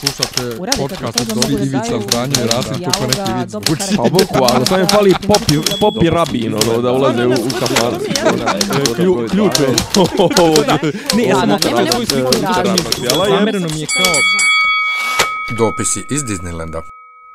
Slušate Uradite podcast od Dobri Ivica Zdranje i Rasim neki vic dobro zvuči. Pa boku, ali samo je fali popi, popi rabin, ono, da ulaze u, u. Klju- Ključ je. Ne, ja sam svoju sliku. Zamereno mi je kao... Dopisi iz Disneylanda.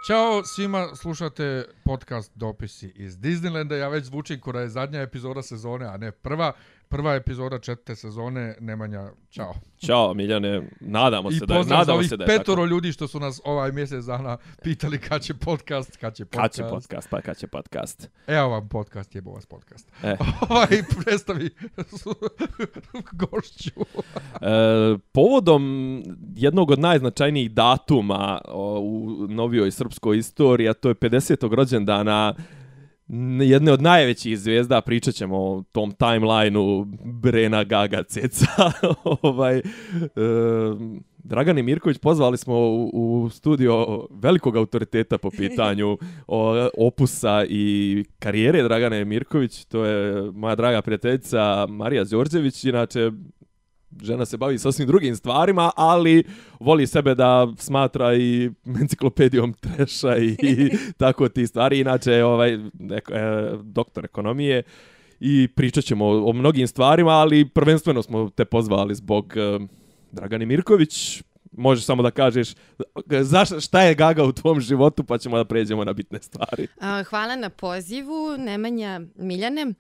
Ćao svima, slušate podcast Dopisi iz Disneylanda. Ja već zvučim kora je zadnja epizoda sezone, a ne prva. Prva epizoda četvrte sezone. Nemanja, čao. Ćao, Miljane, nadamo I se da je, nadamo se da je petoro tako. ljudi što su nas ovaj mjesec dana pitali kad će podcast, kad će Kad podcast. će podcast, pa kad će podcast. Evo vam podcast, jebo vas podcast. E. ovaj predstavi gošću. E, povodom jednog od najznačajnijih datuma u novijoj srpskoj istoriji, a to je 50. rođendana n- jedne od najvećih zvijezda, pričat ćemo o tom timelineu Brena Gaga Ceca. ovaj, e, Dragani Mirković pozvali smo u, u studio velikog autoriteta po pitanju o, opusa i karijere Dragane Mirković. To je moja draga prijateljica Marija Đorđević, inače žena se bavi sasvim drugim stvarima, ali voli sebe da smatra i enciklopedijom treša i, i tako ti stvari. Inače, ovaj, neko, e, doktor ekonomije i pričat ćemo o, o mnogim stvarima, ali prvenstveno smo te pozvali zbog e, Dragani Mirković. Možeš samo da kažeš zaš, šta je Gaga u tvom životu, pa ćemo da pređemo na bitne stvari. Hvala na pozivu, Nemanja Miljane.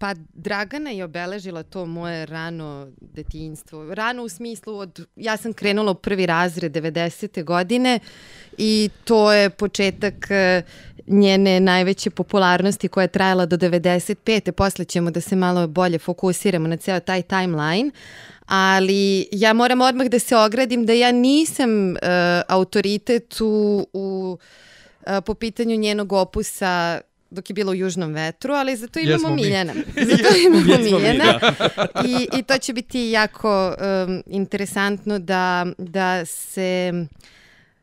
Pa Dragana je obeležila to moje rano detinjstvo. Rano u smislu od... Ja sam krenula u prvi razred 90. godine i to je početak e, njene najveće popularnosti koja je trajala do 95. Posle ćemo da se malo bolje fokusiramo na ceo taj timeline. Ali ja moram odmah da se ogradim da ja nisam uh, autoritet u, u uh, po pitanju njenog opusa dok je bilo u Južnom vetru, ali zato imamo Jesmo mi. Miljana. Zato imamo Jesmo mi, Miljana. I, I to će biti jako um, interesantno da, da se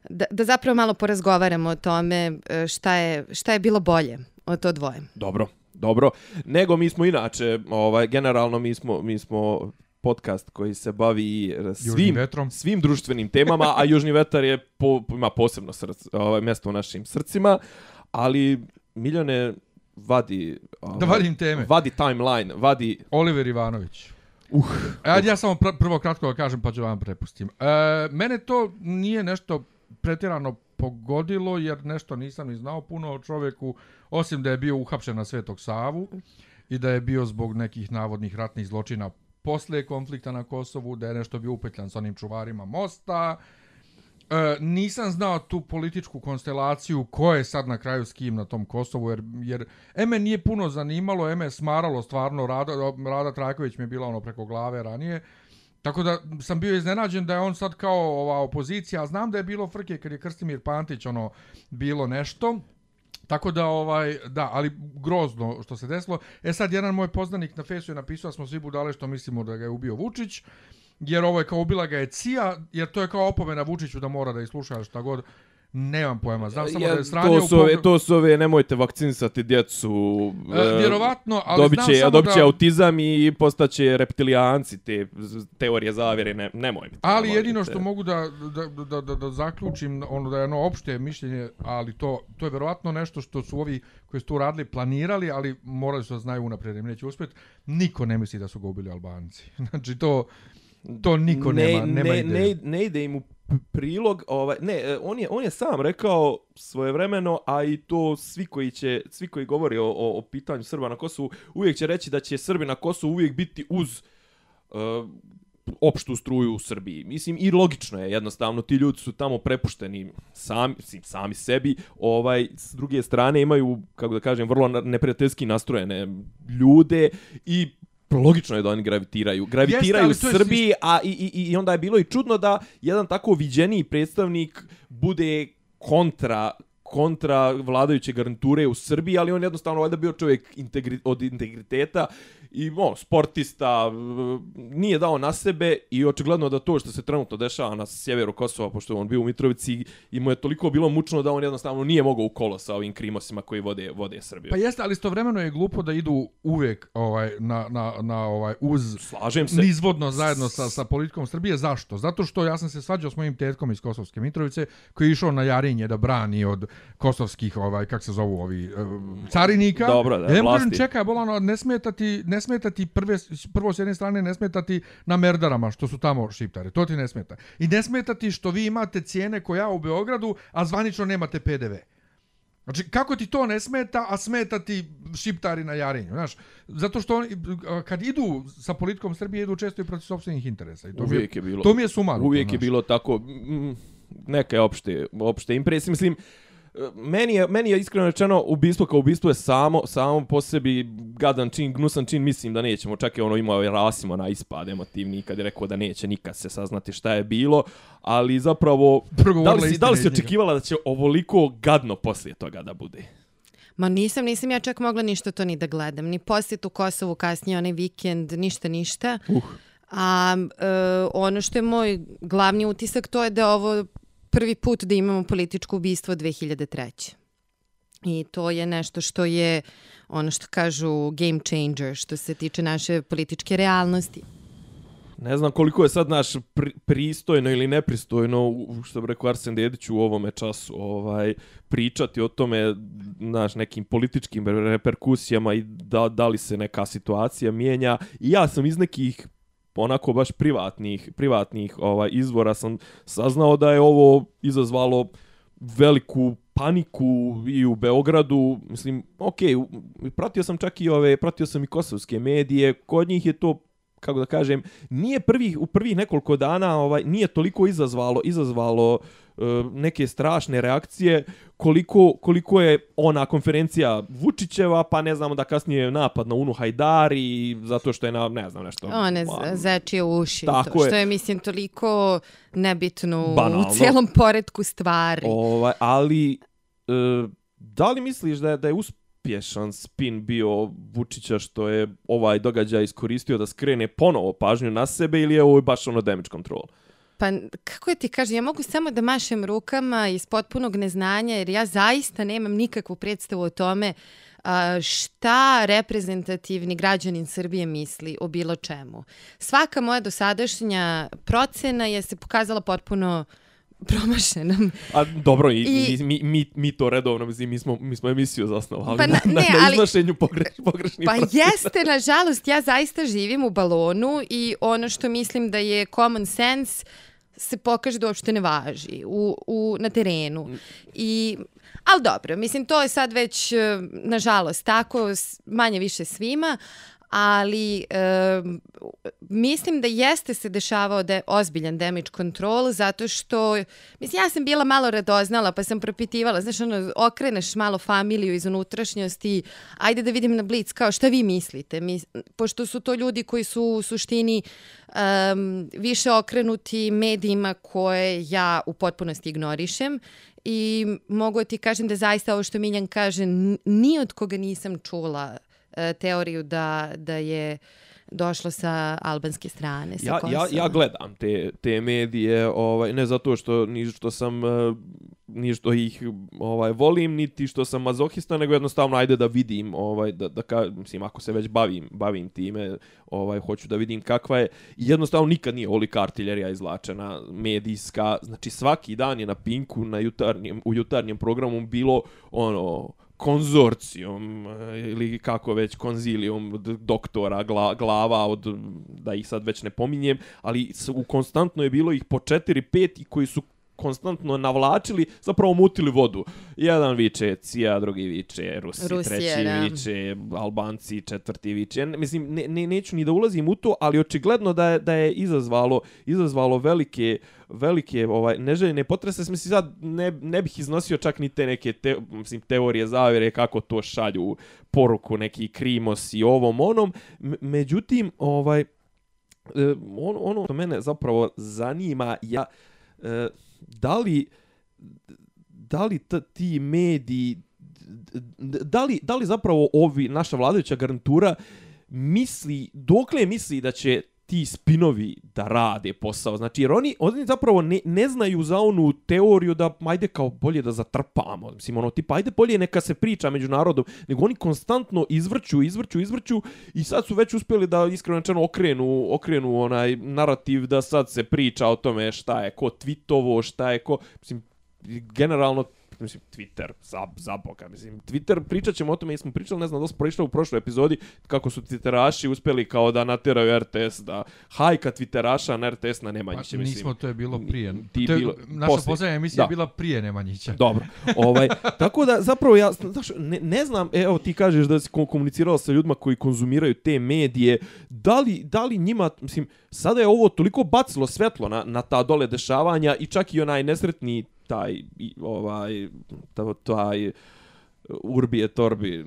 da, da zapravo malo porazgovaramo o tome uh, šta je, šta je bilo bolje od to dvoje. Dobro, dobro. Nego mi smo inače, ovaj, generalno mi smo, mi smo podcast koji se bavi svim, vetrom. svim društvenim temama, a Južni vetar je po, ima posebno src, ovaj, mjesto u našim srcima, ali Miljane vadi... Ovaj, Da vadim teme. Vadi timeline, vadi... Oliver Ivanović. Uh, Ajde ja samo pr prvo kratko kažem pa ću vam prepustim. E, mene to nije nešto pretjerano pogodilo jer nešto nisam ni znao puno o čovjeku osim da je bio uhapšen na Svetog Savu i da je bio zbog nekih navodnih ratnih zločina posle konflikta na Kosovu, da je nešto bio upetljan sa onim čuvarima mosta. E, nisam znao tu političku konstelaciju ko je sad na kraju s kim na tom Kosovu, jer, jer Eme nije puno zanimalo, Eme smaralo stvarno, Rada, Rada Trajković mi je bila ono preko glave ranije, Tako da sam bio iznenađen da je on sad kao ova opozicija, a znam da je bilo frke kad je Krstimir Pantić ono bilo nešto. Tako da ovaj da, ali grozno što se desilo. E sad jedan moj poznanik na fesu je napisao da smo svi budale što mislimo da ga je ubio Vučić. Jer ovo je kao ubila ga je Cija, jer to je kao opomena Vučiću da mora da isluša šta god. Nemam pojma, znam samo ja, da je sranio to, su ove, to su ove, nemojte vakcinisati djecu. E, vjerovatno, ali dobit znam samo dobit će da- autizam i postaće reptilijanci, te teorije zavjere, ne, nemoj. Ali Molim jedino te. što mogu da, da, da, da, da zaključim, ono da je ono opšte mišljenje, ali to, to je verovatno nešto što su ovi koji su tu radili planirali, ali morali su da znaju unaprijed neće uspjeti. Niko ne misli da su ga ubili Albanci. Znači to, to niko ne, nema, nema ne, ne, ne ide im u prilog, ovaj, ne, e, on je, on je sam rekao svojevremeno, a i to svi koji će, svi koji govori o, o, o pitanju Srba na Kosovu, uvijek će reći da će Srbi na Kosovu uvijek biti uz uh, opštu struju u Srbiji. Mislim, i logično je, jednostavno, ti ljudi su tamo prepušteni sami, mislim, sami sebi, ovaj, s druge strane imaju, kako da kažem, vrlo neprijateljski nastrojene ljude i logično je da oni gravitiraju. Gravitiraju Jeste, je Srbiji, a i, i, i onda je bilo i čudno da jedan tako viđeniji predstavnik bude kontra kontra vladajuće garniture u Srbiji, ali on jednostavno valjda bio čovjek integri, od integriteta i on, sportista, nije dao na sebe i očigledno da to što se trenutno dešava na sjeveru Kosova, pošto je on bio u Mitrovici, i mu je toliko bilo mučno da on jednostavno nije mogao u kolo sa ovim krimosima koji vode, vode Srbiju. Pa jeste, ali istovremeno je glupo da idu uvek ovaj, na, na, na ovaj, uz Slažem se. nizvodno zajedno sa, sa politikom Srbije. Zašto? Zato što ja sam se svađao s mojim tetkom iz Kosovske Mitrovice koji je išao na Jarinje da brani od kosovskih, ovaj, kak se zovu ovi, um, carinika. Dobro, da, ja kažem, vlasti. čekaj, bolano, ne smeta ti, ne smeta ti prve, prvo s jedne strane ne smeta ti na merdarama što su tamo šiptari. To ti ne smeta. I ne smeta ti što vi imate cijene koja u Beogradu, a zvanično nemate PDV. Znači, kako ti to ne smeta, a smeta ti šiptari na Jarinju, znaš? Zato što oni, kad idu sa politikom Srbije, idu često i protiv sobstvenih interesa. I to mi Uvijek je bilo. To mi je sumano. Uvijek to, je bilo tako mm, neke opšte, opšte impresije. Mislim, e, meni je, meni je iskreno rečeno ubistvo kao ubistvo je samo, samo po sebi gadan čin, gnusan čin, mislim da nećemo. Čak je ono imao je Rasimo na ispad emotivni kad je rekao da neće nikad se saznati šta je bilo, ali zapravo da Progovorila li, si, da li si očekivala da će ovoliko gadno poslije toga da bude? Ma nisam, nisam ja čak mogla ništa to ni da gledam. Ni posjet u Kosovu kasnije, onaj vikend, ništa, ništa. Uh. A e, ono što je moj glavni utisak to je da ovo prvi put da imamo političko ubistvo 2003. I to je nešto što je ono što kažu game changer što se tiče naše političke realnosti. Ne znam koliko je sad naš pri, pristojno ili nepristojno, što bi rekao Arsen Dedić u ovome času, ovaj, pričati o tome naš nekim političkim reperkusijama i da, da li se neka situacija mijenja. I ja sam iz nekih Pa onako baš privatnih, privatnih ovaj izvora sam saznao da je ovo izazvalo veliku paniku i u Beogradu, mislim, ok, pratio sam čak i ove, pratio sam i kosovske medije, kod njih je to kako da kažem, nije prvih u prvih nekoliko dana ovaj nije toliko izazvalo izazvalo e, neke strašne reakcije koliko koliko je ona konferencija Vučićeva pa ne znamo da kasnije napad na Unu Hajdari zato što je na ne znam nešto One z- zečije uši, Tako to, što je. je, mislim, toliko nebitno Banalno. u cijelom poredku stvari. Ovaj, ali e, da li misliš da je, da je uspješan spin bio Vučića što je ovaj događaj iskoristio da skrene ponovo pažnju na sebe ili je ovo baš ono damage control? Pa kako ti kažem, ja mogu samo da mašem rukama iz potpunog neznanja jer ja zaista nemam nikakvu predstavu o tome šta reprezentativni građanin Srbije misli o bilo čemu. Svaka moja dosadašnja procena je se pokazala potpuno promašenom. A dobro, i, I-. Mi, mi, mi to redovno, mislim, mi smo, mi smo emisiju zasnovali Pa na, na- ne, na iznošenju pogreš, pogrešnih Pa procesa. jeste, nažalost, ja zaista živim u balonu i ono što mislim da je common sense se pokaže da uopšte ne važi u, u, na terenu. I, ali dobro, mislim, to je sad već, eh, nažalost, tako, manje više svima, ali e, mislim da jeste se dešavao da je ozbiljan damage control zato što, mislim, ja sam bila malo radoznala pa sam propitivala, znaš, ono, okreneš malo familiju iz unutrašnjosti, ajde da vidim na Blitz kao šta vi mislite, Mi, pošto su to ljudi koji su u suštini um, više okrenuti medijima koje ja u potpunosti ignorišem i mogu ti kažem da zaista ovo što Miljan kaže, ni od koga nisam čula teoriju da, da je došlo sa albanske strane, sa Ja, ja, Kosova. ja gledam te, te medije, ovaj, ne zato što ni što sam eh, ni što ih ovaj volim, niti što sam mazohista, nego jednostavno ajde da vidim, ovaj da da ka, mislim ako se već bavim, bavim time, ovaj hoću da vidim kakva je. Jednostavno nikad nije olika artiljerija izlačena medijska, znači svaki dan je na Pinku na jutarnjem u jutarnjem programu bilo ono konzorcijum e, ili kako već konzilijum doktora gla, glava od da ih sad već ne pominjem, ali u konstantno je bilo ih po 4-5 i koji su konstantno navlačili, zapravo mutili vodu. Jedan viče Cija, drugi viče Rusi, Rusija, treći da. viče Albanci, četvrti viče. Mislim, ne, ne, neću ni da ulazim u to, ali očigledno da je, da je izazvalo, izazvalo velike, velike ovaj, neželjene potrese. Mislim, sad ne, ne bih iznosio čak ni te neke te, mislim, teorije zavere kako to šalju poruku, neki krimos i ovom onom. Međutim, ovaj, e, ono, ono što mene zapravo zanima, ja, e, da li, da li ti mediji, da li, da li zapravo ovi, naša vladajuća garnitura misli, dokle misli da će ti spinovi da rade posao. Znači, jer oni, oni zapravo ne, ne znaju za onu teoriju da ajde kao bolje da zatrpamo. Mislim, ono, tipa, ajde bolje neka se priča među narodom, nego oni konstantno izvrću, izvrću, izvrću i sad su već uspjeli da iskreno rečeno okrenu, okrenu onaj narativ da sad se priča o tome šta je ko tvitovo, šta je ko, mislim, generalno mislim, Twitter, za, za boga, mislim, Twitter, pričat ćemo o tome, jesmo pričali, ne znam, da smo prošli u prošloj epizodi, kako su Twitteraši uspeli kao da nateraju RTS, da hajka Twitteraša na RTS na Nemanjiće, pa, mislim. Nismo, to je bilo prije. Ti to je, bilo, naša posljednja emisija da. je bila prije Nemanjića. Dobro. Ovaj, tako da, zapravo, ja znaš, ne, ne znam, evo ti kažeš da si ko- komunicirao sa ljudima koji konzumiraju te medije, da li, da li njima, mislim, sada je ovo toliko bacilo svetlo na, na ta dole dešavanja i čak i onaj nesretni taj, ovaj, ta, taj, Urbi et Torbi,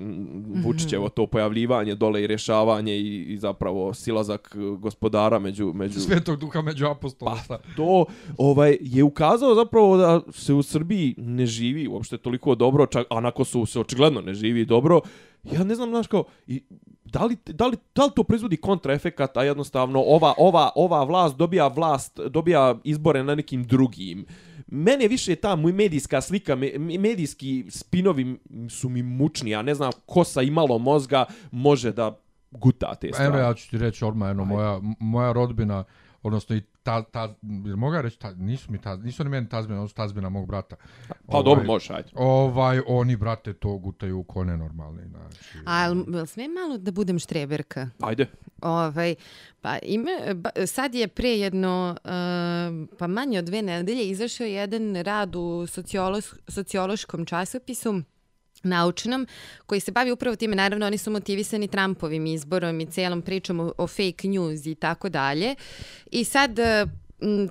Vučićevo to pojavljivanje dole i rješavanje i, i zapravo silazak gospodara među, među Svetog duha među apostola. Pa to ovaj je ukazao zapravo da se u Srbiji ne živi uopšte toliko dobro, čak onako su se očigledno ne živi dobro. Ja ne znam znaš kao i da li, da li, da li to proizvodi kontraefekat, a jednostavno ova, ova, ova vlast dobija vlast, dobija izbore na nekim drugim. Mene više ta medijska slika, me, medijski spinovi su mi mučni, ja ne znam ko sa imalo mozga može da guta te stvari. Evo ja ću ti reći odmah moja, moja rodbina, odnosno i ta, ta, jer mogu reći, ta, nisu mi ta, nisu oni meni tazbina, ono su tazbina mog brata. Pa dobro, možeš, ajde. Ovaj, oni, brate, to gutaju u kone normalni. Znači, A jel, jel smijem malo da budem štreberka? Ajde. Ovaj, pa ima, ba, sad je pre jedno, uh, pa manje od dve nedelje, izašao jedan rad u sociolos, sociološkom časopisu naučnom, koji se bavi upravo time, naravno oni su motivisani Trumpovim izborom i celom pričom o, o fake news i tako dalje. I sad, e, m,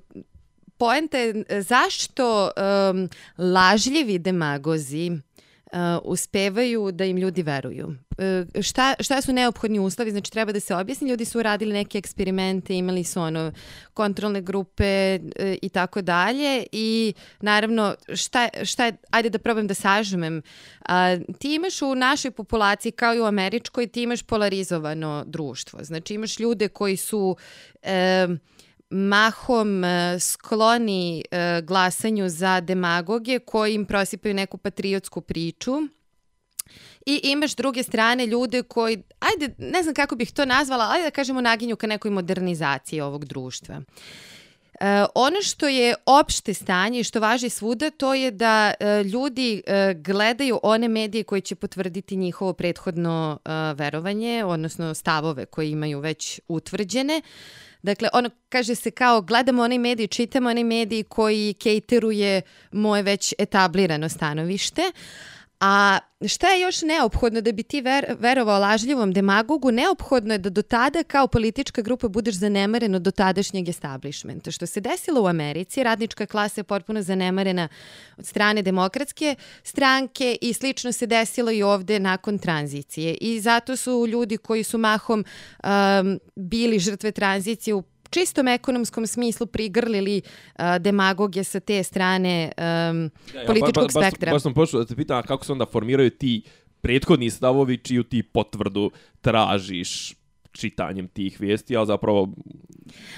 poenta je e, zašto um, lažljivi demagozi uh, uspevaju da im ljudi veruju. Uh, šta, šta su neophodni uslovi? Znači, treba da se objasni. Ljudi su radili neke eksperimente, imali su ono kontrolne grupe uh, i tako dalje. I naravno, šta, šta je, ajde da probam da sažmem. Uh, ti imaš u našoj populaciji, kao i u američkoj, ti imaš polarizovano društvo. Znači, imaš ljude koji su... Uh, mahom e, skloni e, glasanju za demagoge koji im prosipaju neku patriotsku priču. I imaš druge strane ljude koji, ajde, ne znam kako bih to nazvala, ajde da kažemo naginju ka nekoj modernizaciji ovog društva. E, ono što je opšte stanje i što važi svuda, to je da e, ljudi e, gledaju one medije koji će potvrditi njihovo prethodno e, verovanje, odnosno stavove koje imaju već utvrđene. Dakle, ono kaže se kao gledamo onaj medij, čitamo onaj medij koji cateruje moje već etablirano stanovište. A šta je još neophodno da bi ti ver, verovao lažljivom demagogu? Neophodno je da do tada kao politička grupa budeš zanemarena od dotadašnjeg establishmenta. Što se desilo u Americi, radnička klasa je potpuno zanemarena od strane demokratske stranke i slično se desilo i ovde nakon tranzicije. I zato su ljudi koji su mahom um, bili žrtve tranzicije u čistom ekonomskom smislu prigrlili uh, demagoge sa te strane um, Ja, političkog ba, ba, spektra. Baš, baš sam počeo da te pitam kako se onda formiraju ti prethodni stavovi čiju ti potvrdu tražiš čitanjem tih vijesti, ali zapravo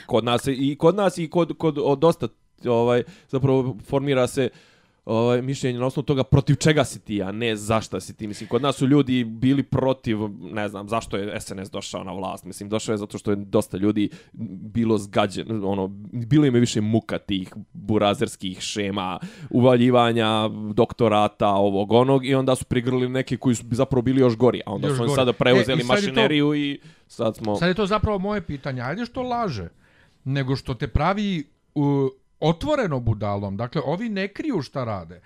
kod nas i kod nas i kod kod od dosta ovaj zapravo formira se ovaj mišljenje na osnovu toga protiv čega si ti, a ne zašta si ti. Mislim, kod nas su ljudi bili protiv, ne znam, zašto je SNS došao na vlast. Mislim, došao je zato što je dosta ljudi bilo zgađeno, ono, bilo im je više muka tih burazerskih šema, uvaljivanja doktorata, ovog, onog, i onda su prigrlili neki koji su zapravo bili još gori, a onda Još su oni gori. sada preuzeli E, i sad je to- mašineriju i sad smo... Sad je to zapravo moje pitanje. Ajde što laže, nego što te pravi uh, otvoreno budalom. Dakle, ovi ne kriju šta rade.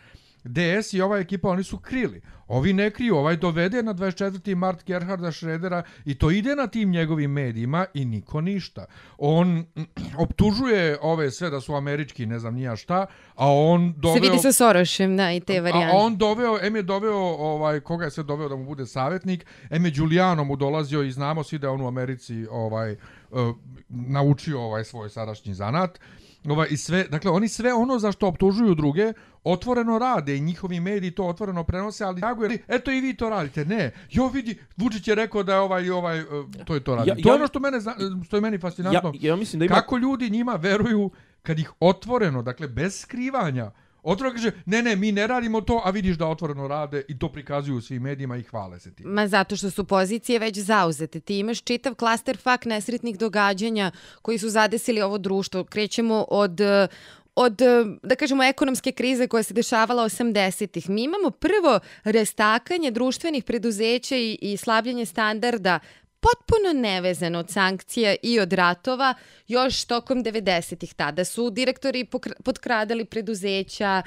DS i ova ekipa, oni su krili. Ovi ne kriju, ovaj dovede na 24. mart Gerharda Šredera i to ide na tim njegovim medijima i niko ništa. On optužuje ove sve da su američki, ne znam nija šta, a on Se doveo... vidi sa Sorošem, da, i te varijante. A on doveo, em je doveo, ovaj, koga je sve doveo da mu bude savjetnik, em je Giuliano mu dolazio i znamo svi da on u Americi ovaj, uh, naučio ovaj svoj sadašnji zanat. Ovaj, i sve, dakle, oni sve ono za što optužuju druge, otvoreno rade i njihovi mediji to otvoreno prenose, ali tako je, eto i vi to radite. Ne, jo vidi, Vučić je rekao da je ovaj, ovaj, eh, to je to radi. Ja- to je ja- ono što, mene, zna- što je meni fascinantno. Ja, ja mislim da ima... Kako ljudi njima veruju kad ih otvoreno, dakle bez skrivanja, otvoreno kaže, ne, ne, mi ne radimo to, a vidiš da otvoreno rade i to prikazuju svim medijima i hvale se tim. Ma zato što su pozicije već zauzete. Ti imaš čitav klaster fak nesretnih događanja koji su zadesili ovo društvo. Krećemo od od, da kažemo, ekonomske krize koja se dešavala 80-ih. Mi imamo prvo restakanje društvenih preduzeća i, i slabljenje standarda potpuno nevezan od sankcija i od ratova još tokom 90-ih. Tada su direktori potkradali preduzeća,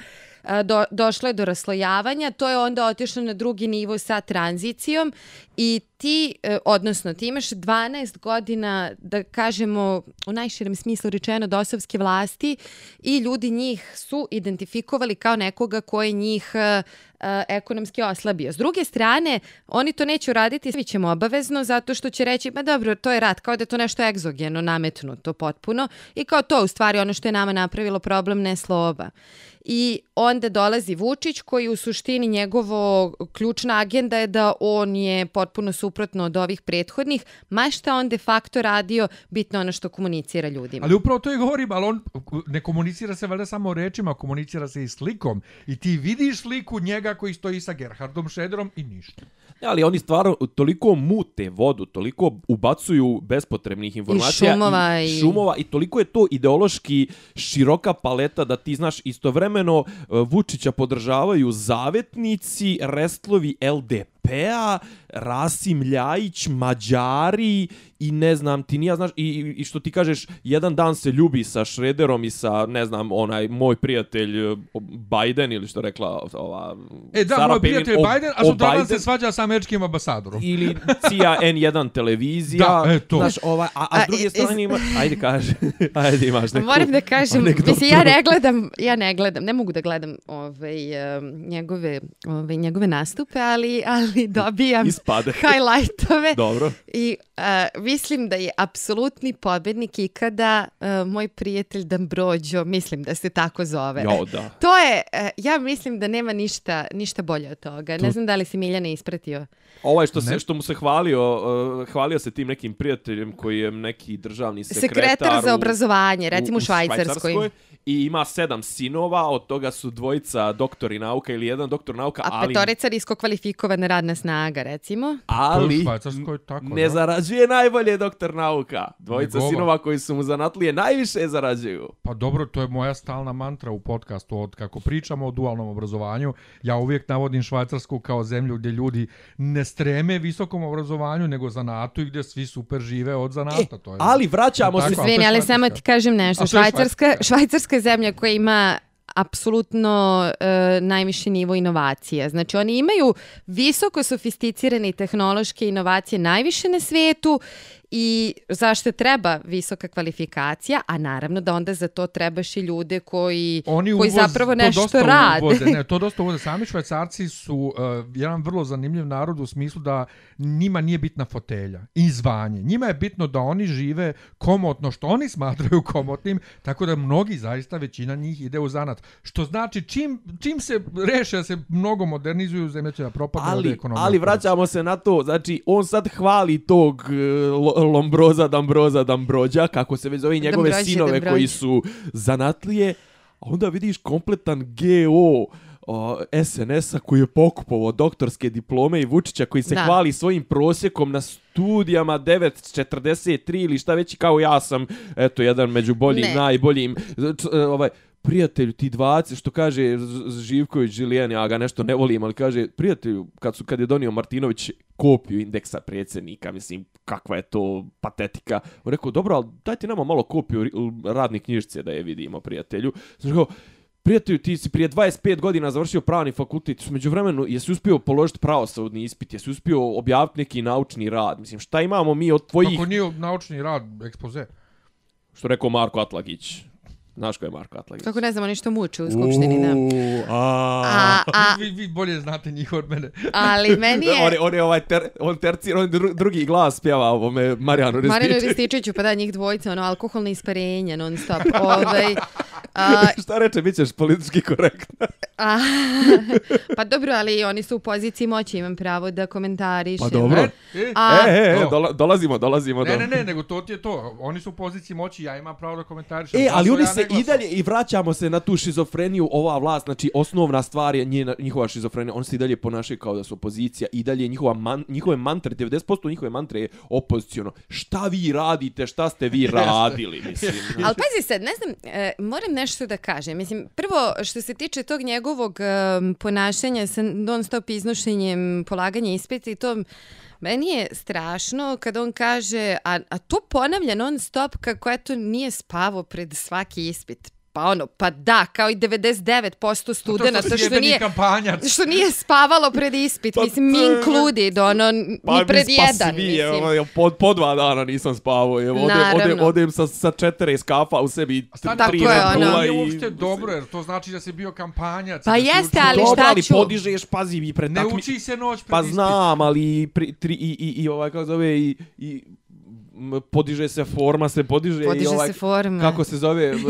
do, došlo je do raslojavanja, to je onda otišlo na drugi nivo sa tranzicijom i ti, e, odnosno ti imaš 12 godina, da kažemo u najširem smislu rečeno dosovske vlasti i ljudi njih su identifikovali kao nekoga ko je njih e, e, ekonomski oslabio. S druge strane, oni to neće uraditi, svi ćemo obavezno, zato što će reći, ma dobro, to je rat, kao da je to nešto egzogeno, nametnuto potpuno i kao to u stvari ono što je nama napravilo problem, ne slova. I onda dolazi Vučić koji u suštini njegovo ključna agenda je da on je potpuno suprotno od ovih prethodnih, ma šta on de facto radio, bitno ono što komunicira ljudima. Ali upravo to je govorim, ali on ne komunicira se valjda samo rečima, komunicira se i slikom. I ti vidiš sliku njega koji stoji sa Gerhardom Šederom i ništa. Ne, ali oni stvarno toliko mute vodu, toliko ubacuju bespotrebnih informacija šumova i, i- šumova i toliko je to ideološki široka paleta da ti znaš istovremeno e, Vučića podržavaju zavetnici, restlovi LDP-a, Rasim Ljajić, Mađari i ne znam, ti nija znaš, i, i- što ti kažeš, jedan dan se ljubi sa Šrederom i sa, ne znam, onaj moj prijatelj e, Biden ili što rekla ova E da, Sarah moj Palin prijatelj o- Biden, a o sutradan se svađa sa američkim ambasadorom. ili CIA N1 televizija. Da, e, to. Znaš, ovaj, a, a A, s druge iz- strane ima... Ajde, kaži. Ajde, imaš neku... Moram da kažem, mislim, ja ne gledam, ja ne gledam, ne mogu da gledam ovaj, um, njegove, ovaj, njegove nastupe, ali, ali dobijam Ispade. highlightove Dobro. i uh, mislim da je apsolutni pobednik ikada uh, moj prijatelj Dambrođo, mislim da se tako zove. Jo, da. To je, uh, ja mislim da nema ništa, ništa bolje od toga. Ne znam da li si Miljane ispratio. Ovaj što, se, Ne. što mu se hvalio, uh, hvalio se tim nekim prijateljem koji je neki državni sekretar, Sekretar za u- obrazovanje, recimo u, Švajcarskoj. I ima sedam sinova, od toga su dvojica doktori nauka ili jedan doktor nauka, A ali, petorica nisko kvalifikovana radna snaga, recimo. Je ali Švajcarskoj tako, ne da. zarađuje najbolje doktor nauka. Dvojica Njegova. sinova koji su mu zanatlije najviše zarađuju. Pa dobro, to je moja stalna mantra u podcastu od kako pričamo o dualnom obrazovanju. Ja uvijek navodim Švajcarsku kao zemlju gdje ljudi ne streme visokom obrazovanju, nego zanatu i gdje svi super žive od zanata. to je, E, Ali vraćamo se... Izvini, ali samo ti kažem nešto. Švajcarska. Švajcarska je zemlja koja ima apsolutno e, najviši nivo inovacija. Znači oni imaju visoko sofisticirane tehnološke inovacije najviše na svijetu i zašto treba visoka kvalifikacija, a naravno da onda za to trebaš i ljude koji, Oni koji uvoz, zapravo to nešto dosta rade. Uvoze, ne, to dosta uvoze. Sami švajcarci su uh, jedan vrlo zanimljiv narod u smislu da njima nije bitna fotelja i zvanje. Njima je bitno da oni žive komotno, što oni smatraju komotnim, tako da mnogi, zaista većina njih ide u zanat. Što znači, čim, čim se reše da se mnogo modernizuju, zemlja će da propadne ali, ekonomija. ali vraćamo se na to, znači on sad hvali tog e, Lo- Lombroza, Dambroza, Dambrođa, kako se već zove i njegove Dambrođe, sinove Dambrođe. koji su zanatlije, a onda vidiš kompletan GO SNS-a koji je pokupovao doktorske diplome i Vučića koji se Da. hvali svojim prosjekom na studijama 9.43 ili šta već kao ja sam eto jedan među boljim, Ne. najboljim e, ovaj prijatelju ti 20 što kaže Živković Žilijan ja ga nešto ne volim ali kaže prijatelju kad su kad je donio Martinović kopiju indeksa predsjednika mislim kakva je to patetika on rekao dobro al dajte nama malo kopiju radne knjižice da je vidimo prijatelju znači rekao Prijatelju, ti si prije 25 godina završio pravni fakultet, među vremenu jesi uspio položiti pravosudni ispit, jesi uspio objaviti neki naučni rad. Mislim, šta imamo mi od tvojih, Kako nije naučni rad, ekspoze. što rekao Marko Atlagić, Znaš ko je Marko Atlagić? Kako ne znamo ništa muče u Skupštini, da. Uuu, a, A, a, Vi, vi bolje znate njih od mene. ali meni je... on, je, on je ovaj ter, on tercir, on dru, drugi glas pjeva ovome Marijanu Marino Ristiću. Rističiću, pa da, njih dvojica, ono, alkoholne isparenje, non stop. Ovaj, a, Šta reče, bit ćeš politički korektna. a, pa dobro, ali oni su u poziciji moći, imam pravo da komentarišem. Pa dobro. E, A, e, e, e, dola, dolazimo, dolazimo Ne, do... ne, ne, nego to ti je to. Oni su u poziciji moći, ja imam pravo da komentarišem. E, ali oni se ne. I dalje, i vraćamo se na tu šizofreniju, ova vlast, znači osnovna stvar je njena, njihova šizofrenija, oni se i dalje ponašaju kao da su opozicija, i dalje njihova man, njihove mantre, 90% njihove mantre je opozicijono. Šta vi radite, šta ste vi radili, mislim. Ali pazi sad, ne znam, e, moram nešto da kažem. Mislim, prvo, što se tiče tog njegovog e, ponašanja sa non stop iznošenjem polaganja ispita i to, meni je strašno kad on kaže, a, a to ponavlja non stop kako eto nije spavo pred svaki ispit. Pa ono, pa da, kao i 99% studenta što, jebeni nije kampanjac. što nije spavalo pred ispit, Pa mislim, mi to je- included, ono, ni pred mi spas jedan, svi, mislim. evo, po, po dva dana nisam spavao, evo, odem, odem, odem sa, sa četiri skafa u sebi, A stani, Tako tri je, ono. I... uopšte dobro, jer to znači da si bio kampanjac. Pa jeste, ali Dobro, šta ali ću- podižeš, pazi, i pred Ne takmi- uči se noć pred Pa ispit. znam, ali pri, tri, i, i, i ovaj, kako zove, i, i podiže se forma, se podiže, Podiže i ovaj, se forma. kako se zove, uh,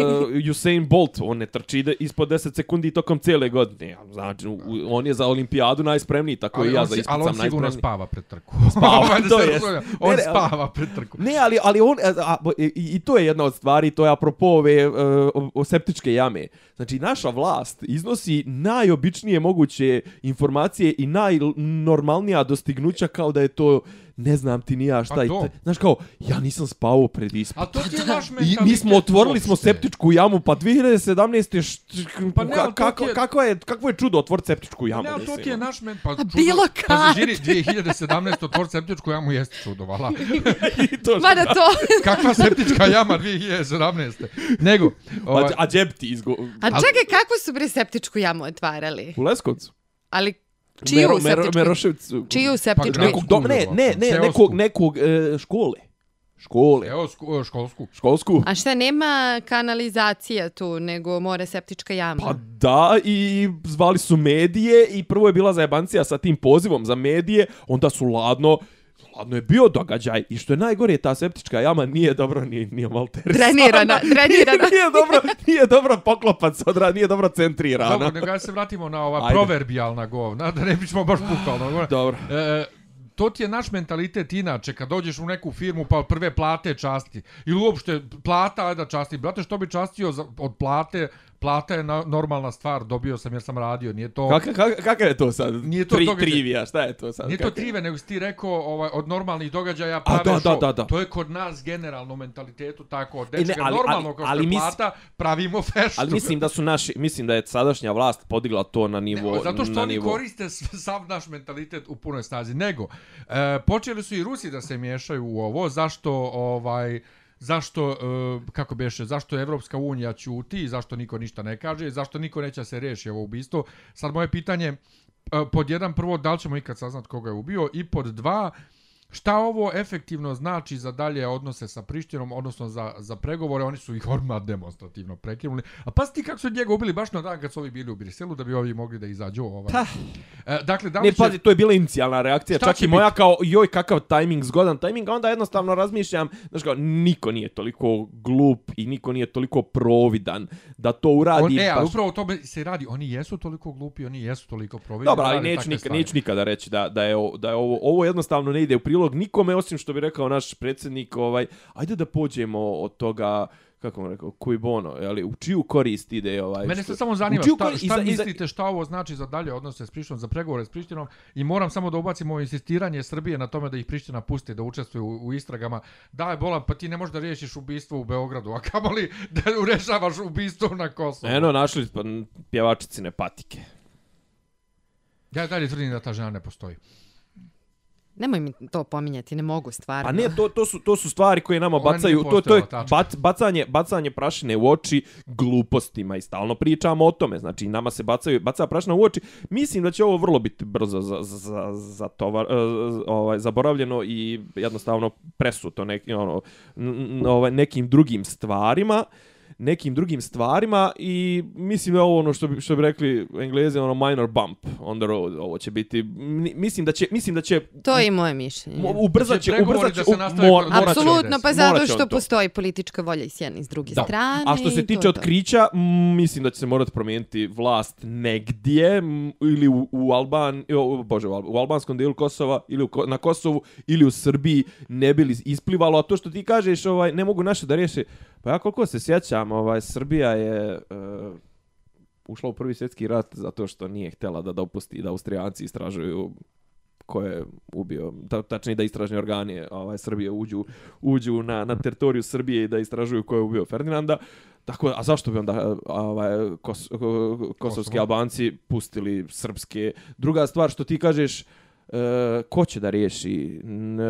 Usain Bolt, on ne trči ispod 10 sekundi tokom cijele godine. Znači, u- on je za olimpijadu najspremniji, tako Ali i ja za si- ispucam Ali on sigurno najspremniji. spava pred trku. Spava, da to. Ne, On ne, spava pred trku. Ne, ali, ali on, a, a, i, i to je jedna od stvari, to je apropo ove uh, o- o septičke jame. Znači, naša vlast iznosi najobičnije moguće informacije i najnormalnija dostignuća kao da je to ne znam ti ni ja šta. Pa i to. te- Znaš kao, ja nisam spavao pred ispit. A to ti je naš I mi smo otvorili smo septičku jamu, pa 2017. Št, Pa ne, kako, je- kako, je, kako je čudo otvoriti septičku jamu? Ne, ali to ti je ono. naš men... Pa, čudo, bilo Pa kad. žiri, 2017. otvor septičku jamu jeste čudo, vala. I to što- Mada to... Kakva septička jama 2017. Nego, ovaj, A, a džep ti izgo... A čekaj, kako su bre septičku jamu otvarali? U Leskovcu? Ali čiju Mero- Mero- septičku? Meroševcu. Čiju septičku? Pa Nekog, do, ne, ne, ne, nekog, nekog e, škole. Škole. evo sku- školsku. Školsku. A šta, nema kanalizacija tu, nego mora septička jama? Pa da, i zvali su medije i prvo je bila zajebancija sa tim pozivom za medije, onda su ladno, ladno je bio događaj i što je najgore, ta septička jama nije dobro ni, nije malterisana. Drenirana, drenirana. nije, dobro, nije dobro poklopac odra, nije dobro centrirana. Dobro, nego ja se vratimo na ova Ajde. proverbijalna govna, da ne bismo baš bukvalno. Dobro. E, to ti je naš mentalitet inače, kad dođeš u neku firmu pa od prve plate časti. Ili uopšte plata, da časti. Brate, što bi častio za, od plate? Plata je na, normalna stvar, dobio sam jer sam radio. Nije to... Kaka, kaka, kaka je to sad? Nije to Tri, događaj. trivija, šta je to sad? Nije to Kaka- trive, nego si ti rekao ovaj, od normalnih događaja A, prave da, da, show. da, da. To je kod nas generalno mentalitetu tako. Od E, ne, ali- normalno ali- kao ali što je plata, pravimo feštu. Ali mislim da su naši, mislim da je sadašnja vlast podigla to na nivo Ne, zato što oni nivo. koriste sav naš mentalitet u punoj snazi. Nego, e, počeli su i Rusi da se miješaju u ovo. Zašto, ovaj, zašto, e, kako beše, zašto Evropska unija ćuti, zašto niko ništa ne kaže, zašto niko neće se reši ovo ubistvo. Sad moje pitanje, e, pod jedan, prvo, da li ćemo ikad saznat koga je ubio, i pod dva, Šta ovo efektivno znači za dalje odnose sa Prištinom, odnosno za, za pregovore, oni su ih odmah demonstrativno prekinuli. A pa ti kako su njega ubili baš na dan kad su ovi bili u Briselu, da bi ovi mogli da izađu. Ovaj. Pa. E, dakle, da Ne, će... pazi, to je bila inicijalna reakcija, Šta čak i moja kao, joj, kakav tajming, zgodan tajming, a onda jednostavno razmišljam, znaš kao, niko nije toliko glup i niko nije toliko providan da to uradi On, e, ali baš... upravo o tome se radi. Oni jesu toliko glupi, oni jesu toliko providni. Dobro, ali neću, takve nik, stvari. neću nikada reći da, da, je, da je ovo, ovo jednostavno ne ide u prilog nikome, osim što bi rekao naš predsjednik, ovaj, ajde da pođemo od toga, kako mu rekao, koji bono, ali u čiju korist ide ovaj... Mene se samo zanima šta, korist- šta iza- iza- mislite šta ovo znači za dalje odnose s Prištinom, za pregovore s Prištinom i moram samo da ubacim ovo insistiranje Srbije na tome da ih Priština pusti da učestvuju u, u istragama. Da je bolan, pa ti ne možeš da riješiš ubistvo u Beogradu, a kamoli da urešavaš ubistvo na Kosovu. Eno, našli pa, pjevačicine patike. Ja dalje tvrdim da ta žena ne postoji. Nemoj mi to pominjati, ne mogu stvarno. Pa ne, to, to, su, to su stvari koje nama Ona bacaju, to, to je bac, bacanje, bacanje prašine u oči glupostima i stalno pričamo o tome. Znači, nama se bacaju, baca prašina u oči. Mislim da će ovo vrlo biti brzo za, za, za, za tovar, uh, ovaj, zaboravljeno i jednostavno presuto neki, ono, n, ovaj, nekim drugim stvarima. Nekim drugim stvarima i mislim da je ovo ono što bi, što bi rekli englezi ono minor bump on the road ovo će biti mi- mislim da će mislim da će To je i moje mišljenje. mo- ubrzat će Znači, ubrzat će da se u- nastave mor- kroz- morat će- Apsolutno, pa zato što to. postoji politička volja i s jedne i s druge Da. strane. A što se tiče to otkrića, m, mislim da će se morati promijeniti vlast negdje m, ili u, u Alban, o, bože, u, Al- u albanskom dijelu Kosova ili u, na Kosovu ili u Srbiji ne bi li isplivalo, a to što ti kažeš, ovaj ne mogu naše da riješe. Pa ja koliko se sjećam, ovaj Srbija je e, ušla u prvi svjetski rat zato što nije htjela da dopusti da Austrijanci istražuju ko je ubio, ta, tačnije da istražni organi ovaj, Srbije uđu, uđu na, na teritoriju Srbije i da istražuju ko je ubio Ferdinanda. Tako, a zašto bi onda ovaj, kos, ko- kosovski Kosovo. Albanci pustili srpske? Druga stvar što ti kažeš, e, ko će da riješi?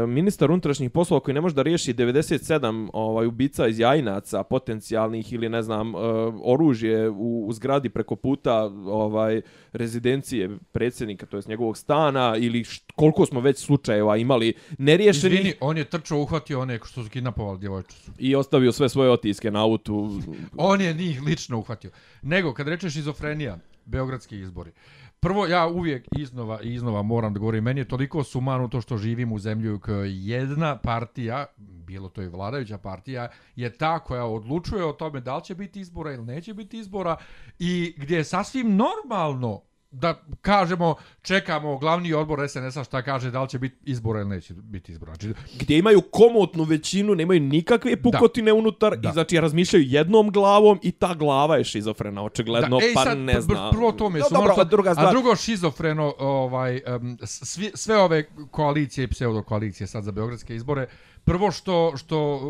Ministar unutrašnjih poslova koji ne može da riješi 97 ovaj, ubica iz Jajinaca, potencijalnih ili ne znam, e, oružje u, u zgradi preko puta ovaj rezidencije predsjednika, to jest njegovog stana, ili št, koliko smo već slučajeva imali neriješeni Izvini, on je trčao, uhvatio one što su kidnapovali djevojčicu. i ostavio sve svoje otiske na autu. On je njih lično uhvatio. Nego, kad rečeš šizofrenija, beogradski izbori, Prvo, ja uvijek iznova i iznova moram da govorim, meni je toliko sumano to što živim u zemlju koja jedna partija, bilo to i vladajuća partija, je ta koja odlučuje o tome da li će biti izbora ili neće biti izbora i gdje je sasvim normalno da kažemo, čekamo glavni odbor SNS-a šta kaže da li će biti izbora ili neće biti izbora. Znači, gdje imaju komotnu većinu, nemaju nikakve pukotine unutar Da. i znači razmišljaju jednom glavom i ta glava je šizofrena, očigledno, ej, pa sad, ne znam. Prvo to mi je No, dobro, a druga stvar, A drugo, šizofreno, ovaj, um, svi, sve ove koalicije i pseudokoalicije sad za beogradske izbore, prvo što, što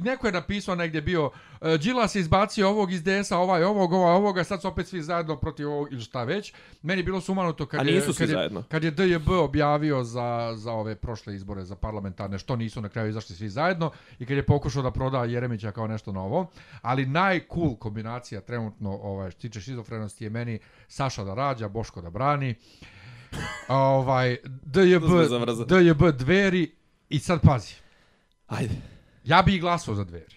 neko je napisao negdje bio, uh, Đilas je izbacio ovog iz DS-a, ovaj ovog, ovaj ovoga, sad su opet svi zajedno protiv ovog ili šta već. Meni je bilo sumano to kad, je, nisu svi kad, je, zajedno. kad je DJB objavio za, za ove prošle izbore za parlamentarne, što nisu na kraju izašli svi zajedno i kad je pokušao da proda Jeremića kao nešto novo. Ali najcool kombinacija trenutno ovaj, što tiče šizofrenosti je meni Saša da rađa, Boško da brani. ovaj, DJB. DJB dveri i sad pazi. Ajde. Ja bi i glasao za dveri.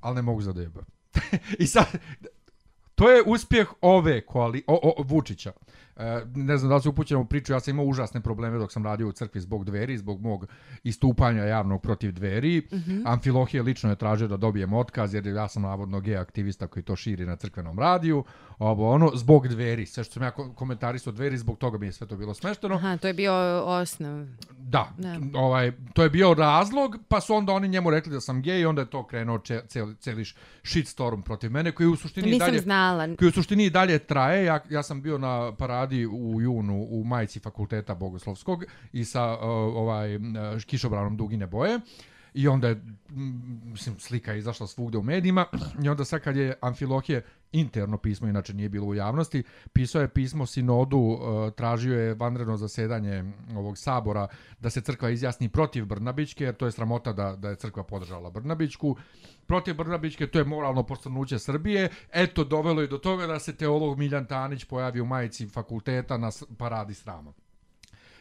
Ali ne mogu za DJB. I sad, to je uspjeh ove koali, o, o, Vučića. E, ne znam da li se upućeno u priču, ja sam imao užasne probleme dok sam radio u crkvi zbog dveri, zbog mog istupanja javnog protiv dveri. Mm -hmm. Amfilohije lično je tražio da dobijem otkaz, jer ja sam navodno gej aktivista koji to širi na crkvenom radiju. Ovo, ono, zbog dveri. Sve što sam ja ko- komentarisao dveri, zbog toga mi je sve to bilo smešteno. Aha, to je bio osnov. Da, Da. ovaj, to je bio razlog, pa su onda oni njemu rekli da sam gej i onda je to krenuo če, celi, celi shitstorm protiv mene, koji u suštini Nisam dalje... znala. koji u suštini dalje traje. Ja, ja sam bio na paradi u junu u majici fakulteta Bogoslovskog i sa uh, ovaj uh, kišobranom dugine boje. I onda je, mm, mislim, slika je izašla svugde u medijima i onda sad kad je Amfilohije interno pismo, inače nije bilo u javnosti, pisao je pismo sinodu, uh, tražio je vanredno zasedanje ovog sabora da se crkva izjasni protiv Brnabićke, jer to je sramota da, da je crkva podržala Brnabićku. Protiv Brnabićke, to je moralno postanuće Srbije. Eto, dovelo je do toga da se teolog Miljan Tanić pojavi u majici fakulteta na paradi srama.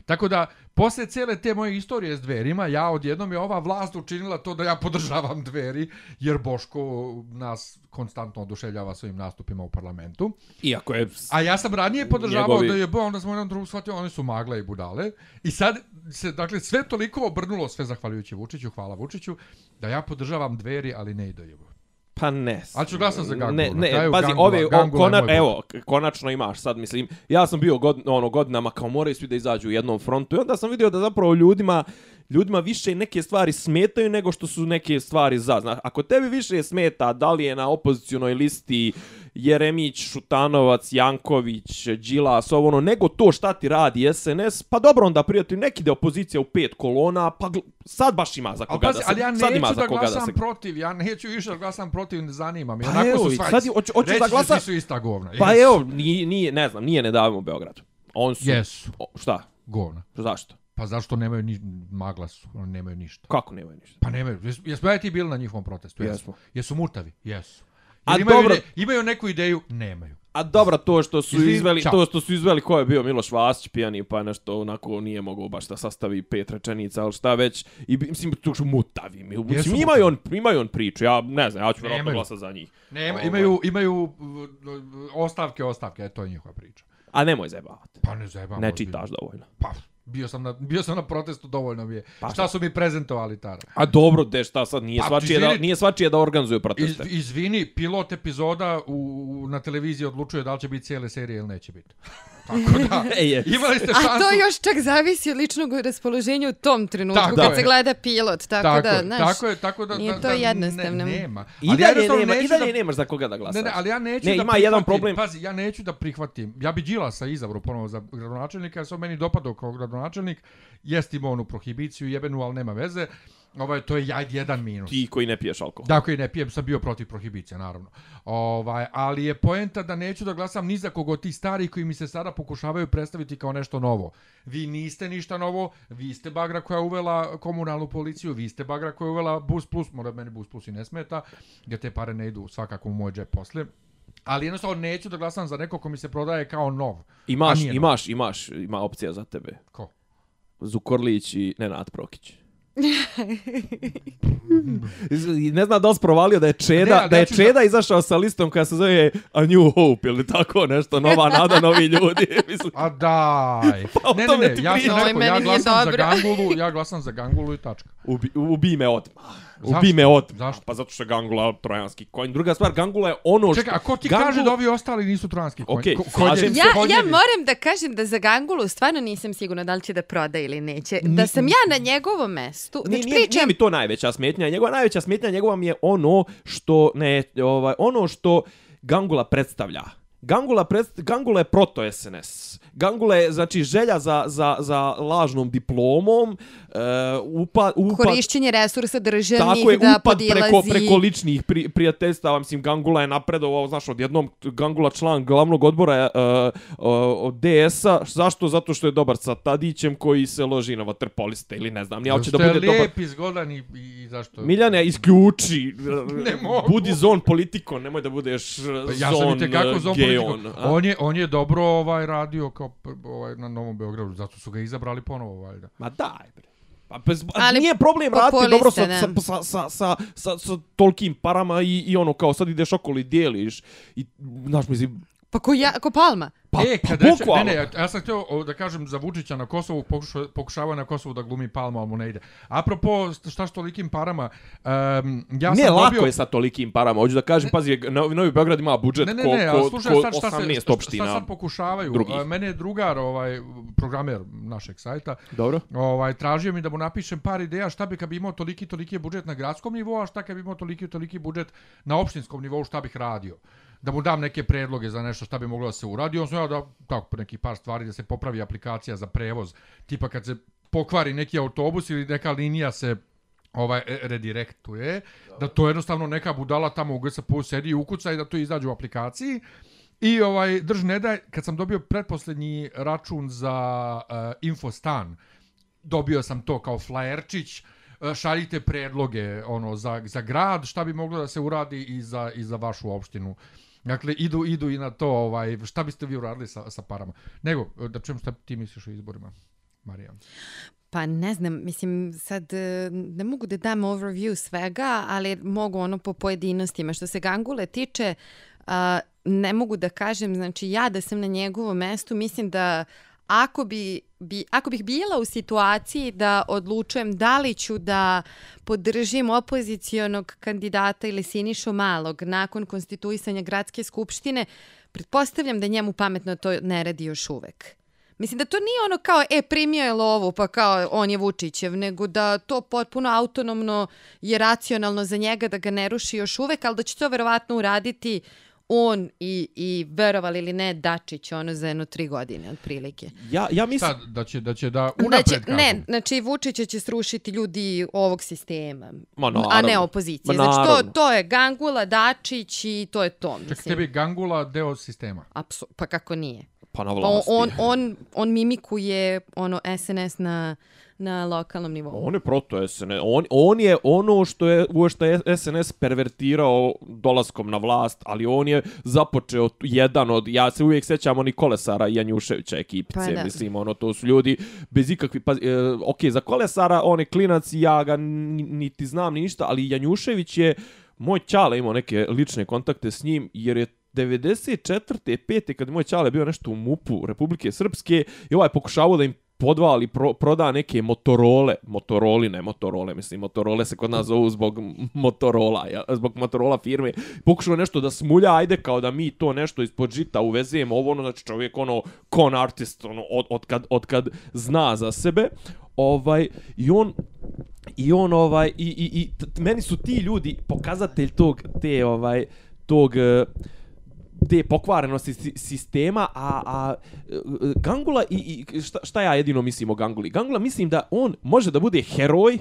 Tako da, posle cele te moje istorije s dverima, ja odjednom je ova vlast učinila to da ja podržavam dveri, jer Boško nas konstantno oduševljava svojim nastupima u parlamentu. Iako je... A ja sam ranije podržavao Njegovi- da je bo, onda smo jedan drugog shvatio, oni su magle i budale. I sad se, dakle, sve toliko obrnulo, sve zahvaljujući Vučiću, hvala Vučiću, da ja podržavam dveri, ali ne i je Pa ne. Ali ću glasati za Gangulu, Ne, na ne, kraju pazi, Gangula- ove, o, Gangula je kona, moj evo, konačno imaš sad, mislim, ja sam bio god, ono, godinama kao moraju svi da izađu u jednom frontu i onda sam vidio da zapravo ljudima, ljudima više neke stvari smetaju nego što su neke stvari za. Znaš, ako tebi više smeta da li je na opozicionoj listi Jeremić, Šutanovac, Janković, Đilas, ovo ono, nego to šta ti radi SNS, pa dobro onda prijatelju, neki ide opozicija u pet kolona, pa sad baš ima za Ali, koga pazi, da se, ali ja sad ima neću za da koga glasam da se... protiv, ja neću više da glasam protiv, ne zanima me. Pa Onako evo, su i svađi. sad hoćeš Reći da ću glasa- Svi su ista govna. Pa Jesu. evo, nije, nije, ne znam, nije ne davimo Beogradu. On su... Jesu. Šta? Govna. Zašto? Pa zašto nemaju ni magla su, oni nemaju ništa. Kako nemaju ništa? Pa nemaju. Jes, jesmo ja ti bili na njihovom protestu? Jesmo. Jesu murtavi? Jesu. A imaju, dobro- ide- imaju neku ideju? Nemaju. A dobro, to što su Izvini, izveli, čao. to što su izveli ko je bio Miloš Vasić pijani, pa nešto onako nije mogao baš da sastavi pet rečenica, ali šta već. I mislim tu što mutavi. mi- Mislim imaju on imaju on priču. Ja ne znam, ja ću verovatno glasati za njih. Ne, Ovaj. imaju, imaju uh, ostavke, ostavke, e, to je njihova priča. A nemoj zajebavati. Pa ne zajebam. Ne čitaš dovoljno. Pa, bio sam na, bio sam na protestu, dovoljno mi je. Pa šta su mi prezentovali tada? A dobro, de šta sad nije Pa, svačije da izvini- nije svačije da organizuje Iz, proteste. izvini, pilot epizoda u, u, na televiziji odlučuje da li će biti cijele serije ili neće biti. Tako da, je. imali ste šansu... A to još čak zavisi od ličnog raspoloženja u tom trenutku Tako kad je. se gleda pilot, tako, tako, da, znaš, tako je, tako da, nije da, to da, jednostavno. Ne, nema. I Ali ja dalje jednostavno nema, i dalje da- nemaš za koga da glasaš. Ne, ne, ali ja neću Ne, da ima prihvatim, jedan problem. Pazi, ja neću da prihvatim. Ja bi Đilasa izabrao ponovo za gradonačelnika, jer se on meni dopadao kao gradonačelnik. Jest imao onu prohibiciju jebenu, ali nema veze. Ovaj, to je jedan minus. Ti koji ne piješ alkohol. Da, koji ne pijem, sam bio protiv prohibicije, naravno. Ovaj, ali je poenta da neću da glasam ni za kogo od tih starih koji mi se sada pokušavaju predstaviti kao nešto novo. Vi niste ništa novo, vi ste bagra koja je uvela komunalnu policiju, vi ste bagra koja je uvela bus plus, mora meni bus plus i ne smeta, gdje te pare ne idu svakako u moj džep posle. Ali jednostavno neću da glasam za neko ko mi se prodaje kao nov. Imaš, imaš, imaš, ima opcija za tebe. Ko? Zukorlić i Nenad Prokić. Ne znam da li si provalio da je Čeda, Ne, da je Čeda izašao sa listom koja se zove A New Hope ili tako nešto, nova nada, novi ljudi. Mislim, A daj. Pa ne, ne, ne, ja sam rekao, meni ja glasam za. Gangulu, ja glasam za Gangulu i tačka. ubi, ubi me odmah. Ubi me odmah. Zašto? Pa zato što je Gangula trojanski konj. Druga stvar, Gangula je ono što... Čekaj, a ko ti Gangula- kaže da ovi ostali nisu trojanski konji? Okej, Ko- konjevi- se. Ja, ja moram da kažem da za Gangulu stvarno nisam sigurna da li će da proda ili neće. Da sam ja na njegovom mestu, Nije, znači nije, nije pričam, mi to najveća smetnja. Njegova najveća smetnja njegova mi je ono što ne ovaj ono što Gangula predstavlja. Gangula, predst, Gangula je proto SNS. Gangula je znači želja za, za, za lažnom diplomom, uh, upad, upad, korišćenje resursa državnih Tako je, da upad preko, preko ličnih pri, prijateljstava, mislim, Gangula je napredovao, znaš, odjednom Gangula član glavnog odbora uh, uh, DS-a, zašto? Zato što je dobar sa Tadićem koji se loži na vaterpoliste ili ne znam, nije, ali će da Što je bude dobar. lijep, izgodan i, i zašto... Miljane, isključi. Ne mogu. Budi zon politiko, nemoj da budeš Pa ja zon, i tekako uh, za geon. politiku. a? On je, on je dobro ovaj radio kao p- ovaj, na Novom Beogradu, zato su ga izabrali ponovo, valjda. Ma daj, bre. Pa bez, Ali nije problem raditi dobro sa, sa, sa, sa, sa, sa, sa tolkim parama i, i ono kao sad ideš okolo i dijeliš i znaš mislim Pa ko, ja, ko Palma? pa, e, pa kad reče, ne, bukvalno. ne, ja, ja sam htio o, da kažem za Vučića na Kosovu, pokuša, pokušava na Kosovu da glumi Palma, ali mu ne ide. Apropo, šta s tolikim parama, um, ja ne sam lako dobio... je sa tolikim parama. Hoću da kažem, pazi, Novi, Novi Beograd ima budžet Ne, ne, ko, ne, ko, slušaj ko sad šta se, 18 šta, opština. šta sad pokušavaju. drugih. A, Mene je drugar, ovaj, programer našeg sajta, Dobro. ovaj, tražio mi da mu napišem par ideja šta bi kad bi imao toliki toliki budžet na gradskom nivou, a šta kad bi imao toliki toliki budžet na opštinskom nivou, šta bih radio. Da mu dam neke predloge za nešto šta bi moglo da se uradi. On sam ja da tako neki par stvari da se popravi aplikacija za prevoz, tipa kad se pokvari neki autobus ili neka linija se ovaj e- redirektuje, da to jednostavno neka budala tamo u GSP sedi i ukuca i da to izađe u aplikaciji. I ovaj drž ne daj, kad sam dobio pretposlednji račun za uh, Infostan, dobio sam to kao flajerčić, e, šaljite predloge ono za, za grad, šta bi moglo da se uradi i za, i za vašu opštinu. Dakle, idu, idu i na to, ovaj, šta biste vi uradili sa, sa parama. Nego, da čujem šta ti misliš o izborima, Marija. Pa ne znam, mislim, sad e, ne mogu da dam overview svega, ali mogu ono po pojedinostima. Što se Gangule tiče, a, ne mogu da kažem, znači ja da sam na njegovom mestu, mislim da ako, bi, bi, ako bih bila u situaciji da odlučujem da li ću da podržim opozicionog kandidata ili Sinišu Malog nakon konstituisanja gradske skupštine, pretpostavljam da njemu pametno to ne radi još uvek. Mislim da to nije ono kao, e, primio je lovu, pa kao on je Vučićev, nego da to potpuno autonomno je racionalno za njega da ga ne ruši još uvek, ali da će to verovatno uraditi on i, i verovali ili ne, Dačić, ono za jedno tri godine, otprilike. Ja, ja mislim... Sad, da će, da će da Da unapred će, kažu. ne, znači Vučića će srušiti ljudi ovog sistema, Ma, a ne naravno. opozicije. Ma, Znači to, naravno. to je Gangula, Dačić i to je to. Čekaj, Mislim. tebi Gangula deo sistema. Apsu, pa kako nije? Pa na Pa vlasti. on, on, on mimikuje ono SNS na, na lokalnom nivou. On je proto SNS. On, on je ono što je u što je SNS pervertirao dolaskom na vlast, ali on je započeo jedan od ja se uvijek sećam oni Kolesara i Janjuševića ekipice, Pa da. mislim ono to su ljudi bez ikakvi pa e, okej za Kolesara on je klinac i ja ga ni- niti znam ni ništa, ali Janjušević je moj ćale imao neke lične kontakte s njim jer je 94. 5. kad je moj ćale bio nešto u MUP-u Republike Srpske i ovaj pokušavao da im podvali, pro, proda neke Motorole, Motoroli, ne Motorole, mislim, Motorole se kod nas zovu zbog Motorola, ja, zbog Motorola firme, pokušao nešto da smulja, ajde kao da mi to nešto ispod žita uvezemo, ovo ono, znači čovjek ono, con artist, ono, od, od, kad, od kad zna za sebe, ovaj, i on, i on ovaj i i i t- meni su ti ljudi pokazatelj tog te ovaj tog uh, te pokvarenosti sistema, a, a e, Gangula i, i šta, šta ja jedino mislim o Ganguli? Gangula mislim da on može da bude heroj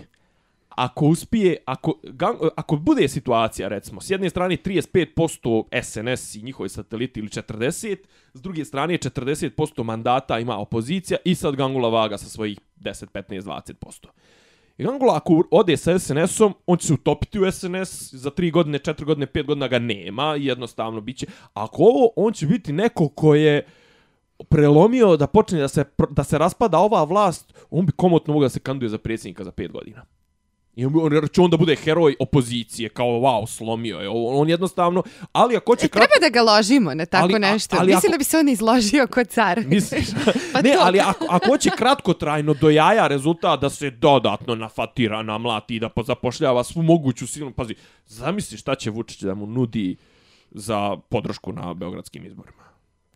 ako uspije, ako, gang, ako bude situacija, recimo, s jedne strane 35% SNS i njihovi sateliti ili 40, s druge strane 40% mandata ima opozicija i sad Gangula vaga sa svojih 10, 15, 20%. I Gangula ako ode sa SNS-om, on će se utopiti u SNS, za 3 godine, 4 godine, 5 godina ga nema, jednostavno biće. Ako ovo, on će biti neko ko je prelomio da počne da se, da se raspada ova vlast, on bi komotno mogao da se kanduje za predsjednika za 5 godina. I on, će onda bude heroj opozicije, kao wow, slomio je. On jednostavno, ali ako će E, treba da ga ložimo na tako Ali- a- nešto. ali Mislim ako- da bi se on izložio kod car. Misliš? Pa ne, to. ali ako, ako hoće kratkotrajno do jaja rezultat da se dodatno nafatira, namlati i da zapošljava svu moguću silu, pazi, zamisli šta će Vučić da mu nudi za podršku na beogradskim izborima.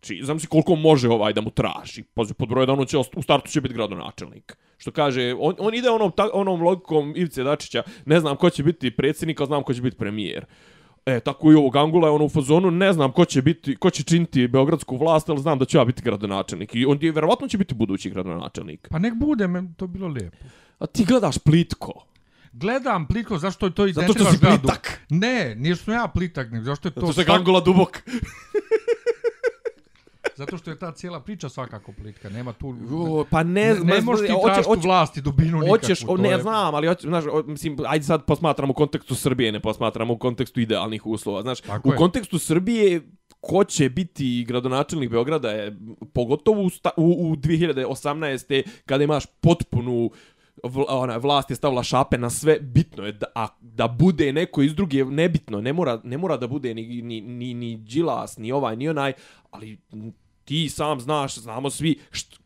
Či, zamisli koliko može ovaj da mu traži. Pazi, pod broj da ono će, u startu će biti gradonačelnik. Što kaže, on, on ide onom, ta, onom logikom Ivice Dačića, ne znam ko će biti predsjednik, ali znam ko će biti premijer. E, tako i ovog Angula je ono u fazonu, ne znam ko će biti, ko će činiti beogradsku vlast, ali znam da će ja biti gradonačelnik. I on je, verovatno će biti budući gradonačelnik. Pa nek bude, men to bilo lijepo. A ti gledaš plitko. Gledam plitko, zašto je to Zato identično što si gradu? plitak. Ne, nije što ja plitak, nego zašto je to... Zato što je Angula dubok. Zato što je ta cijela priča svakako plitka, nema tu... Pa ne, ne, ne možeš ti hoće- tražiti hoće- vlast i dubinu nikakvu. Hoćeš, o, ne je- znam, ali hoće, znaš, o, mislim, ajde sad posmatramo u kontekstu Srbije, ne posmatramo u kontekstu idealnih uslova, znaš, Tako u je. kontekstu Srbije ko će biti gradonačelnik Beograda je pogotovo u, sta, u, u 2018. kada imaš potpunu ona, vlast je stavila šape na sve, bitno je da, a, da bude neko iz druge, nebitno, ne mora, ne mora da bude ni, ni, ni, ni Đilas, ni ovaj, ni onaj, ali ti sam znaš, znamo svi št,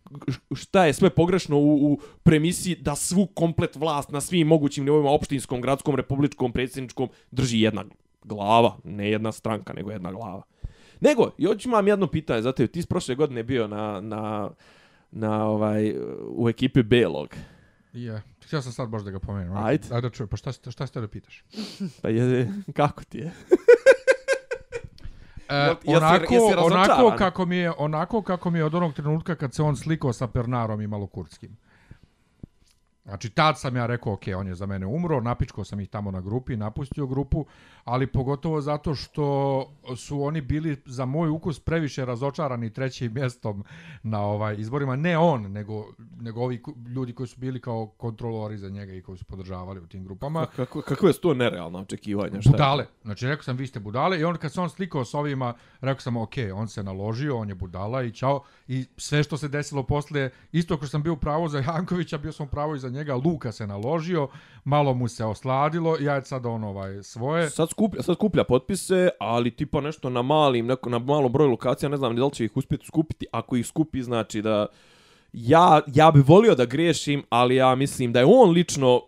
šta je sve pogrešno u, u premisi da svu komplet vlast na svim mogućim nivoima opštinskom, gradskom, republičkom, predsjedničkom drži jedna glava, ne jedna stranka, nego jedna glava. Nego, još imam jedno pitanje za tebe. Ti s prošle godine bio na, na, na ovaj, u ekipi Belog. Je, htio sam sad baš da ga pomenem. Ajde. Ajde da pa šta, šta ste da pitaš? Pa je, kako ti je? E, Jel- jesi- onako, jesi onako kako mi je onako kako mi je od onog trenutka kad se on slikao sa Pernarom i Malokurskim. Znači, tad sam ja rekao, ok, on je za mene umro, napičkao sam ih tamo na grupi, napustio grupu, ali pogotovo zato što su oni bili za moj ukus previše razočarani trećim mjestom na ovaj izborima. Ne on, nego, nego ovi ljudi koji su bili kao kontrolori za njega i koji su podržavali u tim grupama. Kako, kako je to nerealno očekivanje? Šta? Budale. Znači, rekao sam, vi ste budale. I on, kad se on slikao s ovima, rekao sam, ok, on se naložio, on je budala i čao. I sve što se desilo posle, isto ko što sam bio u pravu za Jankovića, bio sam u pravu i za njega. Luka se naložio, malo mu se osladilo, ja je sad on ovaj svoje. Sad skuplja, sad skuplja potpise, ali tipa nešto na malim, neko, na malom broju lokacija, ne znam da li će ih uspjeti skupiti. Ako ih skupi, znači da... Ja, ja bi volio da grešim, ali ja mislim da je on lično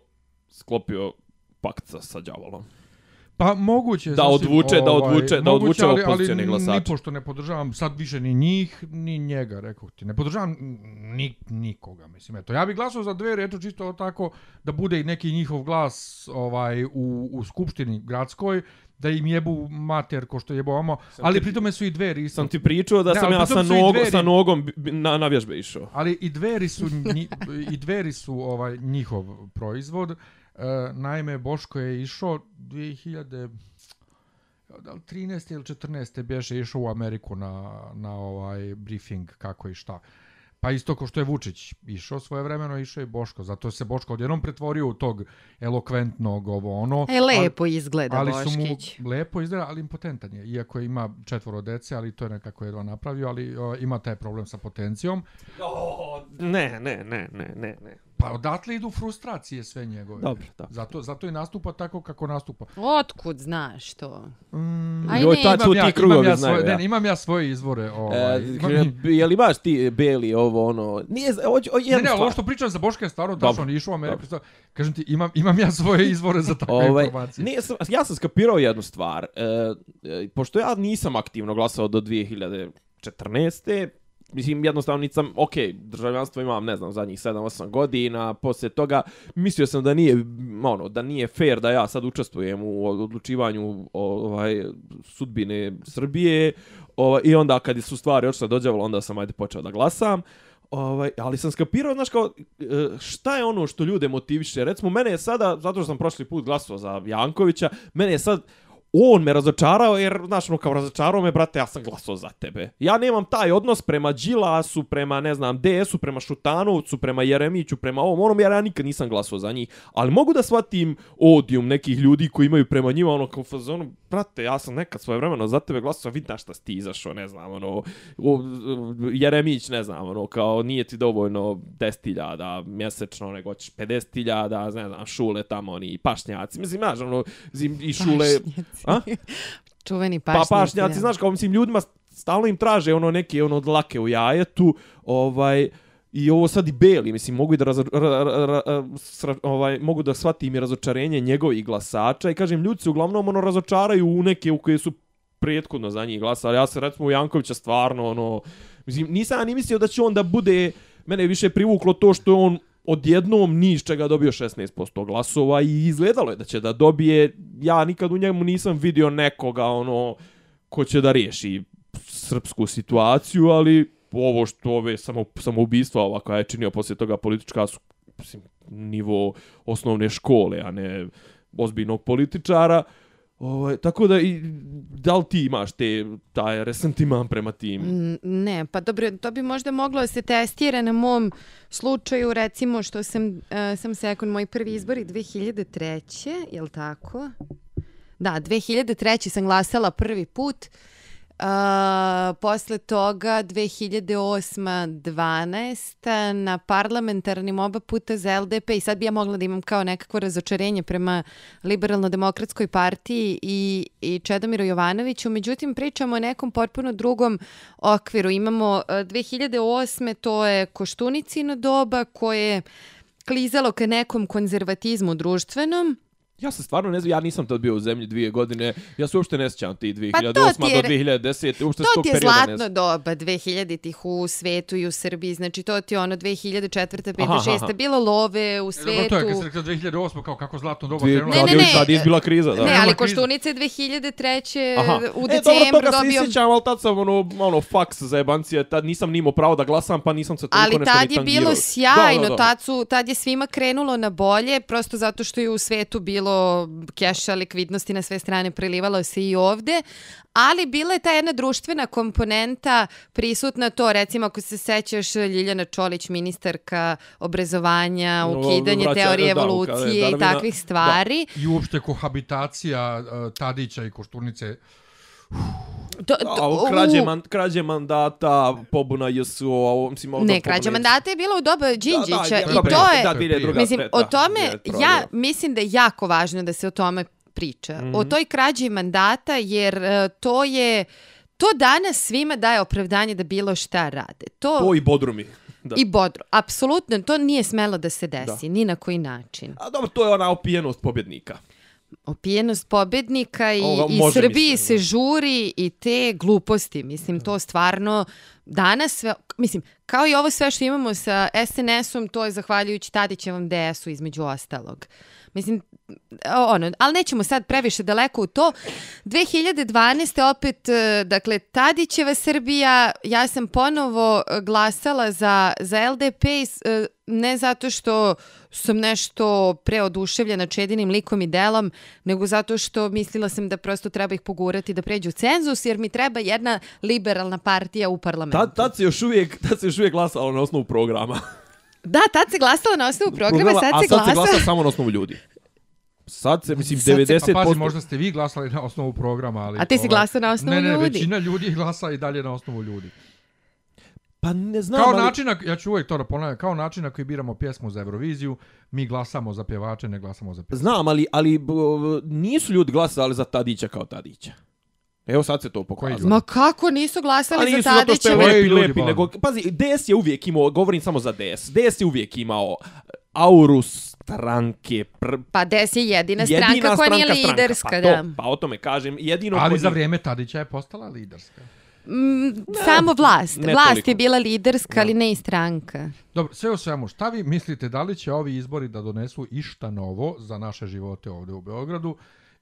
sklopio pakt sa, sa đavolom. Pa moguće. Da sasvim, odvuče- da odvuče- da moguće, odvuče ali, opozicione ali glasače. ni pošto ne podržavam sad više ni njih, ni njega, rekao ti. Ne podržavam ni, nikoga, mislim. Eto, ja bih glasao za dve, eto čisto tako da bude i neki njihov glas ovaj u, u skupštini gradskoj, da im jebu mater ko što jebo omo, ali ti- pritome su i dveri isto. Sam ti pričao da Ne, sam ali ja sa, su i nog, dveri- sa nogom na, na vježbe išao. Ali i dveri su nji, i dveri su ovaj njihov proizvod. E, naime Boško je išao 2000 da li 13. ili 14. bješe išao u Ameriku na, na ovaj briefing kako i šta. Pa isto kao što je Vučić išao svoje vremeno, išao je i Boško. Zato se Boško odjednom pretvorio u tog elokventnog ovo ono. E, lepo izgleda ali Boškić. su mu lepo izgleda, ali impotentan je. Iako ima četvoro dece, ali to je nekako jedva napravio, ali o, ima taj problem sa potencijom. Oh, ne, ne, ne, ne, ne, ne. Pa odatle idu frustracije sve njegove. Dobro, dobro. Zato, zato i nastupa tako kako nastupa. Otkud znaš to? Mm, Aj, Joj, su imam, ti ja, krugovi imam, ja znaju, svoje, ja. ne, imam ja svoje izvore. Ovaj, E, imam, je li imaš ti beli ovo ono? Nije, hoću, o, Ne, ne, stvar. ovo što pričam za Boška je staro, da Dobro, on išao u Ameriku. dobro. Dobro. Kažem ti, imam, imam ja svoje izvore za takve Ovaj, informacije. nije, sam, ja sam skapirao jednu stvar. E, e, pošto ja nisam aktivno glasao do 2014. Mislim, jednostavno nisam, ok, državljanstvo imam, ne znam, zadnjih 7-8 godina, poslije toga mislio sam da nije, ono, da nije fair da ja sad učestvujem u odlučivanju o, ovaj, sudbine Srbije, ovaj, i onda kad su stvari očito dođevalo, onda sam ajde počeo da glasam. Ovaj, ali sam skapirao, znaš kao, e, šta je ono što ljude motiviše? Recimo, mene je sada, zato što sam prošli put glasao za Jankovića, mene je sad, on me razočarao, jer, znaš, ono, kao razočarao me, brate, ja sam glasao za tebe. Ja nemam taj odnos prema Đilasu, prema, ne znam, DS-u, prema Šutanovcu, prema Jeremiću, prema ovom, onom, jer ja nikad nisam glasao za njih. Ali mogu da shvatim odijum nekih ljudi koji imaju prema njima, ono, kao fazonu, brate, ja sam nekad svoje vremeno za tebe glasao, vidi na šta si ti izašao, ne znam, ono, o, Jeremić, ne znam, ono, kao, nije ti dovoljno 10.000 mjesečno, nego hoćeš 50.000, ne znam, šule tamo, oni pašnjaci, mislim, znaš, ono, zim, i šule... Pašnjaci. A? Čuveni Pa pašnjaci. pašnjaci, da. znaš, kao mislim ljudima stalno im traže ono neke ono dlake u jajetu, ovaj I ovo sad i Beli, mislim, mogu i da razo, ra, ra, ra, ra, sra, ovaj, mogu da shvatim i razočarenje njegovih glasača i kažem, ljudi se uglavnom ono razočaraju u neke u koje su prethodno za njih glasali. Ja se recimo u Jankovića stvarno, ono, mislim, nisam ja ni mislio da će on da bude, mene više privuklo to što je on odjednom ni iz čega dobio 16% glasova i izgledalo je da će da dobije, ja nikad u njemu nisam vidio nekoga, ono, ko će da riješi srpsku situaciju, ali ovo što ove samo, samoubistva ova koja je činio poslije toga politička su mislim, nivo osnovne škole, a ne ozbiljnog političara. Ovaj, tako da i da li ti imaš te taj resentiman prema tim? Mm, ne, pa dobro, to bi možda moglo da se testira na mom slučaju, recimo što sam, uh, sam sekund, moj prvi izbori 2003. Je li tako? Da, 2003. sam glasala prvi put. Uh, posle toga 2008. 12. na parlamentarnim oba puta za LDP i sad bi ja mogla da imam kao nekakvo razočarenje prema liberalno-demokratskoj partiji i, i Čedomiru Jovanoviću. Međutim, pričamo o nekom potpuno drugom okviru. Imamo uh, 2008. to je Koštunicino doba koje je klizalo ka nekom konzervatizmu društvenom. Ja se stvarno ne znam, ja nisam tad bio u zemlji dvije godine, ja se uopšte ne sjećam ti 2008. Pa to ti je- do 2010. Uopšte To ti je ne zlatno znam. doba 2000-ih u svetu i u Srbiji. Znači to ti je ono 2004. 5. Aha, aha. 6. Bilo love u E, Dobro, svetu. to je kad se rekao 2008. kao kako zlatno doba Dvije. Ne, tad ne, je- ne. Tad je izbila kriza, da. Ne, ali krize. Koštunice 2003. Aha. u E, dobro, decembru toga se dobio... sjećam, ali tad sam ono, ono, faks za jebancije, tad nisam nimao pravo da glasam, pa nisam se toliko Ali nešto tad ni je tangirao. bilo sjajno, Da, da, da. Tad, su, tad je svima krenulo na bolje, prosto zato što je u svetu bilo keša, likvidnosti na sve strane, prelivalo se i ovde, ali bila je ta jedna društvena komponenta prisutna to, recimo ako se sećaš Ljiljana Čolić, ministarka obrazovanja, No, ukidanje vraća- teorije da, evolucije i Darwina, takvih stvari. I uopšte kohabitacija uh, Tadića i Koštunice. To, A, ovo krađe, man, krađe mandata, pobuna a ovo, mislim, ovo Ne, da pobuna mandata je bila u doba Đinđića da, i da, to pre- je... Da, 2002. Mislim, pre- o da, tome, 2001. ja mislim da je jako važno da se o tome priča. Mm Mhm. -hmm. O toj krađi mandata, jer e, to je... To danas svima daje opravdanje da bilo šta rade. To, To i Bodrumi. Da. i bodro. Apsolutno, to nije smelo da se desi, ni na koji način. A dobro, to je ona opijenost pobjednika. Opijenost pobednika i, Ovo i Srbiji mislim, se da. žuri i te gluposti. Mislim, to stvarno danas sve, mislim, kao i ovo sve što imamo sa SNS-om, to je zahvaljujući Tadićevom DS-u između ostalog. Mislim, ono, ali nećemo sad previše daleko u to. 2012. opet, e, dakle, Tadićeva Srbija, ja sam ponovo glasala za, za LDP, e, ne zato što sam nešto preoduševljena Čedinim likom i delom, nego zato što mislila sam da prosto treba ih pogurati da pređu cenzus, jer mi treba jedna liberalna partija u parlamentu. Tad, tad se još uvijek, tad se još uvijek glasalo na osnovu programa. Da, tad se glasalo na osnovu programa, Programa, sad a se sad se glasa... glasa samo na osnovu ljudi. Sad se, mislim, Sad se- 90%... Pa pazi, možda ste vi glasali na osnovu programa, ali... A ti si glasao na osnovu ne, ne, ljudi. većina ljudi glasa i dalje na osnovu ljudi. Pa ne znam, Kao ali... način, na, ja ću uvijek to da ponavljam, kao način na koji biramo pjesmu za Euroviziju, mi glasamo za pjevače, ne glasamo za pjesmu. Znam, ali, ali b- nisu ljudi glasali za Tadića kao Tadića. Evo sad se to pokazalo. Ma kako nisu glasali Ali za nisu zato što je? Koji lepi, ljudi, lepi, nego, pazi, DS je uvijek imao, govorim samo za DS, DS je uvijek imao auru stranke, pr, Pa des je jedina jedina stranka koja nije stranka, liderska, pa da. To, pa o tome kažem, jedino... Ali kod za vrijeme Tadića je postala liderska. Mm, samo vlast. ne vlast toliko. je bila liderska, Da. ali ne i stranka. Dobro, sve u svemu, šta vi mislite, da li će ovi izbori da donesu išta novo za naše živote ovdje u Beogradu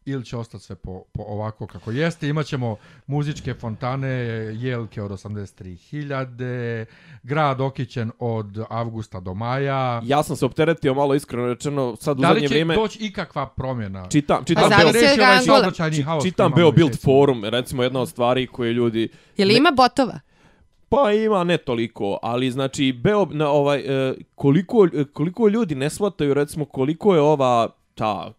ili će ostati sve po, po ovako kako jeste. Imaćemo muzičke fontane, jelke od 83.000, grad okićen od avgusta do maja. Ja sam se opteretio malo iskreno rečeno, sad u Da li zadnje će vrijeme doći ikakva promjena? čitam, čitam, Pa Beo, reći ovaj haos koji čitam Beo Build mjesecima. forum, recimo jedna od stvari koje ljudi Je li ima botova? Pa ima ne toliko, ali znači Beo na ovaj e, koliko koliko ljudi ne shvataju recimo koliko je ova ta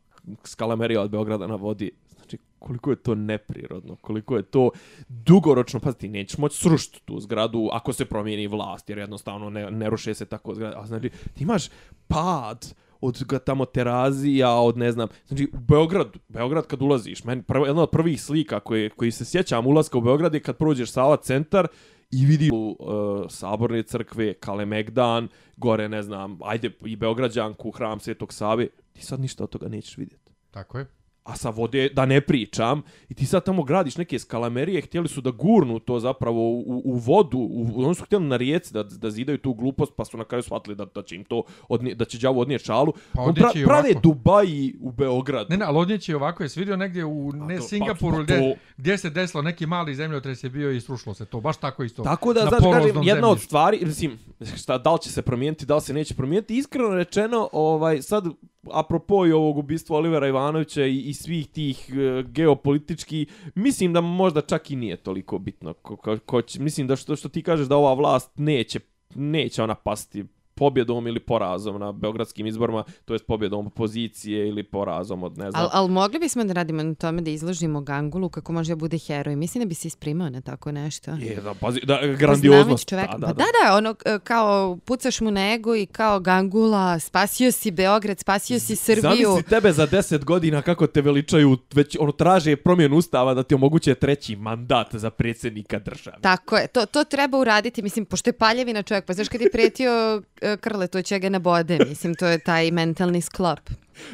skalamerija od Beograda na vodi. Znači koliko je to neprirodno, koliko je to dugoročno, pa ti nećeš moći srušiti tu zgradu ako se promijeni vlast, jer jednostavno ne, ne ruše se tako zgrada. A znači, ti imaš pad od tamo terazija, od ne znam, znači u Beograd, Beograd kad ulaziš, meni prvo, jedna od prvih slika koje, koji se sjećam ulaska u Beograd je kad prođeš Sava centar i vidi uh, e, saborne crkve, Kalemegdan, gore, ne znam, ajde i Beograđanku, hram Svetog Save, ti sad ništa od toga nećeš vidjeti Tako je. a sa vode da ne pričam i ti sad tamo gradiš neke skalamerije htjeli su da gurnu to zapravo u, u vodu u, oni su htjeli na rijeci da, da zidaju tu glupost pa su na kraju shvatili da, da će im to odnije, da će đavo odnije čalu Pa On i prave. Dubaji u Beogradu Ne, ne, ali odnijet će i ovako, jesi vidio negdje u, ne to- pa- Singapuru, pa gdje, to- gdje se desilo neki mali zemljotres je bio i srušilo se to, baš tako isto. Tako da, na znaš, kažem, jedna od stvari, mislim, šta, da li će se promijeniti, da li se neće promijeniti, iskreno rečeno, ovaj, sad, apropo i ovog ubistva Olivera Ivanovića i, i svih tih e, geopolitički, mislim da možda čak i nije toliko bitno. Ko, ko, ko će, mislim da što, što ti kažeš da ova vlast neće, neće ona pasti pobjedom ili porazom na beogradskim izborima, to jest pobjedom opozicije ili porazom od, ne znam, Al, al mogli bismo da radimo na tome da izložimo Gangulu kako može da bude heroj. Mislim da bi se isprimao na tako nešto. Je, da, pazi, da, grandioznost. čoveka. Da, da, Pa da, da, ono kao pucaš mu na ego i kao Gangula, spasio si Beograd, spasio si Srbiju. Zamisli tebe za 10 godina kako te veličaju, već ono traže promjenu ustava da ti omoguće treći mandat za predsjednika države. Tako je, to, to treba uraditi, mislim, pošto je paljevina čovjek, pa znaš kad je pretio krle, to će ga na bode, mislim, to je taj mentalni sklop.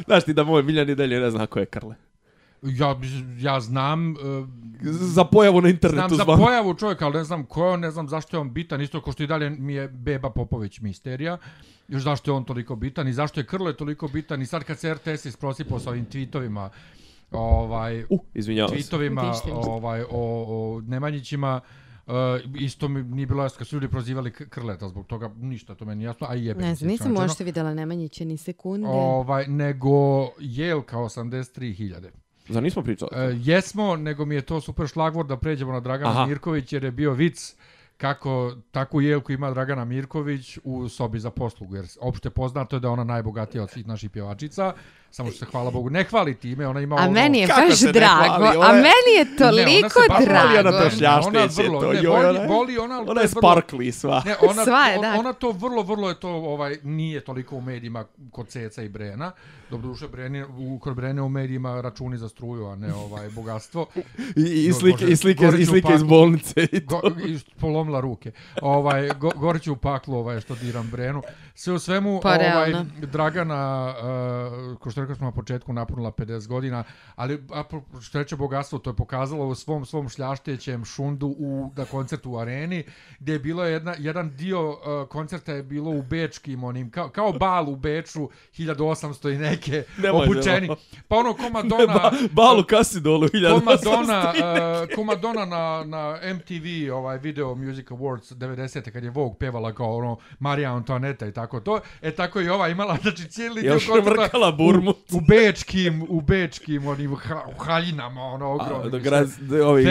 Znaš ti da moj Miljan i dalje ne zna ko je Karle. Ja, ja znam, e, Za pojavu na internetu znam za zvam. pojavu čovjeka, ali ne znam ko je on, ne znam zašto je on bitan, isto kao što i dalje mi je Beba Popović misterija, još zašto je on toliko bitan i zašto je Krle toliko bitan i sad kad se RTS isprosipao sa ovim tweetovima, ovaj, Uh, izvinjavam se. tweetovima ovaj, o, o Nemanjićima, Uh, isto mi nije bilo jasno kad su ljudi prozivali Krleta zbog toga, ništa to meni jasno, a i jebe. Ne znam, se nisam možda vidjela Nemanjića ni sekunde. Ovaj, nego Jelka 83.000. Za nismo pričali? E, jesmo, nego mi je to super šlagvor da pređemo na Dragana Aha. Mirković, jer je bio vic kako takvu jelku ima Dragana Mirković u sobi za poslugu, jer opšte poznato je da je ona najbogatija od svih naših pjevačica, samo što se hvala Bogu ne hvali time, ona ima A ono... meni je baš drago, hvali, ona a je- meni je Ne, ona toliko se baš hvali, drago. ona to ona vrlo, to, ne, joj, ona je- voli ona, Ona to je vrlo- sparkli sva. Ne, ona, Sva je, da. ona to vrlo, vrlo je to, ovaj, nije toliko u medijima kod Ceca i Brena. Dobro duše, Breni, u, kod Brene u medijima računi za struju, a ne ovaj, bogatstvo. I, i, slike, i slike, i slike iz bolnice. I Go, i polomla ruke. Ovaj, go, u paklu ovaj, što diram Brenu. Sve u svemu, Pa, ovaj, realno. Dragana, uh, ko što rekao smo na početku, napunila 50 godina, ali a, što reče bogatstvo, to je pokazalo u svom svom šljaštećem šundu u, na koncertu u areni, gdje je bilo jedna, jedan dio uh, koncerta je bilo u bečkim onim, kao, kao bal u Beču, 1800 i neke, Nemoj, obučeni. Pa ono ko Madonna... ba, balu kasidolu, Ko 1800. Madonna, uh, ko Madonna na, na MTV ovaj video Music Awards 90. kad je Vogue pevala kao ono Marija Antoaneta i tako to. E tako i ova imala, znači cijeli dio Još koncerta mrkala burmu. U, bečkim, u bečkim onim ha, u haljinama, ono A, ogromnim. da grad, da, ovi,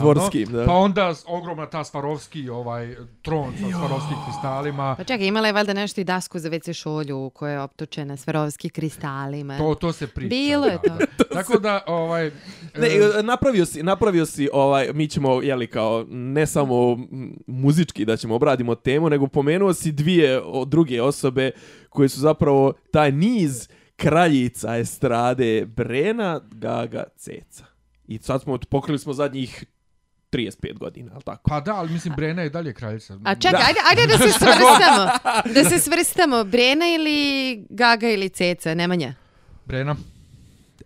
dvorskim, da. Pa onda ogromna ta Svarovski, ovaj, tron sa Svarovskim kristalima. Pa čekaj, imala je valjda nešto i dasku za WC šolju koja je optočena sverovski kristalima. To, to se priča. Bilo je da, da. Tako da, ovaj... Ne, e, napravio si, napravio si ovaj, mi ćemo, jeli, kao, ne samo muzički da ćemo obradimo temu, nego pomenuo si dvije o, druge osobe koje su zapravo taj niz kraljica estrade Brena, Gaga, Ceca. I sad smo, pokrili smo zadnjih 35 godina, ali tako? Pa da, ali mislim, Brena je dalje kraljica. A čekaj, ajde, ajde da se svrstamo. Da se svrstamo. Brena ili Gaga ili Ceca, Nemanja? Brena.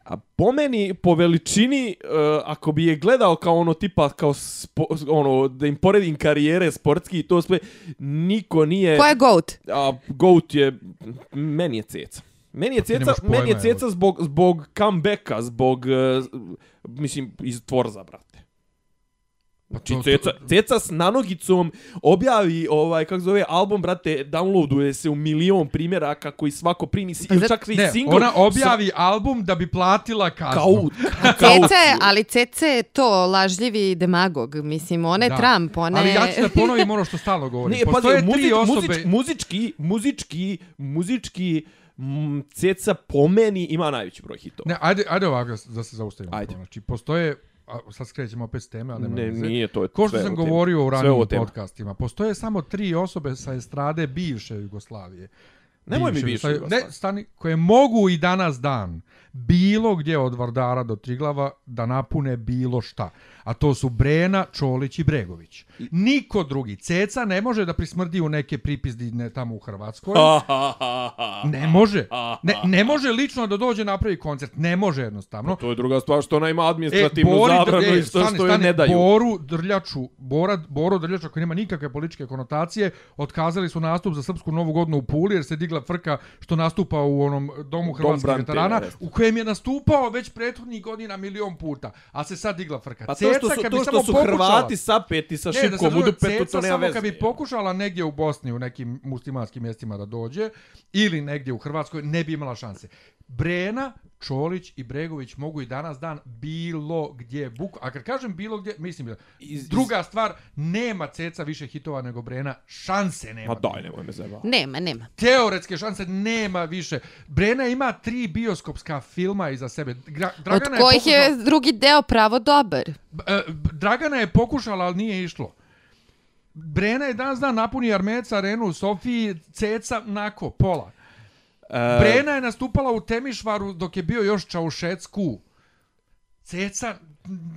A po meni, po veličini, uh, ako bi je gledao kao ono tipa, kao spo, ono, da im poredim karijere sportski i to sve, niko nije... Ko je GOAT? A Goat je, meni je ceca. Meni je ceca, pojma, meni je ceca zbog, zbog comebacka, zbog, uh, mislim, iz Tvorza, brate. Znači, to- ceca, ceca s nanogicom objavi, ovaj, kako zove, album, brate, downloaduje se u milion primjeraka koji svako primi, si, Pa ili čak i Ne, single. ona objavi album da bi platila kaznu. Kao, Ceca je, ali Ceca je to lažljivi demagog. Mislim, ona je Da. Trump, ona Ali ja ću da ponovim ono što stalno govorim. Ne, pazi, Postoje muzič, tri osobe... muzič, muzički, muzički, muzički, mm, ceca po meni ima najveći broj hitova. Ne, ajde, ajde ovako da se zaustavimo. Ajde. Znači, postoje... A, sad skrećemo opet s teme, ali Ne, veze. nije to. Ko što sam govorio u ranijim podcastima, postoje samo tri osobe sa estrade bivše Jugoslavije. Nemoj mi bivše Jugoslavije. Ne, stani, koje mogu i danas dan bilo gdje od Vardara do Triglava da napune bilo šta. A to su Brena, Čolić i Bregović. Niko drugi. Ceca ne može da prismrdi u neke pripizdine tamo u Hrvatskoj. Ne može. Ne, ne može lično da dođe napravi koncert. Ne može jednostavno. To je druga stvar što ona ima administrativnu Bori- zabranu e, i što, stani, što joj ne daju. Boru Drljaču, Bora, Boro Drljača koji nema nikakve političke konotacije, otkazali su nastup za Srpsku novu godinu u Puli jer se digla frka što nastupa u onom domu hrvatskih veterana u kojem je nastupao već prethodnih godina milion puta, a se sad digla frka. Pa to što su, to što su pokušala- Hrvati sapeti sa Ne, da šipkom u dupetu, Ceca to nema samo veze. kad bi pokušala negdje u Bosni, u nekim muslimanskim mjestima da dođe, ili negdje u Hrvatskoj, ne bi imala šanse. Brena, Čolić i Bregović mogu i danas dan bilo gdje buku. A kad kažem bilo gdje, mislim da Iz- iz- druga stvar, nema ceca više hitova nego Brena, šanse nema. Ma daj, nemoj me zajebati. Nema, nema. Teoretske šanse nema više. Brena ima tri bioskopska filma iza sebe. Gra, Od Dragana kojih pokušala- je drugi deo pravo dobar. E, Dragana je pokušala, ali nije išlo. Brena je danas dan napuni Armeca arenu u Sofiji, Ceca nako, pola. E, Brena je nastupala u Temišvaru dok je bio još Čaušecku. Ceca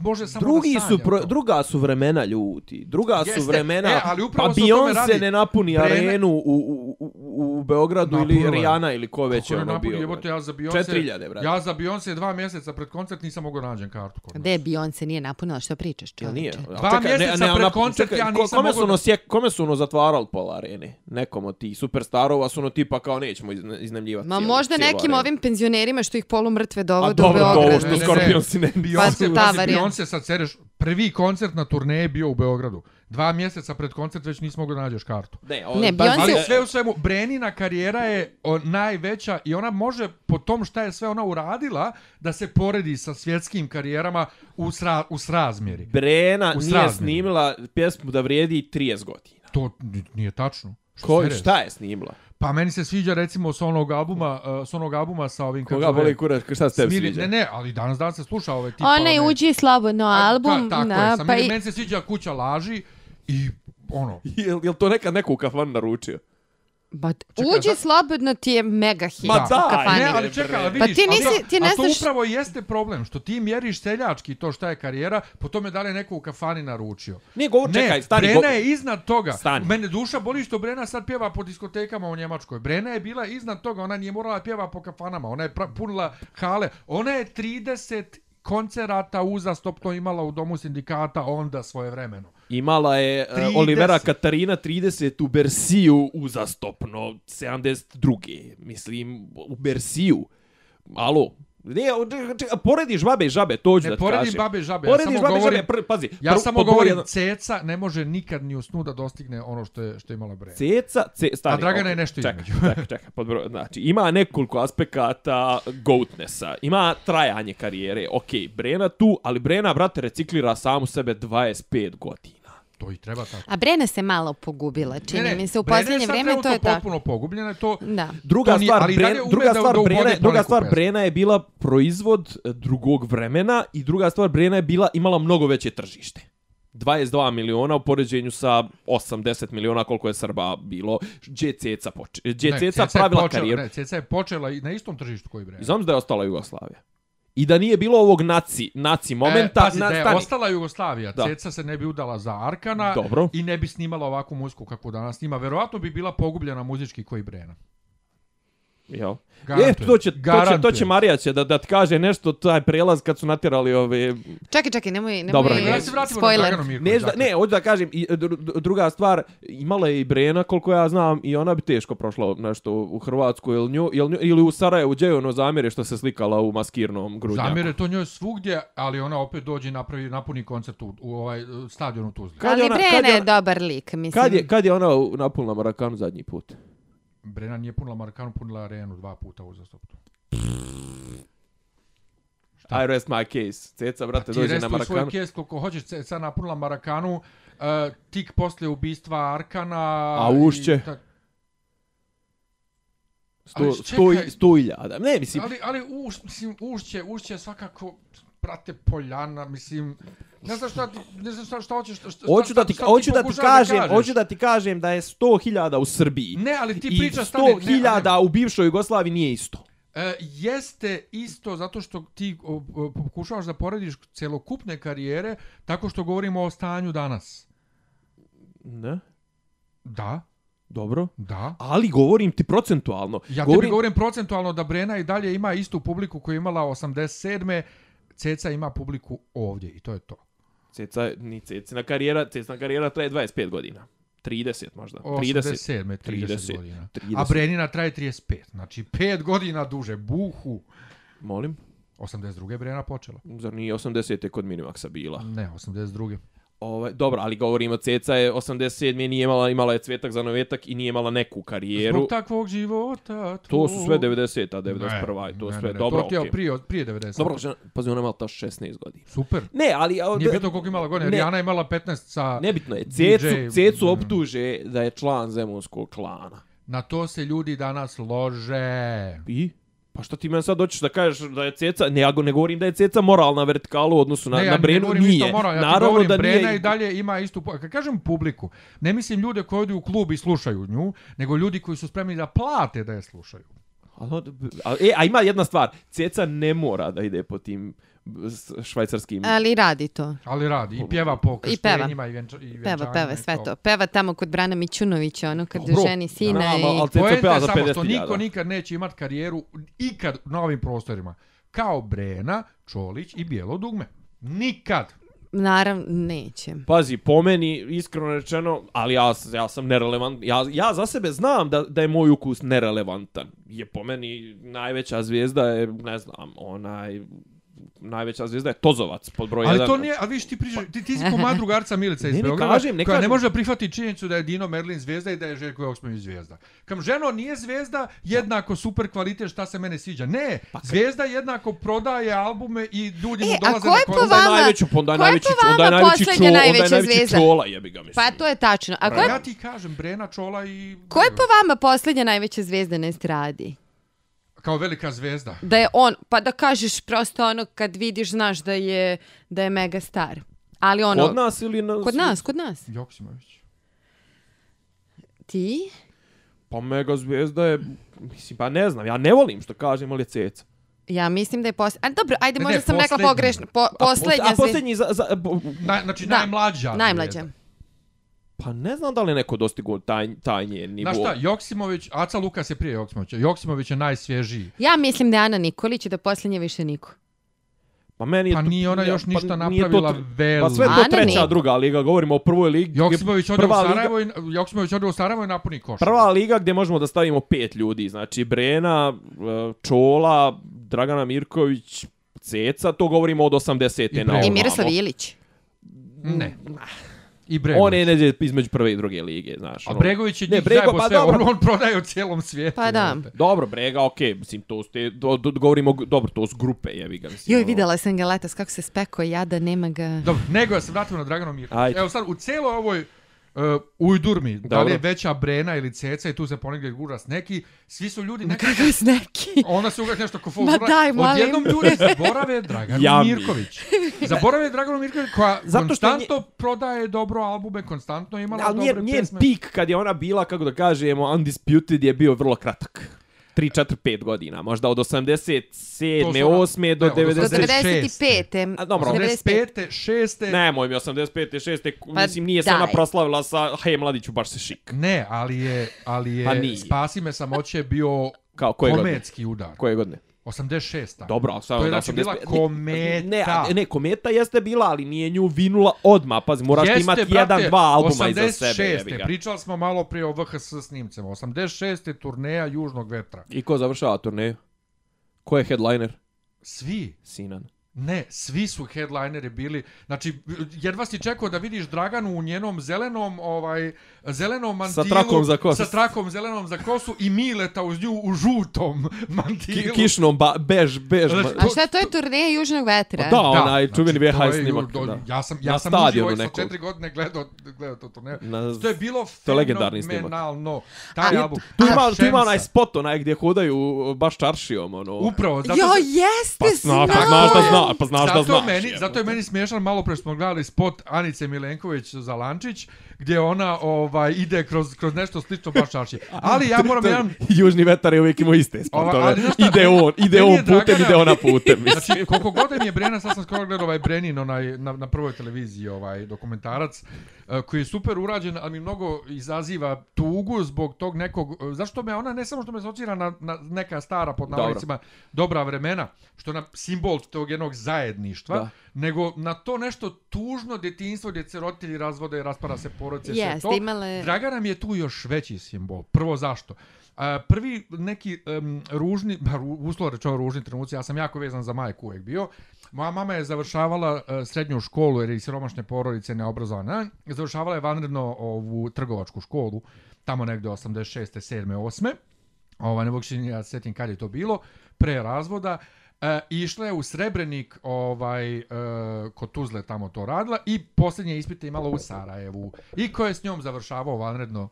može samo Drugi da su pro, druga su vremena ljuti. Druga Jeste, su vremena. e, ali pa Beyoncé ne napuni Brena- arenu u, u, u, u Beogradu ili Napunila je. Rijana ili ko već je ne ono bio. jebote, ja za Beyoncé, 4000, brate. ja za Beyoncé dva mjeseca pred koncert nisam mogao nađen kartu. Kod nas. Gde Beyoncé nije napunila, što pričaš nije? čovječe? A Dva čekaj, mjeseca pred ona- koncert čekaj, ja nisam kome mogao su ono sjek, kome su ono zatvarali pola arene? Nekom od tih superstarova su ono tipa kao nećemo izne- iznajmljivati Ma cijelu- možda cijelu nekim arenu. ovim penzionerima što ih polumrtve A dovode u dobro, to ovo Beograd. što Ne, ne, ne. Ne. Pa Beyoncé, varijanta. Beyoncé sad sereš, prvi koncert na turneji bio u Beogradu. Dva mjeseca pred koncert već nisi mogao da nađeš kartu. Ne, o, Ne, Ali sve u svemu, Brenina karijera je o, najveća i ona može po tom šta je sve ona uradila da se poredi sa svjetskim karijerama u, sra, u srazmjeri. Brena U nije srazmjeru. snimila pjesmu da vrijedi 30 godina. To nije tačno. Što Ko, šta je snimila? Pa meni se sviđa recimo sa onog albuma, uh, sa onog albuma sa ovim... kako Koga zove, boli kurac, šta se tebi Smiri- sviđa? Ne, ne, ali danas dan se sluša ove tipa... Onaj one- uđi slobodno A, album. Ta, tako na, je, sa pa meni, i, meni se sviđa kuća laži i ono... Jel, jel to nekad neko u kafan naručio? Ba, Čekaj, uđi za- slobodno ti je mega hit Ma u daj, kafani. Ne, ali čekaj, ali Pa vidiš, ti ali nisi- ti ne a to znaš- upravo jeste problem, što ti mjeriš seljački to šta je karijera, po tome da li je neko u kafani naručio. Nije govor, Ne, čekaj, stani. Brena go- je iznad toga. Stani. Mene duša boli što Brena sad pjeva po diskotekama u Njemačkoj. Brena je bila iznad toga, ona nije morala pjeva po kafanama, ona je pra- punila hale. Ona je 30 koncerata uzastopno imala u domu sindikata onda svoje vremeno. Imala je uh, 30. Olivera Katarina 30 u Bersiju uzastopno 72. Mislim, u Bersiju. Alo, Ne, čekaj, čekaj, porediš babe i žabe, to ću Ne da ti kažem. babe i žabe, ja Porediš samo babe govorim- žabe, pr, pazi. Ja prvo- samo govorim, jedan- ceca ne može nikad ni u snu da dostigne ono što je, što je imala Brena. Ceca, ce, stari. A Dragana ok, je nešto čekaj, između. Čekaj, čekaj, pod broj, znači, ima nekoliko aspekata goatnessa, ima trajanje karijere, ok, Brena tu, ali Brena, brate, reciklira samu sebe 25 godina. To i treba tako. A Brena se malo pogubila, čini mi se. U posljednje vrijeme to je tako. potpuno pogubljena, je to... Da. Druga To nije- stvar, ali Bren, druga da- stvar, da Brena, druga stvar. Brena je bila proizvod e, drugog vremena i druga stvar Brena je bila imala mnogo veće tržište. 22 miliona u poređenju sa 80 miliona koliko je Srba bilo. Gdje je Ceca, poče, gdje je Ne, Ceca je pravila počela- karijeru. Ne, Ceca je počela i na istom tržištu koji Brena. I znam da je ostala Jugoslavija. I da nije bilo ovog naci, naci momenta, e, pazi, na, da je stani. ostala Jugoslavija, Da. Ceca se ne bi udala za Arkana Dobro. i ne bi snimala ovakvu muziku kako danas snima. Verovatno bi bila pogubljena muzički koji Brena. Jel? E, Garantujem. to će, to će, to će Marija će da, da ti kaže nešto, taj prelaz kad su natjerali ove... Čekaj, čekaj, nemoj, nemoj Dobro, Da se vratimo na spoiler. Draganu Mirković. Ne, da, dakle. ne, hoću da kažem, i dru- dru- druga stvar, imala je i Brena, koliko ja znam, i ona bi teško prošla nešto u Hrvatsku, ili, nju, ili, nju, ili u Sarajevu, gdje je ono zamjere što se slikala u maskirnom grudnjaku. Zamjere to njoj svugdje, ali ona opet dođe i napravi napuni koncert u, u ovaj stadion u Tuzli. Kad Ali je ona- kad Brena je je ona- dobar lik, mislim. Kad je, kad je ona u- napunila Marakanu zadnji put? Brena nije punila Marakanu, punila arenu dva puta uzastopno. I rest my case. Ceca, brate, Ti dođe na restuj svoj Marakanu. kes koliko hoćeš, ce- sad napunila Marakanu, uh, tik poslije ubistva Arkana. A ušće? i tak- Sto, Ali sto, čekaj. sto iljada. Ne, mislim, Ali, ali uš, mislim, ušće, ušće svakako, brate, Poljana, mislim, ne znam šta, ti, ne znam šta, šta hoćeš, šta, šta, hoću da ti, šta hoću da ti kažem, kažeš. hoću da ti kažem da je 100.000 u Srbiji. Ne, ali ti pričaš stane- ne, 100.000 u bivšoj Jugoslaviji nije isto. E, jeste isto zato što ti o, o, pokušavaš da porediš celokupne karijere tako što govorimo o stanju danas. Ne? Da, Dobro. da. Ali govorim ti procentualno. Ja govorim, tebi govorim procentualno da Brena i dalje ima istu publiku koju je imala 87. Ceca ima publiku ovdje i to je to. Ceca, ni Cecina karijera, Cecina karijera traje 25 godina. 30 možda. 30. 87. 30, 30, godina. 30. A Brenina traje 35. Znači 5 godina duže. Buhu. Molim? 82. Brena počela. Zar nije 80. kod Minimaxa bila? Ne, 82. Ovaj, dobro, ali govorimo, Ceca je 87. nije imala, imala je cvetak za novetak i nije imala neku karijeru. Zbog takvog života. To su sve 90-a, 91-a i to ne, sve ne, ne, dobro. To ti je okej. prije, prije 90. Dobro, žena, pazi, ona je imala ta 16 godina. Super. Ne, ali... a, Nije bitno koliko imala godine. Ne. Rijana je imala 15 sa... Nebitno je. Cecu, DJ, cecu optuže da je član Zemunskog klana. Na to se ljudi danas lože. I? Pa što ti meni sad hoćeš da kažeš da je Ceca, ne, ja ne govorim da je Ceca moralna vertikalu u odnosu na, ne, ja na Brenu, ne nije. isto moral, ja Naravno govorim, da Brena nije. i dalje ima istu... Kad kažem publiku, ne mislim ljude koji odu u klub i slušaju nju, nego ljudi koji su spremni da plate da je slušaju. A, a, e, a ima jedna stvar, Ceca ne mora da ide po tim švajcarskim... Ali radi to. Ali radi, i pjeva po I peva. krštenjima i, venča, i Peva, venčanjima peva i sve to. to. Peva tamo kod Brana Mićunovića, ono kad Dobro. ženi sina Da, i... ali Poenta peva je za samo 50.000. što niko nikad neće imat karijeru ikad na ovim prostorima. Kao Brena, Čolić i Bijelo dugme. Nikad. Naravno, neće. Pazi, po meni, iskreno rečeno, ali ja, ja sam nerelevant, ja, ja za sebe znam da, da je moj ukus nerelevantan. Je po meni najveća zvijezda je, ne znam, onaj, najveća zvijezda je Tozovac pod broj Ali 1. to nije, a viš ti pričaš, ti, ti si ko drugarca Milica iz Ne, ne Beograda, kažem, ne koja ne kažem. može da prihvati činjenicu da je Dino Merlin zvezda i da je Željko Joksmović zvezda. Kam ženo nije zvezda jednako super kvalitet šta se mene sviđa. Ne, zvezda jednako prodaje albume i ljudi mu E, a dolaze ko je na po koncert. vama- Onda je najveći, onda je ko je najveći, po onda je vama najveći onda je najveća najveći čola, jebi ga mislim. Pa to je tačno. A ko je, Ja ti kažem, Brena Čola i... ko je po vama posljednja najveća zvijezda na estradi? Kao velika zvezda. Da je on, pa da kažeš prosto ono kad vidiš, znaš da je, da je mega star. Ali ono... Kod nas ili na... Kod nas, kod nas. Joksimović. Ti? Pa mega zvijezda je, mislim, pa ne znam, ja ne volim što kažem, ali je ceca. Ja mislim da je posljednja... A dobro, ajde, Ne, možda ne, sam rekla pogrešno. Po, posljednja A, a zvijezda. posljednji za, za, bo- Na, znači Da, najmlađa Najmlađa. zvezda. Pa ne znam da li neko dostigao taj, taj njen nivo. Znaš šta, Joksimović, Aca Lukas je prije Joksimovića. Joksimović je najsvježiji. Ja mislim da je Ana Nikolić i da posljednje više niko. Pa meni je Pa to- nije ona još ništa nije to napravila tre- velo. Pa sve to Ana treća ne. druga liga, govorimo o prvoj ligi. Joksimović ode u prva liga- Sarajevo i, Joksimović ode u Sarajevo i napuni koš. Prva liga gdje možemo da stavimo pet ljudi, znači Brena, e, Čola, Dragana Mirković, Ceca, to govorimo od 80. I na ovamo. I Miroslav Ilić. Ne. I Bregović. On je neđe između prve i druge lige, znaš. A ono. Bregović je Ne, njih Brego, pa sve, dobro. on, on prodaje u cijelom svijetu. Pa da. jebote. Dobro, Brega, okej, mislim, to ste, do, do, govorimo, dobro, to su grupe, jebi ga, mislim. Joj, ono. videla sam ga letos kako se speko jada, nema ga. Dobro, nego ja se vratimo na Draganu Mirković. Evo sad, u cijeloj ovoj uh, ujdurmi, da li je Dobro. veća Brena ili Ceca i tu se ponegdje guras neki, svi su ljudi nekako... kakav s neki. Onda se uvijek nešto ko fol. Ma daj, molim. Odjednom ljudi zaborave Draganu Jami. Mirković. Zaborave Draganu Mirković koja Zato što konstantno prodaje dobro albume, konstantno je imala Ali dobre njen, njen pjesme. pik kad je ona bila, kako da kažemo, undisputed je bio vrlo kratak. 3, 4, 5 godina, možda od 87. To su ona- 8. do ne, od Do 90. 95. A, dobro. 95. 85. 6. Nemoj mi 85. 6. Pa mislim, nije se ona proslavila sa Hej, mladiću, baš se šik. Ne, ali je, ali Pa je nije. Spasi me samoće bio Kao, koje godine? kometski udar. Koje godine? 86. Dobro, samo To je znači bila 85 kometa. Ne, a- ne, kometa jeste bila, ali nije nju vinula odma. Pazi, moraš ti imati jedan, dva albuma iza sebe. jebi 86. ga. Pričali smo malo prije o VHS snimcima. 86. turneja Južnog vetra. I ko završava turneju? Ko je headliner? Svi, Sinan. Ne, svi su headlineri bili. Znači, jedva si čekao da vidiš Draganu u njenom zelenom, ovaj, zelenom mantilu. trakom za kosu. Sa trakom zelenom za kosu i Mileta uz nju u žutom Ki, mantilu. kišnom, ba, bež, bež. Znači, A šta to je turneja Južnog vetra? Da, onaj čuveni znači, VHS je snimak. ju- da. Ja sam, ja sam uživo sa četiri godine gledao, gledao to turneju. Na- To je bilo to je legendarni snimak. fenomenalno. Taj A, album. tu ima, tu ima onaj spot, onaj gdje hodaju baš čaršijom, ono. Upravo, zato Jo, jeste, Pa zna- pa znam! znaš da zna, pa znaš da zato, znaš. meni, jebote. zato je meni smiješan, malo pre smo gledali spot Anice Milenković za Lančić, gdje ona ovaj ide kroz, kroz nešto slično baš čarši. Ali ja moram je- jedan... Južni vetar je uvijek imao iste spotove. ali ide on, ide je on putem, Dragana- ide ona putem. mislim. Znači, koliko god da mi je Brena, sad sam skoro gledao ovaj Brenin onaj, na, na prvoj televiziji, ovaj dokumentarac, koji je super urađen, ali mi mnogo izaziva tugu zbog tog nekog... eh, Zašto me ona ne samo što me asocira na, na neka stara, pod Dobro. navodnicima, dobra vremena, što je na simbol tog jednog zajedništva, Da. nego na to nešto tužno djetinjstvo gdje se roditelji razvode, raspara se porodice, sve Jeste, to. imale- Dragana mi je tu još veći simbol. Prvo zašto? A, prvi neki um, ružni, ba, ru, uslovno rečeno ružni trenuci, ja sam jako vezan za majku uvijek bio. Moja mama je završavala uh, srednju školu jer je iz siromašne porodice neobrazovana. E, završavala je vanredno ovu trgovačku školu, tamo negde 86. 7. 8. Ova, ne mogu se ja setim kad je to bilo, pre razvoda. E, išla je u Srebrenik ovaj, e, kod Tuzle tamo to radila i posljednje ispite imala u Sarajevu. I ko je s njom završavao vanredno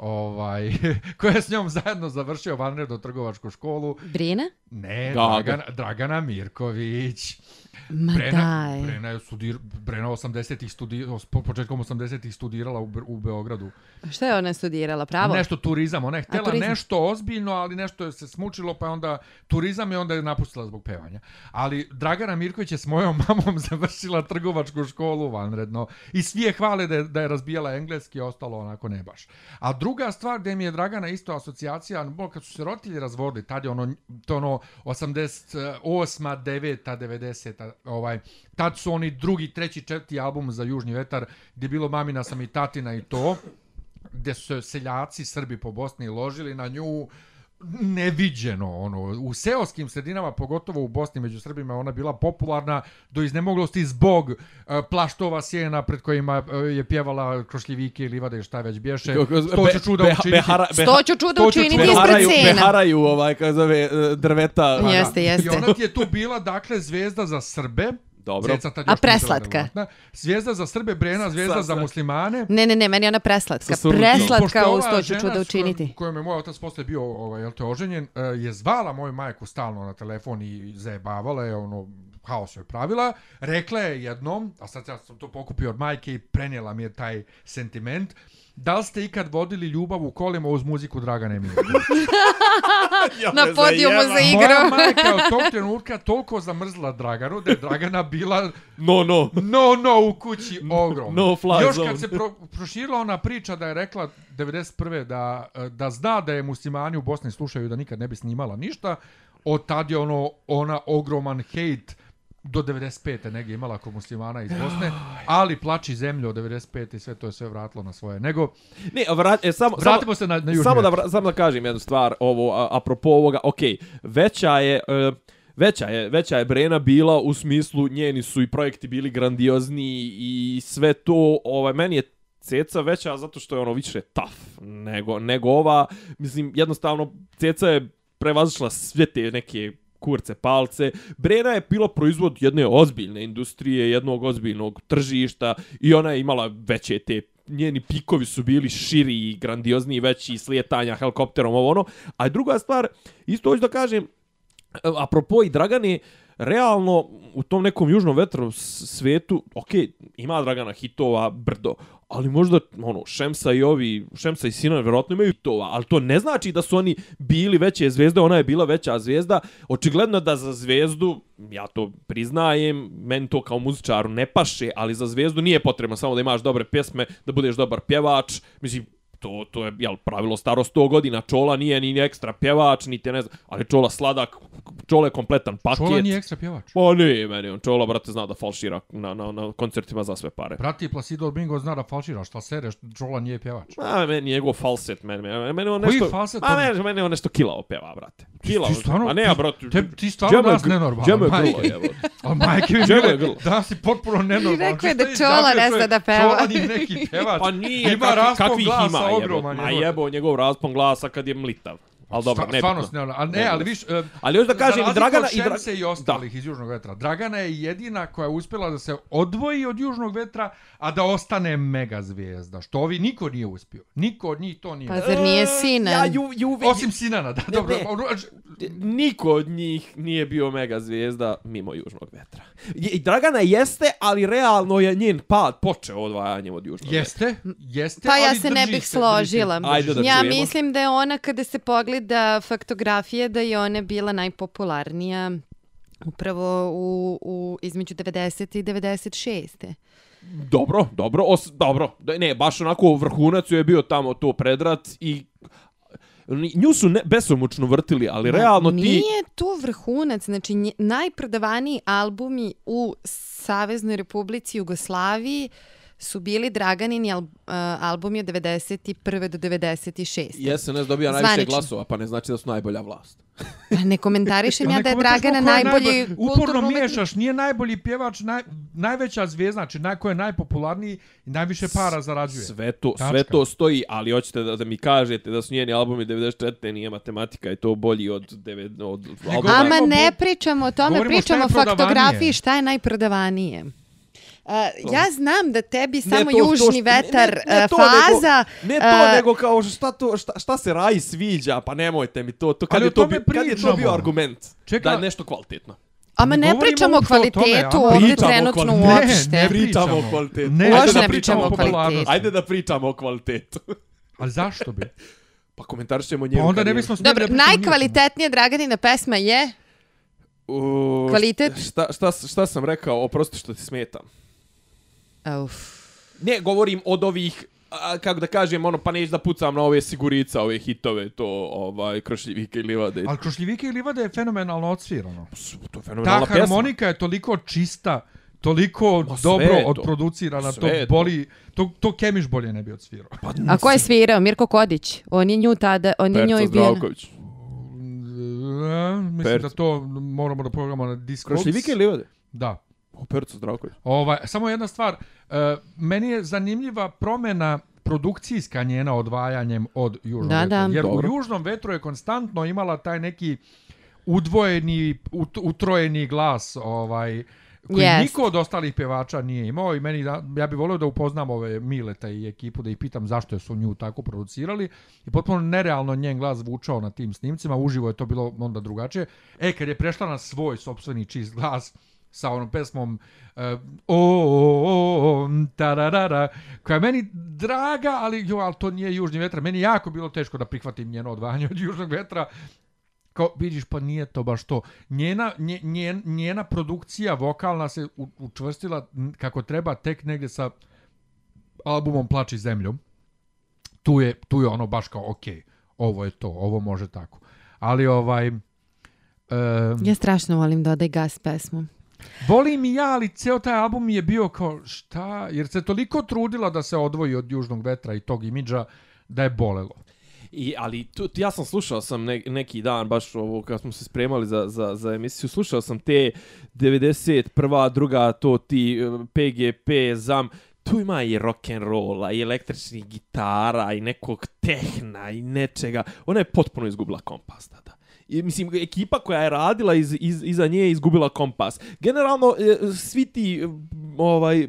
ovaj, ko je s njom zajedno završio vanredno trgovačku školu? Brina? Ne, Gaga. Dragana, Dragana Mirković. Ma Brena, daj. Brena je studir, Brena 80-ih studirala, po početkom 80-ih studirala u, u Beogradu. Šta je ona studirala? Pravo? Nešto turizam, ona je htjela turizam. nešto ozbiljno, ali nešto je se smučilo, pa je onda turizam je onda je napustila zbog pevanja. Ali Dragana Mirković je s mojom mamom završila trgovačku školu vanredno i svi je hvale da je, da je razbijala engleski, ostalo onako ne baš. A druga stvar gdje mi je Dragana isto asocijacija, no, kad su se roditelji razvodili, tad je ono, to ono 88, 9, 90, ovaj, tad su oni drugi, treći, četvrti album za Južni vetar, gdje je bilo Mamina sam i tatina i to, gdje su seljaci Srbi po Bosni ložili na nju neviđeno ono u seoskim sredinama pogotovo u Bosni među Srbima ona bila popularna do iznemoglosti zbog uh, plaštova sjena pred kojima uh, je pjevala krošljivike i livade i šta već bješe to ću čuda Be- učiniti behara- beha- Sto ću čuda to učiniti čuda- ispred beharaju, cena. beharaju ovaj, kako zove, e, drveta. Pa. Jeste, jeste. i ona ti je tu bila dakle zvezda za Srbe Dobro. Tad A preslatka? Zvijezda za Srbe, Brena, zvijezda za muslimane. Ne, ne, ne, meni je ona preslatka. Preslatka u sto ću čuda s kojom- učiniti. Kojom je moj otac posle bio ovaj, jel te, oženjen, eh, je zvala moju majku stalno na telefon i zajebavala je, ono, haos joj pravila. Rekla je jednom, a sad ja sam to pokupio od majke i prenijela mi je taj sentiment, da li ste ikad vodili ljubav u kolima uz muziku Dragane Mirković? Na podijumu za Moja igru. majka je od tog trenutka toliko zamrzla Draganu da je Dragana bila No, no. no, no u kući ogromno. No fly Još kad se pro, proširila ona priča da je rekla 91. da, da zna da je muslimani u Bosni slušaju da nikad ne bi snimala ništa, od tad je ono, ona ogroman hejt do 95. negdje imala kod muslimana iz Bosne, ali plači zemlju od 95. i sve to je sve vratilo na svoje. Nego, Ne, vrat, e, samo, vratimo samo, se na, na južni samo da, samo da kažem jednu stvar, ovo, a, apropo ovoga, ok, veća je, e, Veća je, veća je Brena bila u smislu njeni su i projekti bili grandiozni i sve to, ovaj, meni je Ceca veća zato što je ono više tough nego, nego ova. Mislim, jednostavno, Ceca je prevazišla sve te neke kurce, palce. Brena je bilo proizvod jedne ozbiljne industrije, jednog ozbiljnog tržišta i ona je imala veće te njeni pikovi su bili širi i grandiozni veći slijetanja helikopterom ovo ono. A druga stvar, isto hoću da kažem, apropo i Dragane, realno u tom nekom južnom vetru svetu, ok, ima Dragana hitova brdo, ali možda ono Šemsa i ovi Šemsa i Sinan vjerojatno imaju to, ali to ne znači da su oni bili veće zvezde, ona je bila veća zvezda. Očigledno da za zvezdu, ja to priznajem, meni to kao muzičaru ne paše, ali za zvezdu nije potrebno samo da imaš dobre pjesme, da budeš dobar pjevač. Mislim, to, to je jel, pravilo staro 100 godina, Čola nije ni ekstra pjevač, niti ne znam, ali Čola sladak, Čola je kompletan paket. Čola nije ekstra pjevač. Pa ne, meni on Čola, brate, zna da falšira na, na, na koncertima za sve pare. Brati Placido Bingo zna da falšira, šta sereš, Čola nije pjevač. A, meni je njegov falset, meni, meni, meni on nešto... Koji falset? A, meni, meni on nešto kilao pjeva, brate. Kilao. Ti stvarno, a ne, a brate. Te, ti stvarno danas nenormalan. Džemo je grlo, evo. A majke mi bile, danas si potpuno nenormalan. I rekao je da Čola ne zna da peva. Čola nije neki pjevač. Pa nije, ima kakvi, raspon kakvih ima, ogroman. jebo. Ma jebo njegov raspon glasa kad je mlitav. Ali dobro, ne Stvarno ne, ali ne, ali viš... Uh, ali još da kažem, i Dragana... I Dragana i ostalih da. iz Južnog vetra. Dragana je jedina koja je uspjela da se odvoji od Južnog vetra, a da ostane mega zvijezda. Što ovi niko nije uspio. Niko od njih to nije. Pa zar nije Sinan? Ja, ju, ju, Osim Sinana, da, ne, dobro. Ne. Niko od njih nije bio mega zvijezda mimo Južnog vetra. I Dragana jeste, ali realno je njen pad počeo odvajanjem od Južnog jeste, vetra. Jeste, jeste. Pa ja se ne bih složila. Ajde da ja čujemo. mislim da je ona kada se pogleda faktografije da je ona bila najpopularnija upravo u, u između 90. i 96. Dobro, dobro, os, dobro. Ne, baš onako vrhunac je bio tamo to predrat i nju su ne, besomučno vrtili, ali realno ti... Nije to vrhunac, znači nje, najprodavaniji albumi u Saveznoj Republici Jugoslaviji su bili Draganini al, uh, albumi od 91. do 96. SNS dobija najviše Zvanično. glasova, pa ne znači da su najbolja vlast. Pa ne komentarišem ja da je Dragana najbolji kulturno... Uporno miješaš, nije najbolji pjevač, naj, najveća zvijezda, znači naj, ko je najpopularniji i najviše para zarađuje. Sve to, sve to stoji, ali hoćete da, da mi kažete da su njeni albumi 94. nije matematika i to bolji od, 9, od albuma. Ama ne pričamo o tome, pričamo o faktografiji šta je najprodavanije. Uh, ja znam da tebi samo to, južni to, vetar ne, ne, ne to, faza... Nego, ne to, uh, nego kao šta, to, šta, šta se raji sviđa, pa nemojte mi to. to kad, je to, bi, kad je to bio argument Čeka, da je nešto kvalitetno? Ama ne, ne pričamo o kvalitetu tome, ovdje trenutno uopšte. Ne, ne pričamo o kvalitetu. Ne, Ajde ne pričamo o kvalitetu. Ajde da pričamo o kvalitetu. Ali zašto bi? Pa komentar ćemo njegu. Pa onda ne bismo Dobro, najkvalitetnija Draganina pesma je... U, Kvalitet? Šta, šta, šta sam rekao? Oprosti što ti smetam. Uf. Ne, govorim od ovih a, kako da kažem, ono, pa neću da pucam na ove sigurica, ove hitove, to, ovaj, Krošljivike i Livade. Ali Krošljivike i Livade je fenomenalno odsvirano. To je fenomenalna Ta harmonika je toliko čista, toliko Ma, dobro to. odproducirana, to boli, to, to Kemiš bolje ne bi odsvirao. Pa, A ko je svirao? Mirko Kodić? On je nju tada, on je njoj bio... Zdravković. mislim Perca. da to moramo da pogledamo na Discogs. Krošljivike i Livade? Da. O, Perco Zdravković. Ovaj, samo jedna stvar. Uh, meni je zanimljiva promjena produkcijska njena odvajanjem od Južnog da, vetra. Da. Jer Dobro. u Južnom vetru je konstantno imala taj neki udvojeni, ut, utrojeni glas ovaj, koji yes. niko od ostalih pevača nije imao i meni da, ja bih volio da upoznam ove Mileta i ekipu da ih pitam zašto su nju tako producirali i potpuno nerealno njen glas zvučao na tim snimcima, uživo je to bilo onda drugačije. E, kad je prešla na svoj sobstveni čist glas, sa onom pesmom eh, uh, o, o, o, tararara, koja je meni draga, ali, jo, ali to nije južni vetra. Meni jako bilo teško da prihvatim njeno odvajanje od južnog vetra. Kao, vidiš, pa nije to baš to. Njena, njen, njena produkcija vokalna se u, učvrstila kako treba tek negdje sa albumom Plači zemljom. Tu je, tu je ono baš kao, ok, ovo je to, ovo može tako. Ali ovaj... Um, ja strašno volim Dodaj gas pesmu. Boli mi ja, ali ceo taj album je bio kao šta, jer se toliko trudila da se odvoji od južnog vetra i tog imidža da je bolelo. I, ali tu, ja sam slušao sam ne, neki dan, baš ovo, kad smo se spremali za, za, za emisiju, slušao sam te 91. druga, to ti PGP, ZAM, tu ima i rock and rolla i električnih gitara i nekog tehna i nečega. Ona je potpuno izgubila kompas. I, mislim, ekipa koja je radila iz, iz, iza nje je izgubila kompas. Generalno, e, svi ti ovaj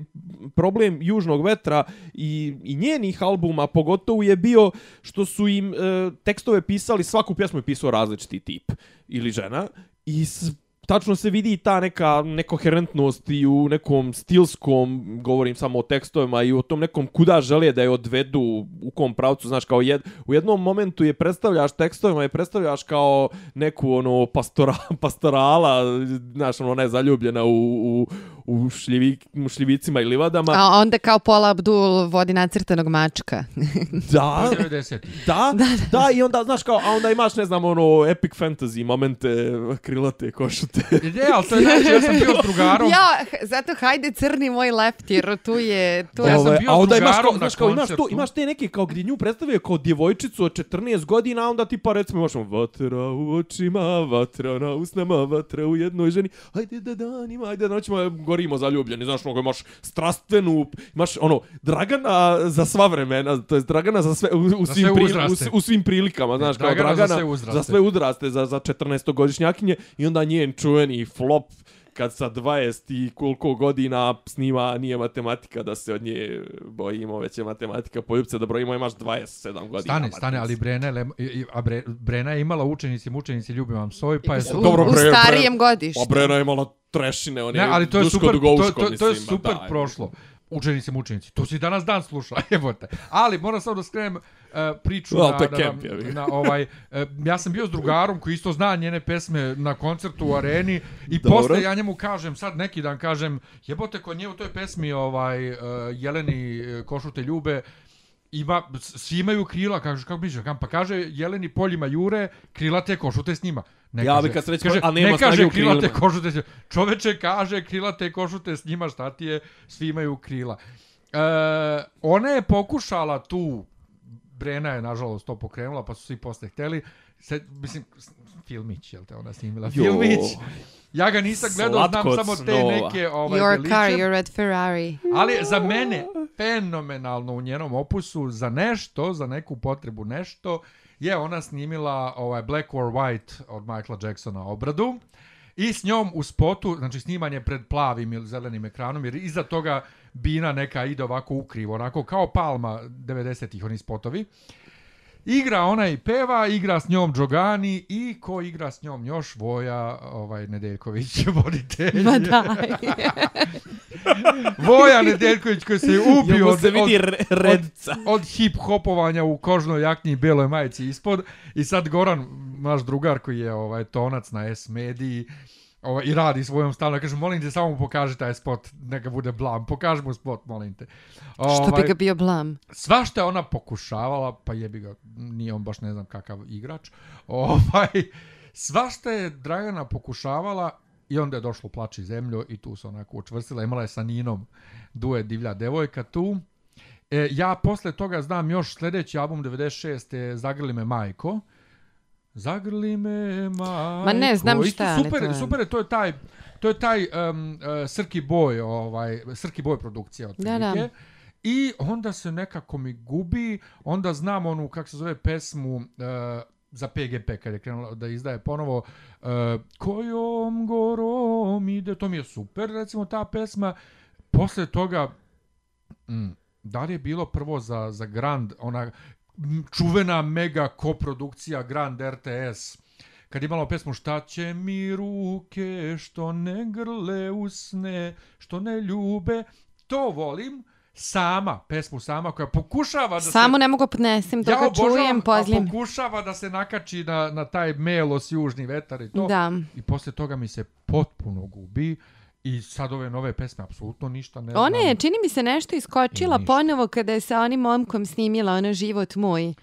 problem Južnog vetra i, i njenih albuma pogotovo je bio što su im e, tekstove pisali, svaku pjesmu je pisao različiti tip ili žena i tačno se vidi ta neka nekoherentnost i u nekom stilskom, govorim samo o tekstovima, i u tom nekom kuda žele da je odvedu u kom pravcu, znaš, kao jed, u jednom momentu je predstavljaš tekstovima i predstavljaš kao neku ono pastora, pastorala, znaš, ono, ne zaljubljena u, u, u, šljivik, u šljivicima i livadama. A onda kao Paula Abdul vodi nacrtanog mačka. da, da, da, da, i onda, znaš, kao, a onda imaš, ne znam, ono, epic fantasy momente, krilate košute. Ne, ali to je znači, ja sam bio s drugarom. Ja, zato hajde crni moj left, jer tu je... Tu ja sam bio a onda s imaš, kao, na znaš, kao, imaš, to, imaš te neke kao gdje nju predstavio kao djevojčicu od 14 godina, a onda ti pa recimo imaš ono, vatra u očima, vatra na usnama, vatra u jednoj ženi, ajde da danima, ajde da noćima, gorimo zaljubljeni, znaš, ono, imaš strastvenu, imaš ono, Dragana za sva vremena, to je Dragana za sve, u, u, svim, sve pri, u, u, svim prilikama, znaš, kao Dragana za Dragana sve uzraste. za sve uzraste, za, za 14-godišnjakinje i onda njen čuveni flop kad sa 20 i koliko godina snima nije matematika da se od nje bojimo, već je matematika poljubce da brojimo, imaš 27 godina. Stane, stane, ali Brena, i- a Bre, Brena je imala učenici, mučenici, ljubim vam soj, pa je... U, Dobro, u bre, starijem godištu. A Brena je imala trešine, on je Ne, ali to je Duško super, to, to, to je super daj. prošlo. Učenici, mučenici. To si danas dan sluša, jebote. Ali moram samo da skrenem uh, priču Well, na, na, camp, li? na, ovaj, uh, ja sam bio s drugarom koji isto zna njene pesme na koncertu u areni i Dobro. posle ja njemu kažem, sad neki dan kažem, jebote kod nje u toj pesmi ovaj, uh, Jeleni uh, Košute ljube, ima, svi imaju krila, kaže, kako kam, pa kaže, jeleni poljima jure, krilate košute s njima. Ne Ja kaže, bi kad srećem, kaže, a nema ne kaže krilate krilima. košute s njima. Čoveče kaže, krilate košute s njima, šta ti je, svi imaju krila. E, ona je pokušala tu, Brena je nažalost to pokrenula, pa su svi posle hteli, se, mislim, filmić, jel te ona snimila, Jo. filmić. Ja ga nisam gledao, znam samo te snova. neke ovaj, Your deliće. car, your red Ferrari. Ali za mene fenomenalno u njenom opusu za nešto, za neku potrebu nešto, je ona snimila ovaj Black or White od Michaela Jacksona obradu i s njom u spotu, znači snimanje pred plavim ili zelenim ekranom, jer iza toga Bina neka ide ovako ukrivo, onako kao Palma 90-ih oni spotovi. Igra ona i peva, igra s njom Džogani i ko igra s njom još Voja ovaj, Nedeljković, voditelj. Ma daj. Voja Nedeljković koji se je ubio od, se vidi od, redca. od hip-hopovanja u kožnoj jakni i beloj majici ispod. I sad Goran, naš drugar koji je ovaj tonac na S-mediji, ovaj, i radi svojom stalno, kaže, molim te, samo mu pokaži taj spot, neka bude blam, pokaži mu spot, molim te. Što bi Ovaj, ga bio blam? Svašta je ona pokušavala, pa jebi ga, nije on baš ne znam kakav igrač, ovaj, svašta je Dragana pokušavala i onda je došlo plači zemlju i tu se onako učvrstila, imala je sa Ninom duet divlja devojka tu. E, ja posle toga znam još sljedeći album 96. je Zagrli me majko. Zagrli me majko. Ma ne, znam Isto šta, ali super, to je- super to je taj to je taj um, uh, Srki Boj, ovaj, Srki Boj produkcija od Da, da. I onda se nekako mi gubi, onda znam onu, kako se zove, pesmu uh, za PGP, kad je krenula da izdaje ponovo uh, Kojom gorom ide, to mi je super, recimo ta pesma. Posle toga, mm, da li je bilo prvo za, za Grand, ona čuvena mega koprodukcija Grand RTS, kad je imala pesmu Šta će mi ruke, što ne grle usne, što ne ljube, to volim, sama, pesmu sama, koja pokušava da se... Samo ne mogu podnesim, dok ga obožavam, čujem, pozlim. pokušava da se nakači na, na taj melos južni vetar i to. Da. I posle toga mi se potpuno gubi i sad ove nove pesme apsolutno ništa ne Ona znam. je, čini mi se, nešto iskočila ponovo kada je sa onim momkom snimila ono život moj.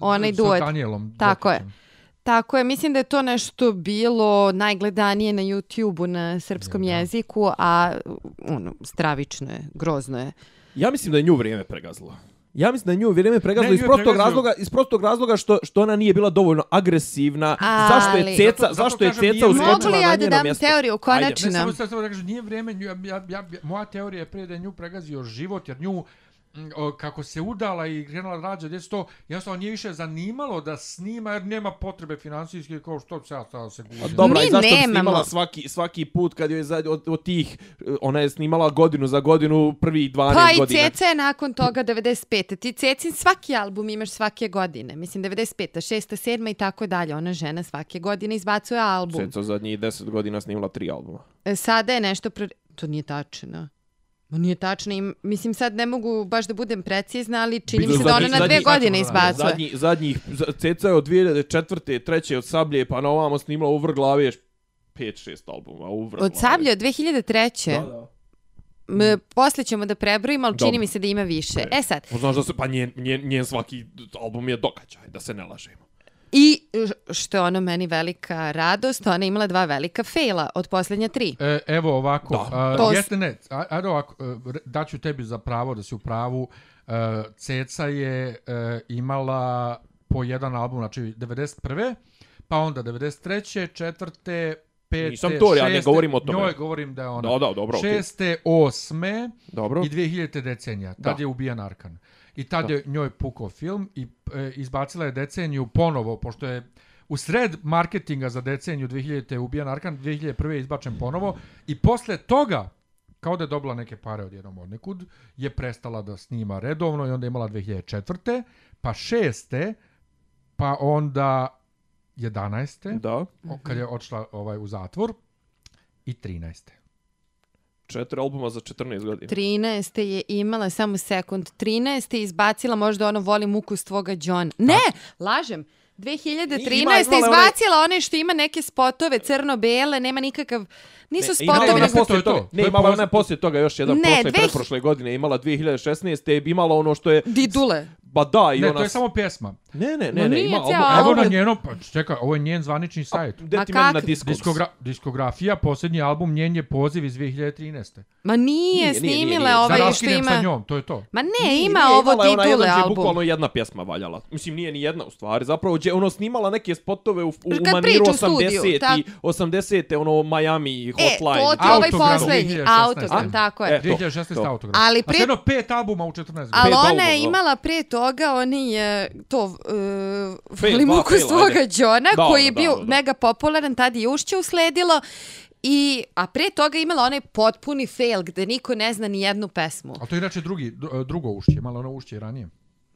Onaj Sa duet. Danielom. Tako je. Tako je, mislim da je to nešto bilo najgledanije na YouTube-u na srpskom jeziku, a ono, stravično je, grozno je. Ja mislim da je nju vrijeme pregazilo. Ja mislim da je nju vrijeme pregazilo iz je prostog razloga, iz prostog razloga što što ona nije bila dovoljno agresivna. Ali- Zašto je Ceca, Zato- zato zašto je kažem, Ceca nije- uskočila Mogu li na ja da njeno dam mjesto? teoriju Ajde. konačno? Ne, samo, samo da kažem, nije vrijeme, nju- ja, ja, ja, moja teorija je prije da je nju pregazio život, jer nju, mm, o, kako se udala i krenula rađa djecu, to jednostavno nije više zanimalo da snima, jer nema potrebe finansijske, kao što se ja sada se A gužim. Dobro, Mi i zašto bi nemamo. snimala svaki, svaki put kad joj je za, od, od tih, eh, ona je snimala godinu za godinu prvih 12 Pa i godina. Ceca je nakon toga 95. Ti Cecin svaki album imaš svake godine. Mislim 95. 6. 7. i tako dalje. Ona žena svake godine izbacuje album. Ceca zadnjih 10 godina snimala tri albuma. E, Sada je nešto... Pro... To nije tačno. Ma nije tačno. I, mislim, sad ne mogu baš da budem precizna, ali čini mi se da ona na dve godine zadnji- izbacuje. Zadnji, zadnjih, za- Ceca je od 2004. treće od Sablje, pa na ovamo snimala u vrh glave još 5-6 albuma. U vrh Od. Sablje od 2003. Da, da. M, posle ćemo da prebrojimo, ali čini mi se da ima više. E. E sad, Znaš da se, pa njen, njen, njen svaki album je događaj, da se ne lažemo. I što je ono meni velika radost, ona je imala dva velika fejla od posljednja tri. E, evo ovako, Da. a, s- jeste ne, a- ajde ovako, e, daću tebi za pravo da si u pravu. E, Ceca je e, imala po jedan album, znači 91. Pa onda 93. četvrte, pete, Nisam to, ja ne šeste, govorim o tome. Njoj govorim da je ona. Da, da, dobro. Šeste, osme Dobro. i 2000. decenija. Tad Da. je ubijan Arkan. I tad je njoj pukao film i e, izbacila je deceniju ponovo, pošto je u sred marketinga za deceniju 2000. je ubijan Arkan, 2001. je izbačen ponovo i posle toga kao da je dobila neke pare od jednom od nekud, je prestala da snima redovno i onda je imala 2004. pa 6. pa onda 11. Da. kad je odšla ovaj, u zatvor i 13. Četiri albuma za 14 godina. 13. je imala samo sekund. 13. je izbacila možda ono volim ukus tvoga John. Ne, lažem. 2013. Ima- imala je izbacila one što ima neke spotove crno-bele, nema nikakav... Nisu spotovi, ona nego... to je to. Ne, imala ona poslije- toga još jedan Ne, prošle, dve- pretprošle godine. Imala 2016. je imala ono što je... Didule. Ba da, i Ne, ona... to je samo pjesma. Ne, ne, ne, ne, ima album. Evo album. na njenom, pa čekaj, ovo je njen zvanični sajt. Gde Ma ti meni na? Discogs? Diskogra diskografija, posljednji album, njen je poziv iz 2013. Ma nije, snimile nije, nije. Da ovaj što raskinem sa ima... njom, to je to. Ma ne, Nije, ima nije, ovo ona Didule jedan, gdje je album. Bukvalno jedna pjesma valjala. Mislim, nije ni jedna u stvari. Zapravo, ono snimala neke spotove u, u, u maniru priča u studiju, 80 tak. i 80 ono Miami E, hotline. to ti je ovaj Autogram poslednji, 2016. autogram, A? tako je. E, to, 2016. to. autogram. Ali A pre- sve jedno pet albuma u 14 godina. Ali ona je imala prije toga, oni je to, uh, faila, tvoga ajde. Johna, Da, koji je da, bio da. mega popularan, tad je ušće usledilo. I, a prije toga je imala onaj potpuni fail gde niko ne zna ni jednu pesmu. A to je inače drugi, dru- drugo ušće, malo ono ušće i ranije.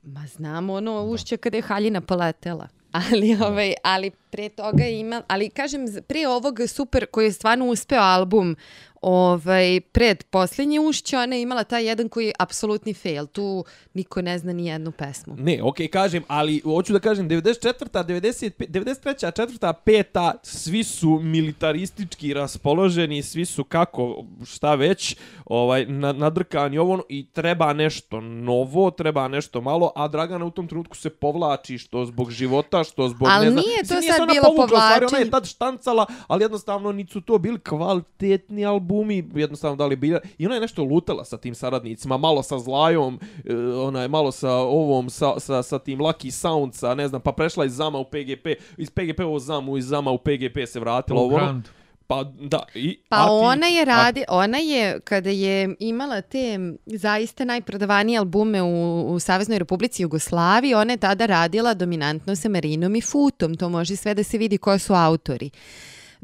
Ma znam ono ušće kada je haljina poletela. Ali, ovaj, ali pre toga imala, ali kažem, pre ovog super, koji je stvarno uspeo album, ovaj, pred posljednje ušće, ona je imala taj jedan koji je apsolutni fail. Tu niko ne zna ni jednu pesmu. Ne, okej, kažem, ali hoću da kažem 94. 95, 93. 4. 5. svi su militaristički raspoloženi, svi su kako, šta već, ovaj na, nadrkani ovo ono, i treba nešto novo, treba nešto malo, a Dragana u tom trenutku se povlači što zbog života, što zbog Ali ne znam. nije to Mislim, sad bilo stvari, Ona povlačenje. je tad štancala, ali jednostavno nisu to bili kvalitetni albumi, jednostavno da li bila. I ona je nešto lutala sa tim saradnicima, malo sa Zlajom, e, ona je malo sa ovom, sa, sa, sa tim Lucky Soundsa, ne znam, pa prešla iz Zama u PGP, iz PGP u Zamu, iz Zama u PGP se vratila. U ovo, ono. Grand. Pa da, i, Pa a ti- ona je radi, ona je kada je imala te zaista najprodavanije albume u, u Saveznoj Republici Jugoslaviji, ona je tada radila dominantno sa Marinom i Futom. To može sve da se vidi ko su autori.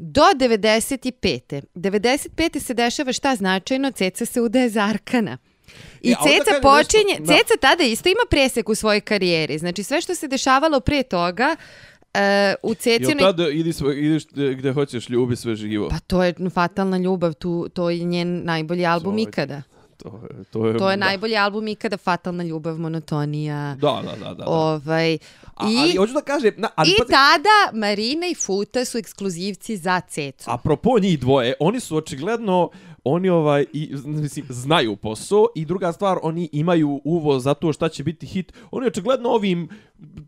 Do 95. 95. se dešava šta značajno, Ceca se udaje za Arkana. I E, Ceca počinje, nešto- da. Ceca tada isto ima presek u svojoj karijeri. Znači sve što se dešavalo pre toga, e, u Jel Cecinoj tad idi svo, ideš gde gde hoćeš, ljubi sve živo. Pa to je fatalna ljubav, tu, to je njen najbolji album To je- ikada. To je, to je, To je da. najbolji album ikada, fatalna ljubav, monotonija. Da, da, da, da. Ovaj, A, i, ali hoću da kažem, na, ali I pazi- tada Marina i Futa su ekskluzivci za Cecu. Apropo njih dvoje, oni su očigledno oni ovaj i mislim znaju posao i druga stvar oni imaju uvoz za to šta će biti hit. Oni očigledno ovim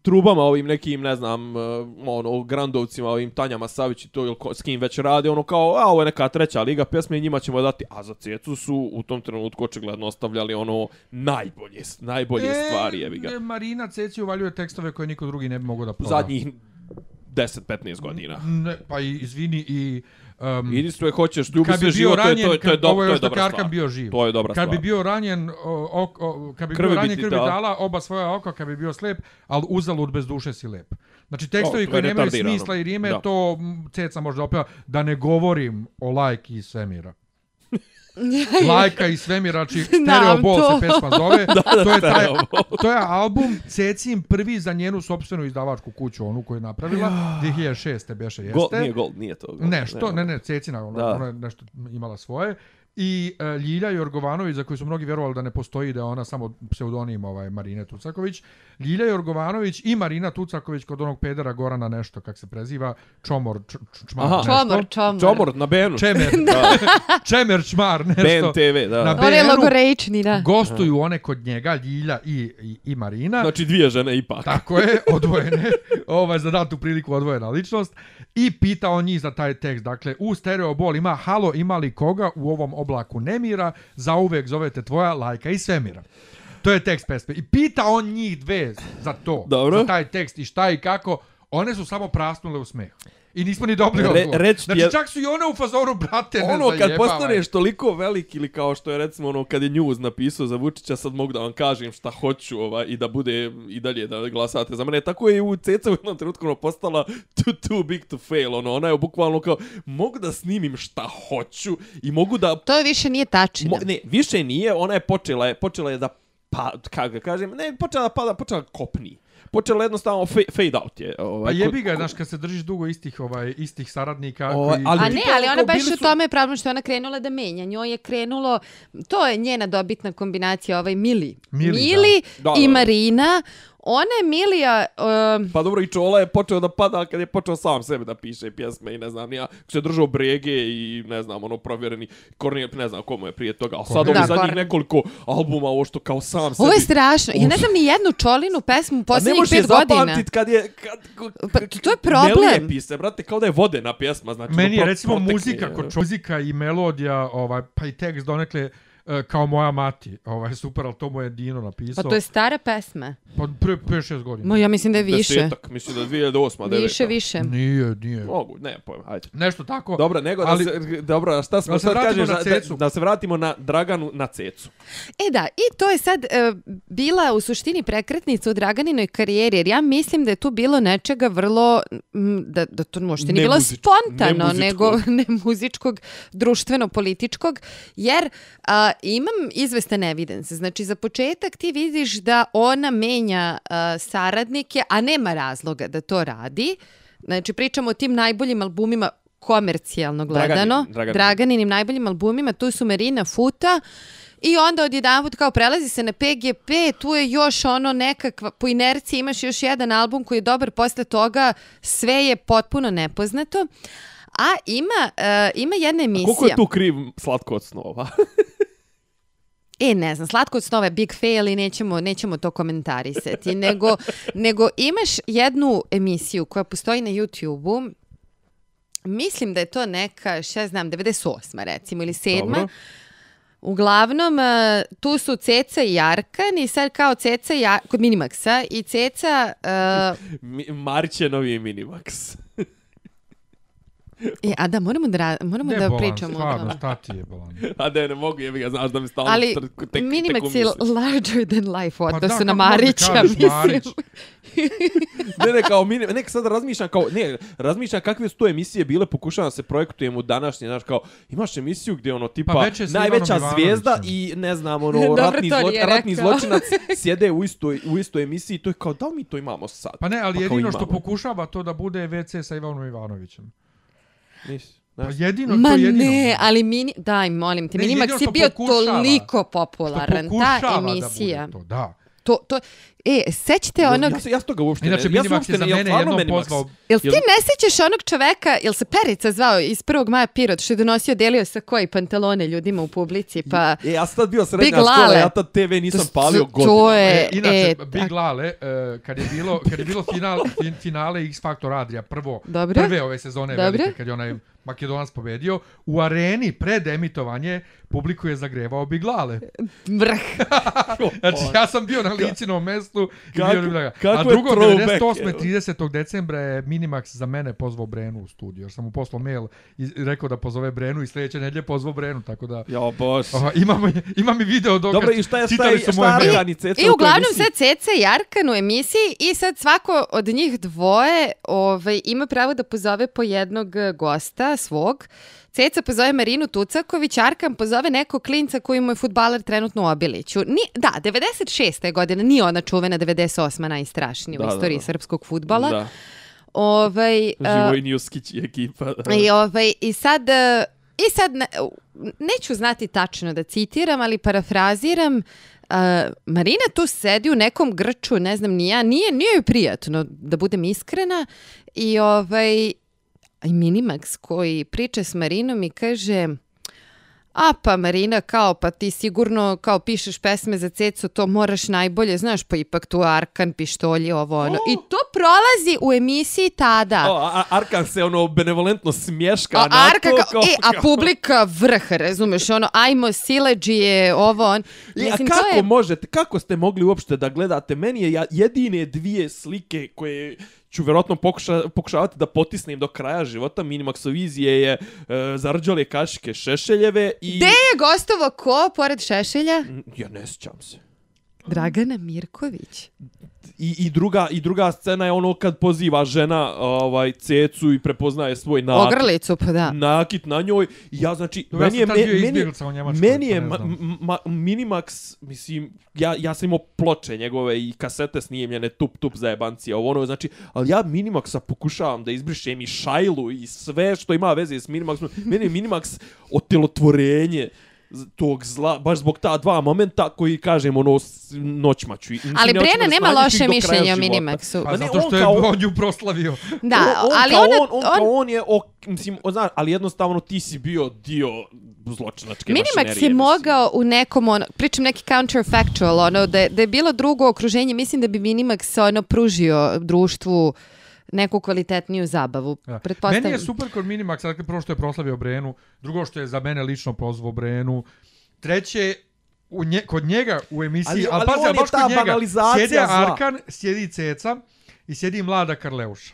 trubama, ovim nekim, ne znam, uh, ono, grandovcima, ovim Tanjama Savić i to ili s kim već rade, ono kao, a ovo je neka treća liga pjesme i njima ćemo dati, a za Cecu su u tom trenutku očigledno ostavljali ono najbolje, najbolje E, stvari, jebi ga. Marina Ceci uvaljuje tekstove koje niko drugi ne bi mogao da proda. Zadnjih 10-15 godina. Ne, pa i, izvini i... Um, Idi sve hoćeš, ljubi se život, to je, ranjen, to je, to je, do, je to je dobra stvar. bio živ. To je dobra kad stvar. bi bio ranjen, o, o, kad bi Krvi bio bi ranjen krvi dala. dala oba svoja oka, kad bi bio slep, ali uzalud bez duše si lep. Znači O, tekstovi to koji je nemaju smisla i rime, Da. to Ceca može da opeva. Da ne govorim o lajki iz svemira. Lajka iz svemira, či Stereo Ball to. se pesma zove. to, je taj, to je album Cecin prvi za njenu sopstvenu izdavačku kuću, onu koju je napravila. 2006. beše jeste. Gold, nije gold, nije to. Gold, Nešto, ne, ne, Cecina, ona, Da. ona je nešto imala svoje. I uh, Ljilja Jorgovanović, za koju su mnogi vjerovali da ne postoji, da je ona samo pseudonim ovaj, Marine Tucaković. Ljilja Jorgovanović i Marina Tucaković kod onog pedera Gorana nešto, kak se preziva, Čomor, č, č, čmar, Aha. nešto. Čomor, čomor. Čomor na Benu. Čemer, Čemer, čmar, nešto. Ben TV, da. Na On je BN-u logorečni, da. Gostuju one kod njega, Ljilja i, i, i Marina. Znači dvije žene ipak. Tako je, odvojene, ovaj, za datu priliku odvojena ličnost. I pita on njih za taj tekst. Dakle, u Stereo Ball ima halo, ima li koga u ovom oblaku nemira, za uvek zovete tvoja lajka i svemira. To je tekst pesme. I pita on njih dve za to, Dobro. za taj tekst i šta i kako. One su samo prasnule u smeh. I nismo ni dobili Re- odgovor. ti znači, je- čak su i one u fazoru, brate, ne ono kad postaneš toliko velik ili kao što je recimo ono kad je News napisao za Vučića sad mogu da vam kažem šta hoću ovaj, i da bude i dalje da glasate za mene tako je i u Ceca u jednom trenutku ono postala too, too big to fail ono ona je bukvalno kao mogu da snimim šta hoću i mogu da To više nije tačina. mo, ne više nije ona je počela je počela je da pa kako da kažem ne počela da pada počela da kopni počela jednostavno fa- fade out je Pa ovaj jebi ko- ga, znaš, kad se držiš dugo istih, ovaj, istih saradnika. Ovaj, koji... ali- A ne, ali ona baš bili u su- tome je problem što je ona krenula da menja. Njoj je krenulo, to je njena dobitna kombinacija, ovaj Mili. Mili, Mili da. Da, i da. Marina. Ona je Milija... Um, Pa dobro, i Čola je počeo da pada kad je počeo sam sebe da piše pjesme i ne znam, nija, se držao brege i ne znam, ono provjereni, Kornije, ne znam komu je prije toga, ali sad ovi Da, zadnjih nekoliko albuma, ovo što kao sam sebi... ovo je strašno. Ja ne znam ni jednu čolinu pesmu u A ne posljednjih možeš je pet godina. zapamtit kad je... Kad, Pa, to je problem. Ne lijepi se, brate, kao da je vodena pjesma. Znači, Meni je ono, pro- recimo protekne, muzika, kod čo- muzika i melodija, ovaj, pa i tekst donekle kao moja mati. Ovaj, super, ali to mu je Dino napisao. Pa to je stara pesma. Pa pre 5-6 godina. Ma ja mislim da je više. Desetak, mislim da je 2008 9 Više, više. Nije, nije. Mogu, ne, pojma, ajde. Nešto tako. Dobro, nego da Ali- se, dobro, a šta smo Da se sad kažeš, na da, Cecu. da, da se vratimo na Draganu na Cecu. E da, i to je sad e, bila u suštini prekretnica u Draganinoj karijeri, jer ja mislim da je tu bilo nečega vrlo, m, da, da to možda nije bilo spontano, ne nego ne muzičkog, društveno-političkog, jer a, imam izvestan evidence. Znači, za početak ti vidiš da ona menja a, saradnike, a nema razloga da to radi. Znači, pričamo o tim najboljim albumima komercijalno Draganin, gledano. Draganin. Draganinim najboljim albumima, tu su Marina Futa, I onda odjedanput kao prelazi se na PGP, tu je još ono nekakva, po inerciji imaš još jedan album koji je dobar, posle toga sve je potpuno nepoznato. A ima, e, ima jedna emisija. Koliko je tu kriv slatko od snova? E, ne znam, slatko od snova je big fail i nećemo, nećemo to komentarisati, nego, nego imaš jednu emisiju koja postoji na YouTube-u, mislim da je to neka, šta znam, 98. recimo ili 7. Dobro. Uglavnom, e, tu su Ceca i Arkan i sad kao Ceca i Ar- kod Minimaxa i Ceca, uh, Mi- Marić je Minimax. e, a da, moramo da, ra- moramo da Debolan, pričamo o stvarno, tome. šta ti je bolan? A ne, ne mogu, jebi ga, znaš da mi stalno Ali tek, tek Minimax je larger than life u Pa odnosu da, na kako možda Marića, kažeš mislim. Marić? Ne, ne, kao mini, nek sad razmišljam kao, ne, razmišljam kakve su to emisije bile, pokušavam da se projektujem u današnje, znaš, kao, imaš emisiju gdje ono, tipa, Pa najveća zvijezda i, ne znam, ono, Dobro, ratni, to nije ratni zločinac sjede u istoj, u istoj emisiji, to je kao, da li mi to imamo sad? Pa ne, ali Pa jedino što pokušava to da bude WC sa Ivanom Ivanovićem. Nisi, Pa jedino, Ma to jedino. ne, ali mini, daj, molim te, Ne, Minimax je bio pokušava. toliko popularan, ta emisija. Da bude to, da. To, to, E, sećate onog... Ja, se, ja s toga uopšte Inače, ne... Ja se Minimax uopšte je za ne... ja mene stvarno jednom pozvao Jel ti ne sećaš onog čoveka, jel se Perica zvao iz 1. maja Pirot, što je donosio, delio sa koji pantalone ljudima u publici, pa... E, ja sam tad bio srednja Big škola, Lale. ja tad TV nisam To- palio to godinama. je- E, inače, e, Big Lale, e, kad je bilo, kad je bilo final, fin, finale X Factor Adria, prvo, Dobro. prve ove sezone Dobro. velike, kad je onaj Makedonac pobedio, u areni pred emitovanje publiku je zagrevao Big Lale. Vrh. Znači, ja sam bio na licinom mestu i Kako- bio Big Lale. kako A drugo, throwback, 98. evo. 30. decembra je Minimax za mene pozvao Brenu u studiju, jer sam mu poslao mail i rekao da pozove Brenu i sljedeće nedlje pozvao Brenu, tako da... Ja, bož. Aha, imam, imam i video dokaz. Dobro, i šta je, šta Čitali je, su šta moje je. Arkan i Ceca I uglavnom sad Ceca i Arkan u emisiji i sad svako od njih dvoje ovaj, ima pravo da pozove po jednog gosta svog. Ceca pozove Marinu Tucaković, Arkan pozove nekog klinca koji mu je futbaler trenutno u Obiliću. Ni, da, 96. je godina, nije ona čuvena 98. najstrašnija Da, u da, istoriji da. srpskog futbala. Da, Ovaj, eh, Živoj Njuskić i ekipa. da. I, ovaj, I sad, e, i sad ne, neću znati tačno da citiram, ali parafraziram, Uh, Marina tu sedi u nekom grču, ne znam ni ja, nije, nije joj prijatno, da budem iskrena. I ovaj, i Minimax koji priča s Marinom i kaže a pa Marina kao pa ti sigurno kao pišeš pesme za cecu to moraš najbolje znaš pa ipak tu Arkan pištolji ovo ono i to prolazi u emisiji tada O, a, a- Arkan se ono benevolentno smješka A na Arka to. kao, e, a kao- publika vrh, razumeš, ono, ajmo sileđije, ovo, on. E, a Mislim, kako to je... možete, kako ste mogli uopšte da gledate? Meni je jedine dvije slike koje ću vjerojatno pokuša, pokušavati da potisnem do kraja života. Minimaxovizije je e, zarđale kašike Šešeljeve i... Gde je gostovo ko, pored Šešelja? Mm, Ja ne sjećam se. Dragana Mirković. I, i, druga, I druga scena je ono kad poziva žena ovaj cecu i prepoznaje svoj nakit. Ogrlicu, pa da. nakit na njoj. I ja znači, ja meni je, bio me- meni, izbjeglica u Njemačkoj, meni je pa ma, Minimax, mislim, ja, ja sam imao ploče njegove i kasete snimljene tup tup za jebancije, ovo ono, znači, ali ja Minimaxa pokušavam da izbrišem i Šajlu i sve što ima veze s Minimaxom. Meni je Minimax otelotvorenje tog zla, baš zbog ta dva momenta koji kažem ono noćma ću. Mislim, Ali Brena da nema loše mišljenje o. Minimaxu. Pa ne, zato on što je kao- on nju proslavio. Da, on, on ali kao ona, on, on, kao on je, ok, mislim, o, znaš, ali jednostavno ti si bio dio zločinačke Minimax mašinerije, je mislim. mogao u nekom, ono, pričam neki counterfactual, ono, da, je- da je bilo drugo okruženje, mislim da bi Minimax ono pružio društvu neku kvalitetniju zabavu. Da. Pretpostavljam. Meni je super kod Minimax, dakle, prvo što je proslavio Brenu, drugo što je za mene lično pozvao Brenu, treće, u nje, kod njega u emisiji, Ali- ali, ali pazi, ali je baš kod njega, sjedi. Arkan, sjedi Ceca i sjedi mlada Karleuša,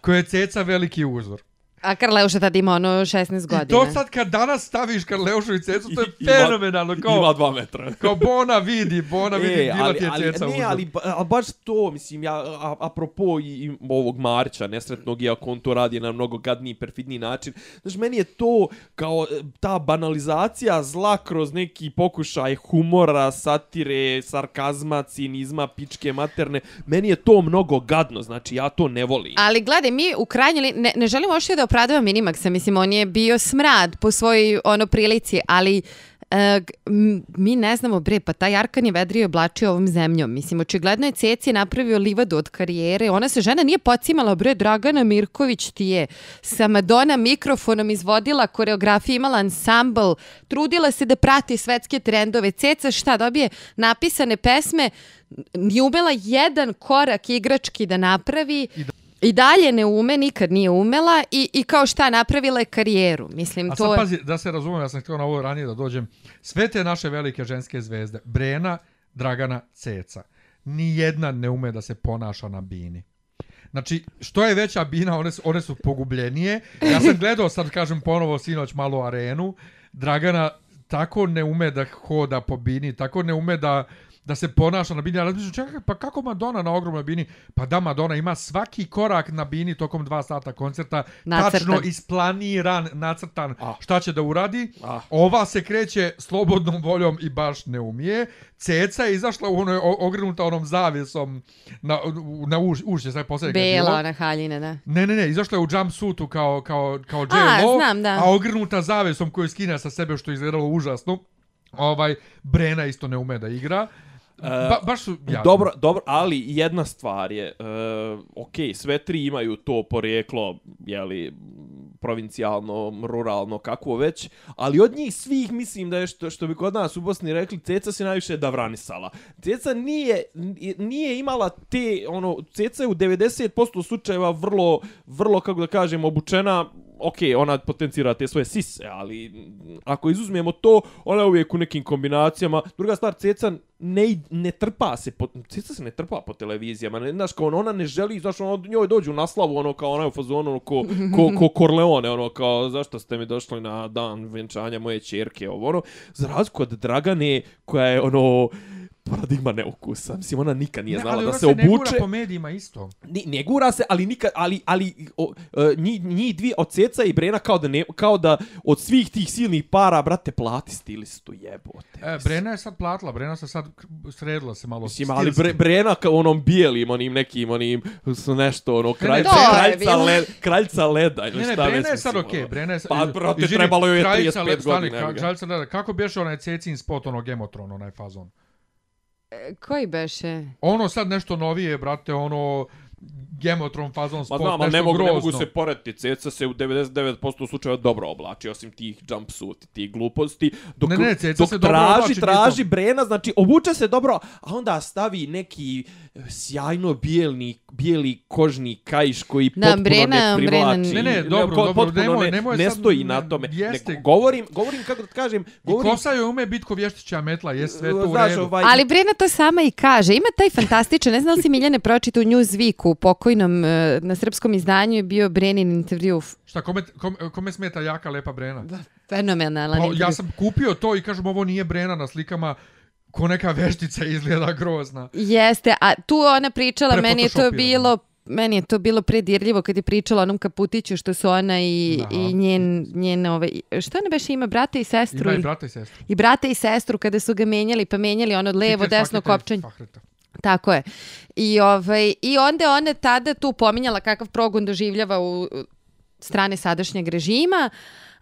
koja je Ceca veliki uzor. A Karleuša tada ima ono 16 godina. I to sad kad danas staviš Karleušu i Cecu, to je I- ima- fenomenalno, kao, Ima dva metra. kao Bona vidi, Bona vidi, E, bila ali, ti je ali, Ceca ne, uzor. ali, ali baš to, mislim, ja, a, apropo i, i ovog Marića, nesretnog, iako on to radi na mnogo gadniji, perfidniji način, znaš, meni je to kao e, ta banalizacija zla kroz neki pokušaj humora, satire, sarkazma, cinizma, pičke materne, meni je to mnogo gadno, znači, ja to ne volim. Ali gledaj, mi u krajnjoj ne, ne želimo uopšte da opravdava Minimaxa, mislim, on je bio smrad po svojoj ono prilici, ali e, mi ne znamo, bre, pa taj Arkan je vedrio i oblačio ovom zemljom. Mislim, očigledno je Ceci napravio livadu od karijere. Ona se žena nije pocimala, bre, Dragana Mirković ti je sa Madonna mikrofonom izvodila koreografiju, imala ansambl, trudila se da prati svetske trendove. Ceca šta dobije? Napisane pesme, nije umela jedan korak igrački da napravi. I dalje ne ume, nikad nije umela i, i kao šta, napravila je karijeru. Mislim, A to sad je... pazi, da se razumem, ja sam htio na ovo ranije da dođem. Sve te naše velike ženske zvezde, Brena, Dragana, Ceca, ni jedna ne ume da se ponaša na bini. Znači, što je veća bina, one su, one su pogubljenije. Ja sam gledao, sad kažem ponovo sinoć malo arenu, Dragana tako ne ume da hoda po bini, tako ne ume da da se ponaša na bini. Ja razmišljam, čekaj, pa kako Madonna na ogromnoj bini? Pa da, Madonna ima svaki korak na bini tokom dva sata koncerta Nacrtan. tačno isplaniran, nacrtan Ah. šta će da uradi. Ah. Ova se kreće slobodnom voljom i baš ne umije. Ceca je izašla u onoj, o- ogrenuta onom zavjesom na, na uš, ušće, sad posljednje Bela, ona haljina, da. Ne, ne, ne, izašla je u jumpsuitu kao, kao, kao A, J-Lo, znam, da. a ogrnuta zavesom koju skina sa sebe što je izgledalo užasno. Ovaj, Brena isto ne ume da igra. Ba, baš su jadni. Dobro, dobro, ali jedna stvar je, uh, ok, sve tri imaju to porijeklo, jeli, provincijalno, ruralno, kakvo već, ali od njih svih mislim da je što, što bi kod nas u Bosni rekli, Ceca se najviše davranisala. Ceca nije, nije imala te, ono, Ceca je u 90% slučajeva vrlo, vrlo, kako da kažem, obučena ok, ona potencira te svoje sise, ali ako izuzmemo to, ona je uvijek u nekim kombinacijama. Druga stvar, Ceca ne, ne trpa se, po, Ceca se ne trpa po televizijama, ne, znaš, kao ona ne želi, znaš, ono, njoj dođu na slavu, ono, kao ona je u fazonu, ono, ko, ko, ko Corleone, ono, kao, zašto ste mi došli na dan venčanja moje čerke, ovo, ono, za razliku od Dragane, koja je, ono, paradigma neukusa. Mislim, ona nikad nije znala ne, da se, se obuče. Ali ona se ne gura po medijima isto. Ni, ne gura se, ali nikad, ali, ali o, uh, njih, njih dvije od Ceca i Brena kao da, ne, kao da od svih tih silnih para, brate, plati stilistu, jebote. E, Brena je sad platila, Brena se sad sredila se malo Mislim, ali Bre, Brena kao onom bijelim, onim nekim, onim, su nešto, ono, kraljica, ne, kraljica, led, kraljica leda, ili ne, ne, šta Brena je sad okej, okay, Brena je sad... Pa, brate, trebalo joj je 35 godina. Kraljica leda, kako bješe onaj Cecin spot, ono, Gemotron, onaj fazon? E, koji beše? Ono sad nešto novije, brate, ono Gemotron fazon spot, Ma znam, nešto ne mogu, grozno. ne mogu se porediti. Ceca se u 99% slučajeva dobro oblači, osim tih jumpsuit, tih gluposti. Dok, ne, ne, Ceca dok se dobro traži, oblači. traži Brena, znači obuče se dobro, a onda stavi neki e, sjajno bijelni, bijeli kožni kajš koji da, potpuno Brena, ne privlači. Ne, ne, dobro, ko, dobro, nemoj, ne, nemoj ne sad, stoji ne, na tome. jeste. Ne, govorim, govorim, kako da kažem, govorim... I kosa joj ume biti ko vještića metla, je sve to u redu. Ovaj, Ali Brena to sama i kaže. Ima taj fantastičan, ne znam li si Miljane pročita u Newsweeku, pokojnom e, na srpskom izdanju je bio Brenin intervju. Šta, kome, kome, kome smeta jaka, lepa Brena? Fenomenalan Pa, intervju. ja sam kupio to i kažem, ovo nije Brena na slikama, ko neka veštica izgleda grozna. Jeste, a tu ona pričala, meni je to bilo meni je to bilo predirljivo kad je pričala onom kaputiću što su ona i, i njen, njen ovaj, šta ona beše ima, brata i sestru? Ima i brata i sestru. I brata i sestru kada su ga menjali, pa menjali ono levo, desno Fakete, kopčanje. Fahreta. Tako je. I, ovaj, I onda je ona tada tu pominjala kakav progon doživljava u strane sadašnjeg režima,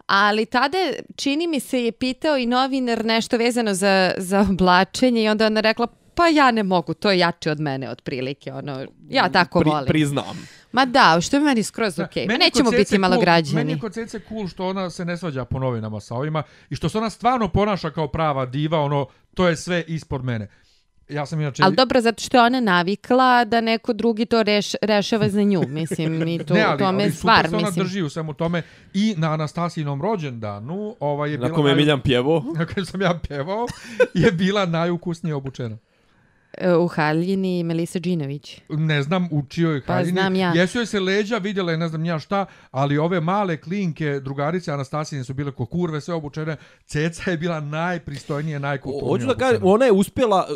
ali tada čini mi se je pitao i novinar nešto vezano za, za oblačenje i onda ona rekla pa ja ne mogu, to je jače od mene otprilike, ono, ja tako pri, volim. Priznam. Ma da, što je meni skroz okej. Okay. Ma nećemo biti cool- građani. Meni je kod Cece cool što ona se ne svađa po novinama sa ovima i što se ona stvarno ponaša kao prava diva, ono, to je sve ispod mene. Ja sam inače... Ali dobro, zato što je ona navikla da neko drugi to reš, rešava za nju. Mislim, i to, ne, ali, tome ali stvar. super se ona Mislim. drži u svemu tome i na Anastasijinom rođendanu ovaj je Na bila kome je naj- Miljan pjevo. na kojem sam ja pevao, je bila najukusnije obučena. E, U haljini Melisa Džinović. Ne znam u čijoj Pa haljini. znam ja. Jesu joj se leđa vidjela i ne znam ja šta, ali ove male klinke, drugarice Anastasijine su bile ko kurve, sve obučene. Ceca je bila najpristojnije, najkulturnije Hoću da kažem, ona je uspjela,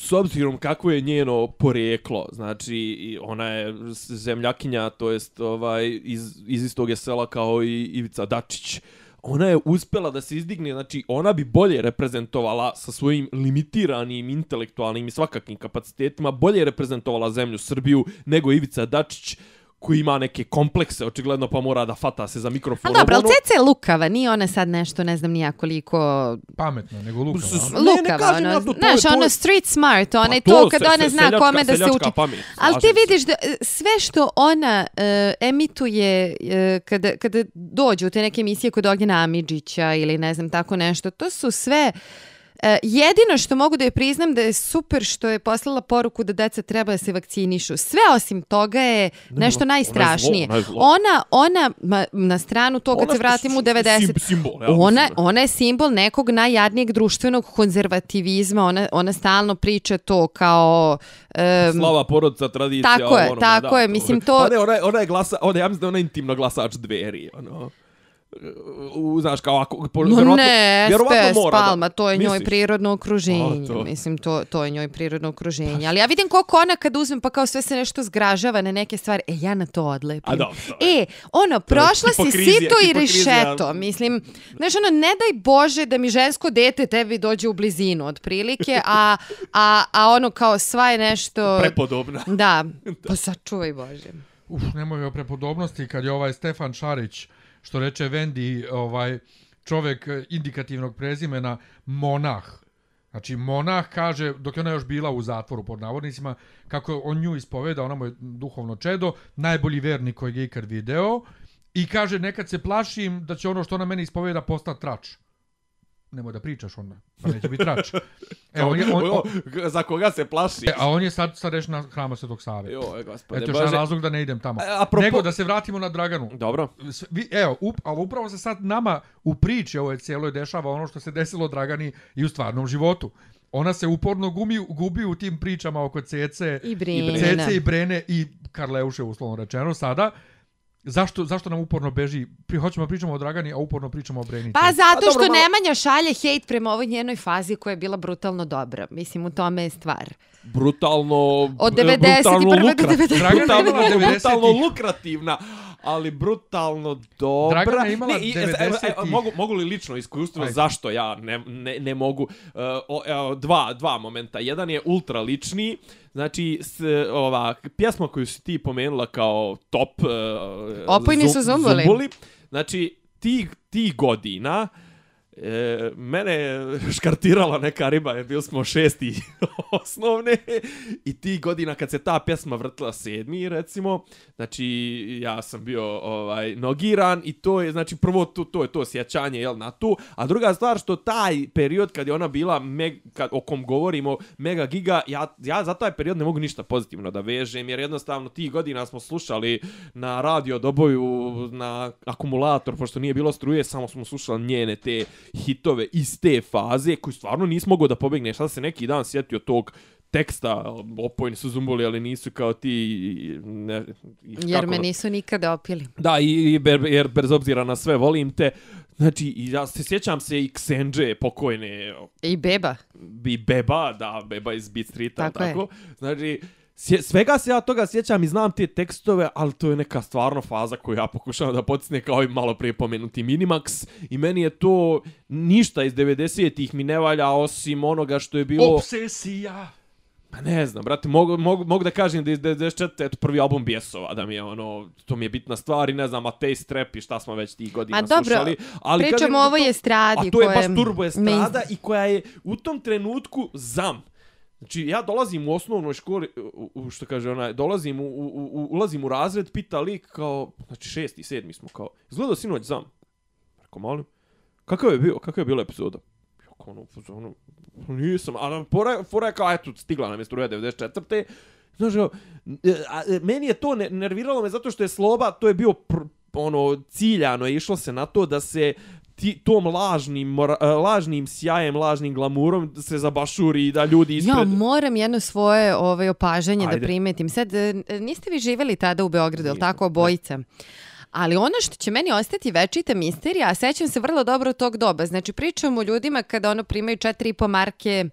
s obzirom kako je njeno porijeklo, znači ona je zemljakinja, to jest ovaj, iz, iz istog je sela kao i Ivica Dačić, ona je uspela da se izdigne, znači ona bi bolje reprezentovala sa svojim limitiranim intelektualnim i svakakvim kapacitetima, bolje reprezentovala zemlju Srbiju nego Ivica Dačić koji ima neke komplekse, očigledno pa mora da fata se za mikrofon. Ali dobro, ali Ono- Ceca je lukava, nije ona sad nešto, ne znam nija koliko Pametna, nego lukava. S- s- a? Ne, ne lukava. kažem ono, ja to, to znaš, je- to ono je- street smart, ona Pa je to to kad se- ona se- zna seljačka- kome da se uči. pamet, Ali ti vidiš da e, sve što ona e, emituje e, kada, kada dođe u te neke emisije kod Ognjena Amidžića ili ne znam tako nešto, to su sve E, jedino što mogu da je priznam da je super što je poslala poruku da deca treba da se vakcinišu. Sve osim toga je nešto ona najstrašnije. ona je zlo. Ona, ona, ma, na stranu to kad Ona se vratimo u sim- 90. simbol, ja ona, ona je simbol nekog najjadnijeg društvenog konzervativizma. Ona, ona stalno priča to kao... em, Slava porodica, tradicija, Tako je, ono, tako da, je, mislim, to- Pa ne, ona je, ona je glasa, ona, ja mislim da je ona intimno glasač dveri, ono. U, znaš, kao ako... Po, No vjerovatno- ne, vjerovatno Spes mora da- Palma, to je njoj Misliš? prirodno okruženje. A, to. Mislim, to, to je njoj prirodno okruženje. Ali ja vidim koliko ona kad uzmem pa kao sve se nešto zgražava na neke stvari, e, ja na to odlepim. A dobro, to je- E, ono, prošla si sito i rešeto. Mislim, znaš, ono, ne daj Bože da mi žensko dete tebi dođe u blizinu, otprilike, a, a, a ono kao sva je nešto... Prepodobna. Da, pa sačuvaj Bože. Uf, nemoj o prepodobnosti kad je ovaj Stefan Šarić, što reče Vendi, ovaj čovjek indikativnog prezimena, monah. Znači, monah kaže, dok je ona još bila u zatvoru, pod navodnicima, kako on nju ispoveda, ona mu je duhovno čedo, najbolji vernik kojeg je ikad video, i kaže, nekad se plašim da će ono što ona meni ispoveda postati trač. Nemoj da pričaš onda, pa neće biti trač. E, on je, on, on, Za koga se plaši? e, a on je sad stareš na hrama Svetog Save. Joj, gospode Eto još jedan Bože. razlog da ne idem tamo. E, apropo- Nego da se vratimo na Draganu. Dobro. Vi, evo, up, ali upravo se sad nama u priči ovoj cijeloj dešava ono što se desilo Dragani i u stvarnom životu. Ona se uporno gumi, gubi u tim pričama oko Cece I Brena. Cece i Brene i Karleuše uslovno rečeno sada. Zašto, zašto nam uporno beži? Pri, hoćemo pričamo o Dragani, a uporno pričamo o Breni. i Pa zato dobro, što malo- Nemanja šalje hejt prema ovoj njenoj fazi koja je bila brutalno dobra. Mislim, u tome je stvar. Brutalno... Od brutalno 91. do lukra- 90. Dragana je Brutalno, imala 90-ih. brutalno lukrativna, ali brutalno dobra. Dragana je imala Ne, i- e, e, e, 90-ih. mogu, mogu li lično iskustvo Ajde. zašto ja ne, ne, ne mogu? Uh, o, evo, dva, dva momenta. Jedan je ultra lični, Znači, s, ova, pjesma koju si ti pomenula kao top... Uh, Opojni su zumbuli. zumbuli. Znači, ti, ti godina, E, mene je škartirala neka riba, jer bili smo šesti osnovne i ti godina kad se ta pjesma vrtila sedmi, recimo, znači ja sam bio ovaj nogiran i to je, znači prvo to, to je to sjećanje jel, na tu, a druga stvar što taj period kad je ona bila, meg, kad, o kom govorimo, mega giga, ja, ja za taj period ne mogu ništa pozitivno da vežem, jer jednostavno ti godina smo slušali na radio doboju, na akumulator, pošto nije bilo struje, samo smo slušali njene te hitove iz te faze, koji stvarno nismo mogao da pobegne. Šta se neki dan sjetio tog teksta, opojni su zumbuli, ali nisu kao ti... Ne, Jer kako me da- nisu nikada opili. Da, i, i ber, jer bez obzira na sve volim te. Znači, ja se sjećam se i Ksenđe, pokojne I beba. i Beba, da, Beba iz Beat Streeta, Tako tako, je. Znači, svega se ja toga sjećam i znam te tekstove, ali to je neka stvarno faza koju ja pokušavam da potisne kao i malo prije pomenuti Minimax i meni je to ništa iz 90-ih mi ne valja osim onoga što je bilo... Obsesija! Pa ne znam, brate, mogu, mogu, mogu da kažem da iz 94. eto prvi album Bjesova, da mi je ono, to mi je bitna stvar i ne znam, Matej Strep i šta smo već tih godina Ma dobro, slušali. Ali pričamo kažem, o ovoj to- estradi A to je je baš turbo estrada main- i koja je u tom trenutku zam. Znači, ja dolazim u osnovnoj školi, u, u, što kaže onaj, dolazim, u, u, u, ulazim u razred, pita lik kao, znači šesti, sedmi smo kao, izgledao sinoć zam. Rekao, molim, kakav je bio, kakav je bila epizoda? Jako ono, pa ono, pa nisam, a nam fora, fora je kao, eto, stigla nam je struja 94. Znaš, kao, e, a, e, meni je to ne, nerviralo me zato što je sloba, to je bio pr, ono, ciljano, je išlo se na to da se ti, tom lažnim, mora, e, lažnim sjajem, lažnim glamurom se zabašuri i da ljudi ispred... Ja moram jedno svoje ovaj, opažanje Ajde. da primetim. Sad, e, niste vi živjeli tada u Beogradu, je li tako, obojica? Ali ono što će meni ostati večita misterija, a sećam se vrlo dobro tog doba. Znači, pričamo o ljudima kada ono primaju 4,5 marke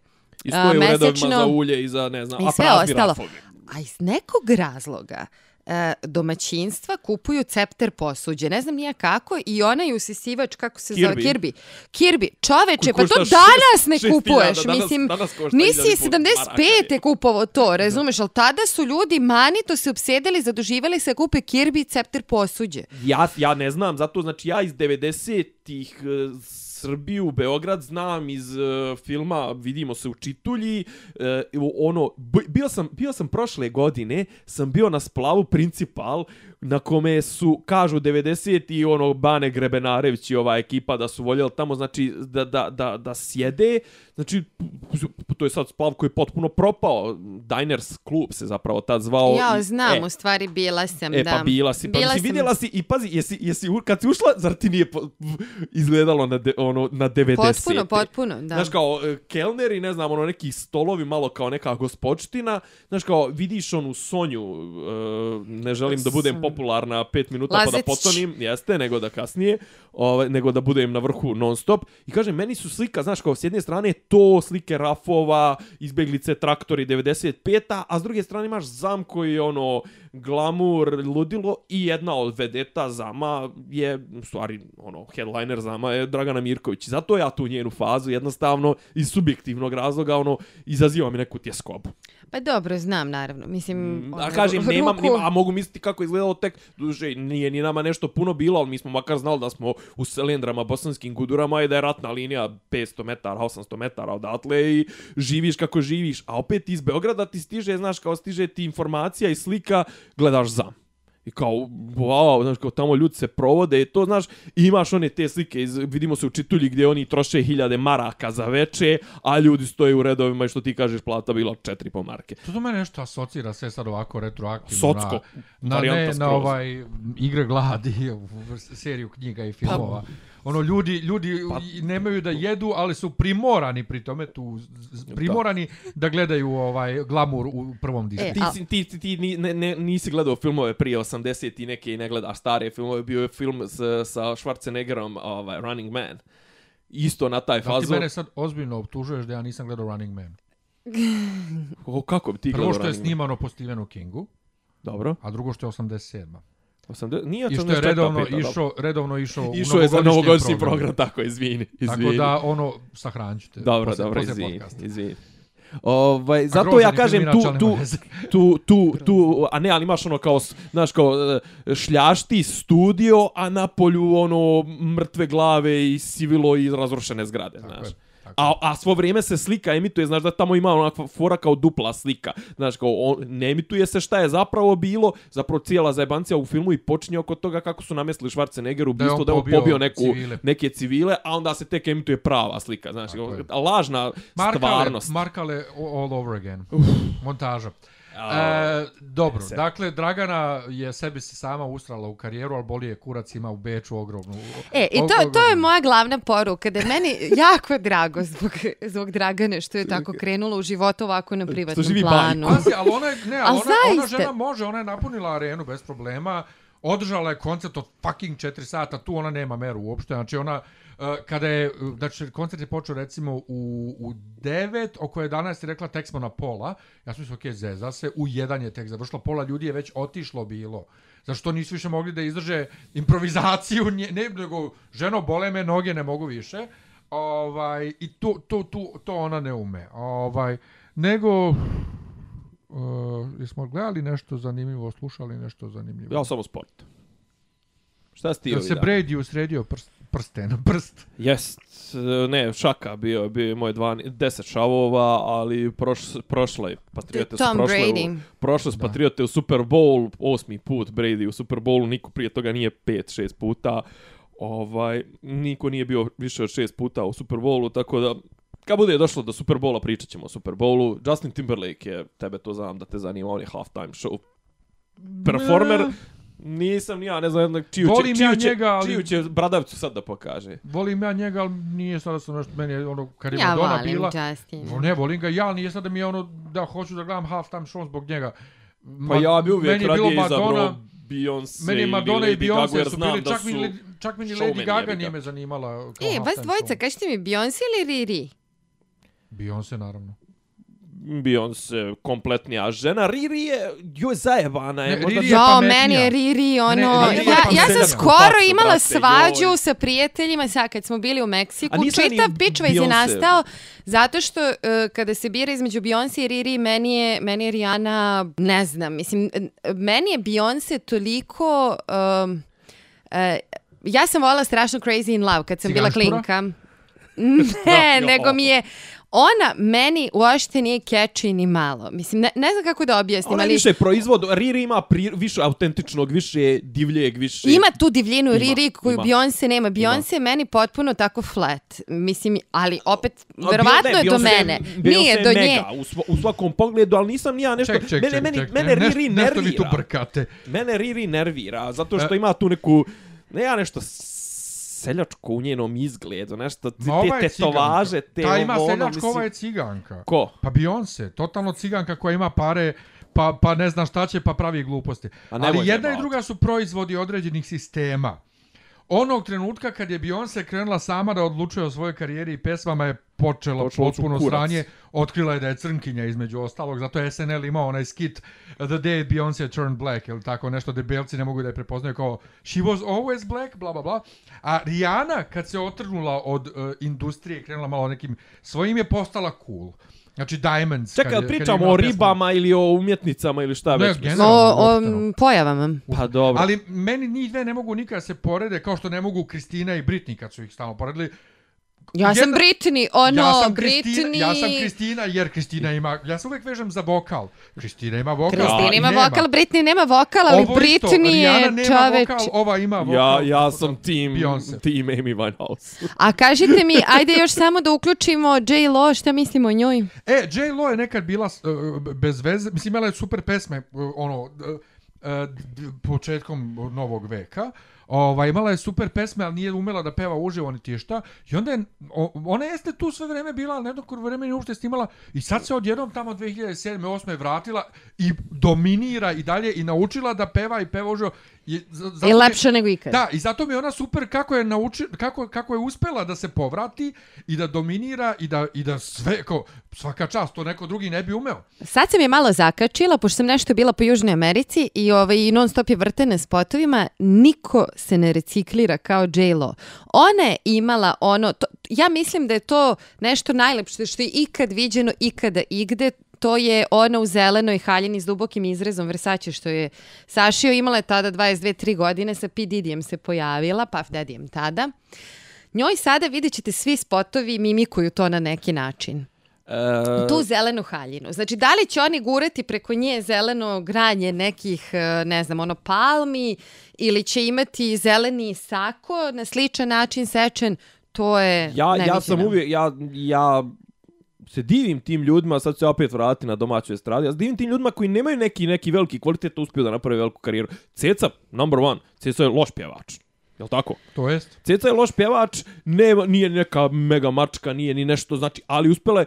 I a, stoje u redovima mesečno za ulje i za, ne znam, i a sve prazni ostalo. rafovi. A iz nekog razloga e, domaćinstva kupuju cepter posuđe. Ne znam nija kako i onaj usisivač, kako se zove, Kirby. Kirby. Kirby, čoveče, pa to danas ne šest- kupuješ. danas- Mislim, danas nisi hiljadu i pol 75. maraka. kupovao to, razumeš? Ali tada su ljudi manito se obsedeli, zaduživali se kupe Kirby i cepter posuđe. Ja, ja ne znam, zato znači ja iz 90-ih e, Srbiju, Beograd znam iz uh, filma Vidimo se u Čitulji. Uh, ono, bio sam, bio sam prošle godine, sam bio na splavu Principal, na kome su, kažu 90 i ono, Bane Grebenarević i ova ekipa da su voljeli tamo, znači, da, da, da, da sjede. Znači, to je sad splav koji je potpuno propao. Diners klub se zapravo tad zvao. Ja znam, e, u stvari bila sam, E, da. pa bila si, pa Bila si sam- vidjela si i pazi, jesi, jesi, kad si ušla, zar ti nije po, izgledalo na, de, ono, na 90 Potpuno, potpuno, da. Znaš, kao e, kelneri, ne znam, ono, neki stolovi, malo kao neka gospodština, znaš, kao, vidiš onu Sonju, e, ne želim da budem Son- popularna pet minuta pa da potonim, jeste, nego da kasnije, ovaj, nego da budem na vrhu non stop. I kažem, meni su slika, znaš, kao, s jedne strane to, slike rafova, izbeglice, traktori 95-a, a s druge strane imaš zam koji je, ono, glamur, ludilo i jedna od vedeta Zama je, u stvari, ono, headliner Zama je Dragana Mirković. Zato ja tu njenu fazu jednostavno iz subjektivnog razloga, ono, izaziva mi neku tjeskobu. Pa dobro, znam naravno. Mislim, Mm, ono, A kažem, nemam, ruku- nema, a mogu misliti kako je izgledalo tek, duže, nije ni nama nešto puno bilo, ali mi smo makar znali da smo u Selendrama, bosanskim gudurama i da je ratna linija 500 metara, 800 metara odatle i živiš kako živiš. A opet iz Beograda ti stiže, znaš, kao stiže ti informacija i slika, gledaš zam. I kao, wow, znaš, kao tamo ljudi se provode i to, znaš, i imaš one te slike, iz, vidimo se u čitulji gdje oni troše hiljade maraka za veče, a ljudi stoje u redovima i što ti kažeš, plata bila 4,5 marke. To to mene nešto asocira sve sad ovako retroaktivno Socko, na, na, ne, na ovaj igre gladi, seriju knjiga i filmova. Ono, ljudi, ljudi Pa- nemaju da jedu, ali su primorani pri tome tu, primorani da gledaju ovaj glamur u prvom disku. E, Ti, a- ti, ti, ti ni, ne, ne, nisi gledao filmove prije 80 i neke i ne gledaš stare filmove. Bio je film s, sa Schwarzeneggerom, ovaj, Running Man. Isto na taj Da ti fazu. mene sad ozbiljno optužuješ da ja nisam gledao Running Man. O, kako bi ti Prvo gledao što je snimano po Stephenu Kingu, Dobro. a drugo što je 87. 80, nije I što je 84, redovno išao, redovno išao, Išao u je za novogodišnji novogodišnji program. tako, izvini. izvini. Tako da, ono, sahranit te. Dobro, poslije- dobro, poslije izvini, podcasta. izvini. Ovaj, zato ja je kažem tu, tu, tu, tu, tu, a ne, ali imaš ono kao, znaš, kao e, šljašti studio, a na polju ono mrtve glave i sivilo i razrušene zgrade, Tako znaš. je, tako A, a svo vrijeme se slika emituje, znaš da tamo ima onakva fora kao dupla slika. Znaš, kao on, ne emituje se šta je zapravo bilo, zapravo cijela zajebancija u filmu i počinje oko toga kako su namestili je on ubistvo, da je on pobio pobio neku, civile. neke civile, a onda se tek emituje prava slika, znaš, je. lažna Markale, stvarnost. Markale all over again. Montaža. E, dobro, se. dakle, Dragana je sebi se sama ustrala u karijeru, ali boli je kurac ima u Beču ogromnu. E, i to, ogromnu- to je moja glavna poruka, da je meni jako drago zbog, zbog Dragane što je tako krenulo u životu ovako na privatnom živi planu. Pazi, ali ona, je- ne, Al ali ona, ona žena može, ona je napunila arenu bez problema, održala je koncert od fucking 4 sata, tu ona nema meru uopšte, znači ona, kada je, znači koncert je počeo recimo u, u 9, oko 11 je rekla tek smo na pola, ja sam mislio, ok, zeza se, u 1 je tek završilo, pola ljudi je već otišlo bilo, zašto nisu više mogli da izdrže improvizaciju, nje, ne, nego, ženo, bole me noge, ne mogu više, ovaj, i to, to, to, to ona ne ume, ovaj, nego, Uh, jesmo gledali nešto zanimljivo, slušali nešto zanimljivo? Ja samo sport. Šta si ti Jel ovih se? Brady usredio prst, prsten, prst? Jest, ne, šaka bio, bio je moj 12, 10 šavova, ali proš, prošle Patriote su Tom prošle Brady. u, prošle su Patriote u Super Bowl, osmi put Brady u Super Bowlu, niko prije toga nije 5-6 puta, ovaj, niko nije bio više od 6 puta u Super Bowlu, tako da kad bude došlo do Super Bowla pričat ćemo o Super Bowlu. Justin Timberlake je, tebe to znam da te zanima, on je halftime show performer. Nisam ni ja, ne znam čiju će, Volim čiju, ja će, njega, ali- čiju će bradavcu sad da pokaže. Volim ja njega, ali nije sada sam nešto, meni je ono, kad je Ja Madonna volim bila... Justina. No, ne, volim ga ja, ali nije sad da mi je ono, da hoću da gledam halftime show zbog njega. Pa ja bi uvijek meni radije izabrao Madonna, Beyoncé Meni je Madonna ili i Lady Gaga, Beyoncé jer su znam bili, da čak, mi, su Lady- čak mi ni Lady Gaga nije me zanimala. E, vas dvojica, kažete mi Beyoncé ili Riri? Beyoncé, naravno. Beyoncé kompletnija žena. Riri je, joj zajebana je. Ne, možda Riri je Jo, pametnija. meni je Riri, ono... Ne, Riri je ja, ja sam skoro Kupacu, imala brate, svađu joj. sa prijateljima, sad kad smo bili u Meksiku. A Čitav pičvajz je Beyoncé. nastao zato što uh, kada se bira između Beyoncé i Riri, meni je, meni je Rihanna, ne znam, mislim, meni je Beyoncé toliko... Um, uh, ja sam volila strašno Crazy in Love kad sam bila Ciganštura? klinka. Ne, nego mi je... Ona meni uopšte nije catchy ni malo. Mislim, ne, ne znam kako da objasnim, Ona je ali... više proizvod, Riri ima pri, više autentičnog, više divljeg, više... Ima tu divljinu Ima, Riri koju ima. Beyoncé nema. Beyoncé je meni potpuno tako flat. Mislim, ali opet, verovatno je do Beyoncé mene. Beyoncé Nije je do nje. mega, U, svo, u svakom pogledu, ali nisam ni ja nešto... Ček, ček, mene, ček, meni, ček. mene ne, Riri nešto, nešto vi tu nervira. brkate. Mene Riri nervira, zato što E. ima tu neku... Ne ja nešto seljačko u njenom izgledu, nešto, te, Ma ova je tetovaže, te Ta ima ovo, ono, seljačko, mislim- ova je ciganka. Ko? Pa Beyoncé, totalno ciganka koja ima pare, pa, pa ne zna šta će, pa pravi gluposti. Ali jedna i druga su proizvodi određenih sistema. Onog trenutka kad je Beyoncé krenula sama da odlučuje o svojoj karijeri i pesmama je počelo Počelo potpuno sranje. Otkrila je da je crnkinja između ostalog, zato je SNL imao onaj skit The Day Beyoncé Turned Black, ili tako nešto, da belci ne mogu da je prepoznaju kao She was always black, bla bla bla. A Rihanna, kad se otrgnula od uh, industrije krenula malo nekim svojim, je postala cool. Znači Diamonds. Čekaj, kad je- kad pričamo imala o ribama ili o umjetnicama ili šta Ne, već? generalno. O, o pojavama. Pa dobro. Ali meni njih dve ne mogu nikada da se porede kao što ne mogu Kristina i Britney kad su ih stalno poredili. Ja sam Jedna- Britney, ono, ja sam Britney... Kristina, ja sam Kristina jer Kristina ima, ja se uvek vežem za vokal. Kristina ima vokal. Kristina ima nema. vokal, Britney nema vokal, ali Ovo isto, Britney Rihanna je nema čoveč. vokal, ova ima Ja, vokal. ja sam team, Beyoncé. team Amy Winehouse. A kažite mi, ajde još samo da uključimo J-Lo, šta mislimo o njoj? E, J. Lo je nekad bila uh, bez veze, mislim, imala je super pesme, uh, ono, uh, uh, početkom novog veka. Ovaj, imala je super pesme, ali nije umela da peva uživo niti šta. I onda je, o, ona jeste tu sve vreme bila, ali neko vreme nije uopšte snimala. I sad se odjednom tamo 2007. 8. vratila i dominira i dalje i naučila da peva i peva uživo. I, zato I lepše nego ikad. Da, i zato mi je ona super kako je nauči, kako, kako je uspela da se povrati i da dominira i da, i da sve, kao, svaka čast, to neko drugi ne bi umeo. Sad sam je malo zakačila, pošto sam nešto bila po Južnoj Americi i ovaj, i non stop je vrtene spotovima, niko se ne reciklira kao J-Lo. Ona je imala ono, to, ja mislim da je to nešto najlepše što je ikad viđeno, ikada igde, to je ona u zelenoj haljini s dubokim izrezom Versace što je sašio. Imala je tada 22-3 godine, sa P. Didijem se pojavila, pa Puff Daddyjem tada. Njoj sada vidjet ćete svi spotovi mimikuju to na neki način. E, Tu zelenu haljinu. Znači, da li će oni gurati preko nje zeleno granje nekih, e, ne znam, ono, palmi ili će imati zeleni sako na sličan način sečen, to je ja, ja sam uvijek, ja, ja se divim tim ljudima, sad se opet vratiti na domaću estradu, ja se divim tim ljudima koji nemaju neki, neki veliki kvalitet, uspiju da naprave veliku karijeru. Ceca, number one, Ceca je loš pjevač. Jel tako? To jest. Ceca je loš pjevač, nema, nije neka mega mačka, nije ni nešto, znači, ali uspjela je,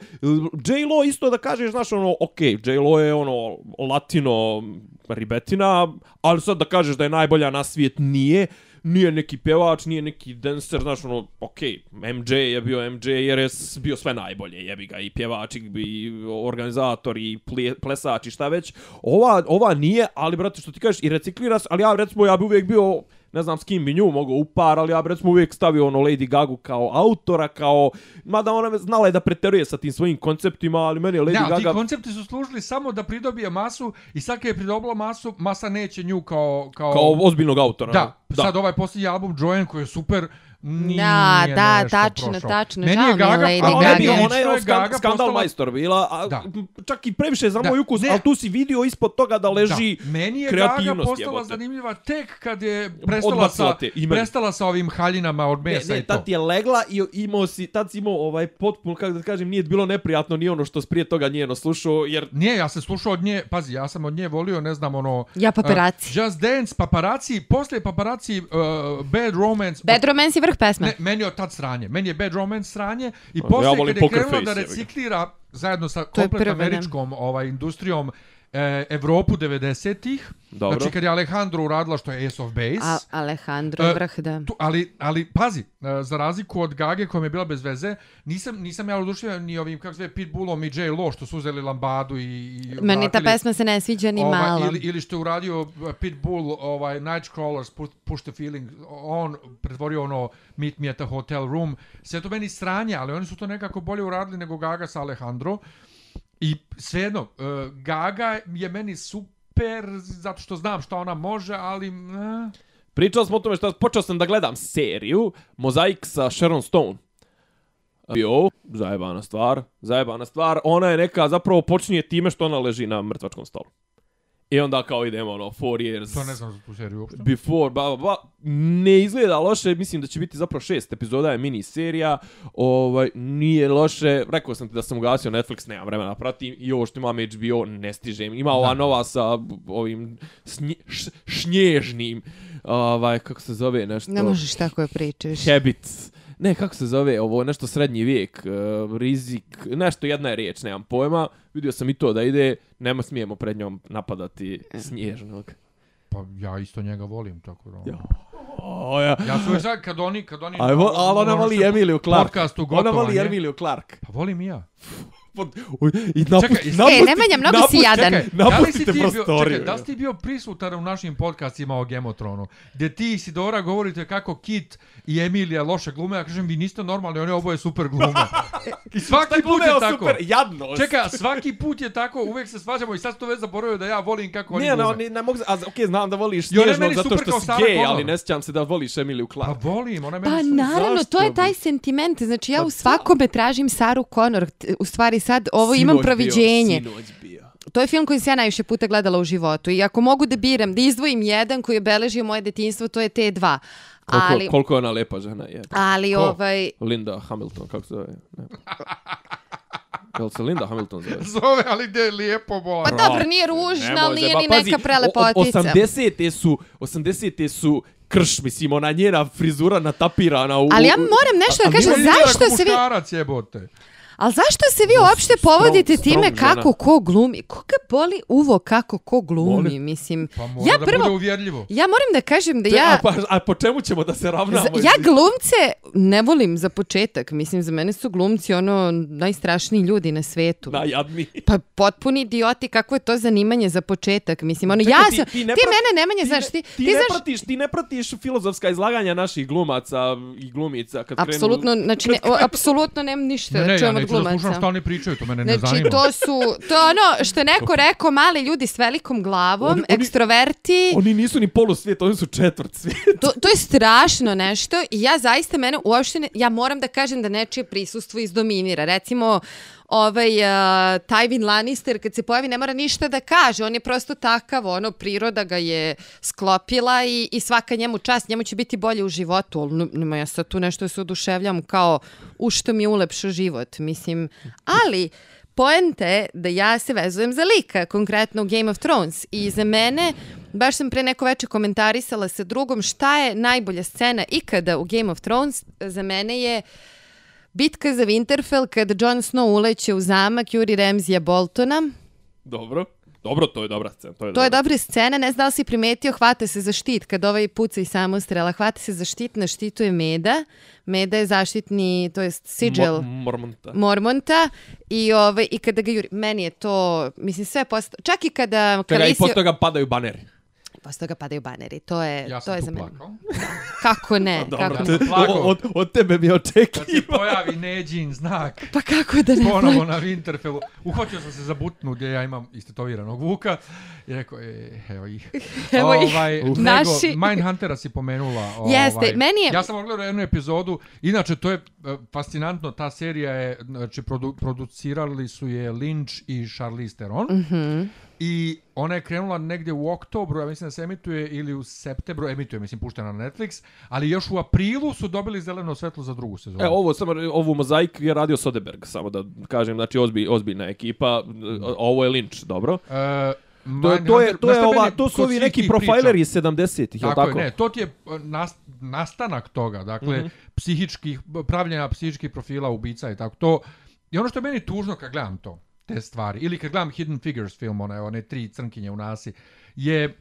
J-Lo isto da kažeš, znaš, ono, ok, J-Lo je ono, latino ribetina, ali sad da kažeš da je najbolja na svijet, nije, nije neki pjevač, nije neki dancer, znaš, ono, ok, MJ je bio MJ jer je bio sve najbolje, jebi ga, i pjevač, i i organizator, i plje, plesač, i šta već. Ova, ova nije, ali, brate, što ti kažeš, i reciklira se, ali ja, recimo, ja bi uvijek bio, ne znam s kim bi nju mogao u par, ali ja bi recimo uvijek stavio ono Lady Gaga kao autora, kao, mada ona znala je da preteruje sa tim svojim konceptima, ali meni je Lady Ne, ali ti Gaga... koncepti su služili samo da pridobije masu i sad kad je pridobila masu, masa neće nju kao... Kao, Kao ozbiljnog autora. da, sad ovaj posljednji album Joanne koji je super, nije Da, da, tačno, prošao. tačno, Meni žao je mi je Gaga, Lady A ona je, Gaga. bio, Gaga. ona je skan, Gaga skandal postala- majstor bila, a Da. čak i previše za Da, moj ukus, ne. ali tu si vidio ispod toga da leži Da. Meni je Gaga kreativnost postala jebote. zanimljiva tek kad je prestala Odbacila sa, prestala sa ovim haljinama od Ne, mesa ne, i to. tad ti je legla i imao si, tad si imao ovaj potpuno, kako da kažem, nije bilo neprijatno ni ono što prije toga njeno slušao, jer Nije, ja sam slušao od nje, pazi, ja sam od nje volio, ne znam, ono... Ja paparazzi. Uh, Just Dance, paparaci, posle paparaci, uh, Bad Romance... Bad Romance je vrh pesme. Ne, meni je od tad sranje. Meni je Bad Romance sranje i Ja posle volim kad je Face, da reciklira zajedno sa komplet američkom ovaj, industrijom e, Evropu 90-ih. Dobro. Znači kad je Alejandro uradila što je Ace of Base. A, Alejandro E, vrh, da. Tu, ali, ali pazi, e, za razliku od Gage koja mi je bila bez veze, nisam, nisam ja oduševljen ni ovim, kako se zove, Pitbullom i J. Lo što su uzeli Lambadu i, i Meni ta pesma se ne sviđa ni malo. Ovaj, ili, ili što je uradio uh, Pitbull, ovaj, Nightcrawlers, Push, push the Feeling, on pretvorio ono Meet Me at the Hotel Room. Sve to meni sranje, ali oni su to nekako bolje uradili nego Gaga sa Alejandro. I svejedno, uh, Gaga je meni super zato što znam šta ona može, ali... E. Uh, Pričali smo o tome što počeo sam da gledam seriju Mozaik sa Sharon Stone. Bio, zajebana stvar, zajebana stvar. Ona je neka, zapravo počinje time što ona leži na mrtvačkom stolu. I onda kao idemo ono, four years to ne znam za tu seriju uopšte. before, ba, ba, ba. Ne izgleda loše, mislim da će biti zapravo šest epizoda, je mini serija. Ovaj, nije loše, rekao sam ti da sam ugasio Netflix, nemam vremena da pratim. I ovo što imam HBO, ne stižem. Ima ova nova sa ovim snje, š, šnježnim, ovaj, kako se zove nešto? Ne možeš tako je pričaš. Habits. Ne, kako se zove, ovo nešto srednji vijek, uh, rizik, nešto jedna je riječ, nemam pojma. Vidio sam i to da ide, nema smijemo pred njom napadati snježnog. Pa ja isto njega volim, tako da... ono. Ja. O, ja. Ja uvijek sad, kad oni, kad oni... A, vo- ali ona ono voli što- Emiliju Clark. Podcastu Ona voli gotovanje. Emiliju Clark. Pa volim i ja. I napusti, Čekaj, napusti, E, Nemanja, mnogo si jadan. Čekaj, da li si Napustite bio, prostoriju. čekaj, da li si ti bio prisutan u našim podcastima o Gemotronu, gdje ti i Sidora govorite kako Kit i Emilija loše glume, ja kažem, vi niste normalni, oni oboje super glume. I svaki put je tako. super, jadnost. Čekaj, svaki put je tako, uvek se svađamo i sad to već zaboravio da ja volim kako oni glume. no, ni, ne mogu, a, okej, znam da voliš snježno zato super što si gej, Connor. ali ne sjećam se da voliš Emiliju Pa Clark. volim, ona je meni Pa naravno, to je taj sentiment. Znači ja Pa u svakome tražim Saru Connor. U stvari sad ovo imam bio, proviđenje. sinoć bio. To je film koji sam ja najviše puta gledala u životu. I ako mogu da biram, da izdvojim jedan koji je obeležio moje detinjstvo, to je T2. Koliko, Ali, koliko je ona lepa žena je. ali Ko? ovaj... Linda Hamilton, kako se zove? Ne. Jel se Linda Hamilton zove? Zove, ali gdje je lijepo bola. Pa dobro, nije ružna, ali nije ni neka prelepotica. o- od 80-te su, 80-te su krš, mislim, ona njena frizura natapirana u... Ali ja moram nešto da kažem, zašto se vi... Muškarac jebote. Ali zašto se vi uopšte strong- povodite time strong žena. kako ko glumi? Koga boli uvo kako ko glumi, Boli. mislim. Pa mora Ja da prvo, bude uvjerljivo. ja moram da kažem da Te- ja... a, pa, a po čemu ćemo da se ravnamo? Za- ja glumce ne volim za početak. Mislim, za mene su glumci ono najstrašniji ljudi na svetu. Najjadniji. Pa potpuni idioti, kako je to zanimanje za početak. Mislim, ono, Čekaj, ja ti- sam... ti Ti, ne prat- mene, Nemanja, znaš, ti, ti, ti ne znaš... pratiš, ti ne pratiš filozofska izlaganja naših glumaca i glumica kad krenu... Apsolutno, znači, ne, o, apsolutno nemam ništa Ne, ne, ja od neću da slušam glumaca. šta oni pričaju, to mene ne Znači, zanima. to su, to ono što je neko rekao, mali ljudi s velikom glavom, Oni- oni- ekstroverti, Oni nisu ni polusvijet, oni su četvrt svijet. to, to je strašno nešto i ja zaista mene uopšte ne, ja moram da kažem da nečije prisustvo izdominira. Recimo, ovaj uh, Tywin Lannister kad se pojavi ne mora ništa da kaže, on je prosto takav, ono priroda ga je sklopila i, i svaka njemu čast, njemu će biti bolje u životu, ali nema ja sad tu nešto se oduševljam kao u što mi je život, mislim, ali Poenta je da ja se vezujem za lika, konkretno u Game of Thrones. I za mene, baš sam pre neko veče komentarisala sa drugom šta je najbolja scena ikada u Game of Thrones. Za mene je bitka za Winterfell kad Jon Snow uleće u zamak Juri Ramsija Boltona. Dobro. Dobro, to je dobra scena. To je, To je dobra. dobra scena, ne znam da si primetio, hvata se za štit kad ovaj puca i samostrela, hvata se za štit, na štitu je Meda. Meda je zaštitni, to jest sigil. Mo Mormonta. Mormonta i ovaj i kada ga juri meni je to mislim sve posto čak i kada i Kalisio posle toga padaju baneri. Posle toga padaju baneri to je Ja to je tu za mene plakao. kako ne Dobro, kako te- plakao. od, od tebe mi Kad se očekivao. pojavi Neđin znak, pa kako da ne ponovo na Winterfellu, uhvatio sam se za butnu gdje ja imam istetoviranog vuka i rekao, e, evo ih. Evo ih. ovaj, nego, Naši- Mindhuntera si pomenula. Jeste, ovaj. meni je- Ja sam ogledao jednu epizodu, inače to je e, fascinantno, ta serija je, znači produ, producirali su je Lynch i Charlize Theron. Mhm. I ona je krenula negdje u oktobru, ja mislim da se emituje, ili u septembru, emituje, mislim, puštena na Netflix, ali još u aprilu su dobili zeleno svetlo za drugu sezonu. E, ovo, samo, ovu mozaik je radio Soderberg, samo da kažem, znači ozbi, ozbiljna ekipa, ovo je Lynch, dobro. E, To, je- to, je, to, je ova, to su ovi neki profileri iz 70-ih, je li Tako, tako? je, ne, to ti je e, nas, nastanak toga, dakle, Mhm. psihičkih, pravljenja psihičkih profila ubica i tako to. I ono što je meni tužno kad gledam to, te stvari, ili kad gledam Hidden Figures film, one, one tri crnkinje u nasi, je,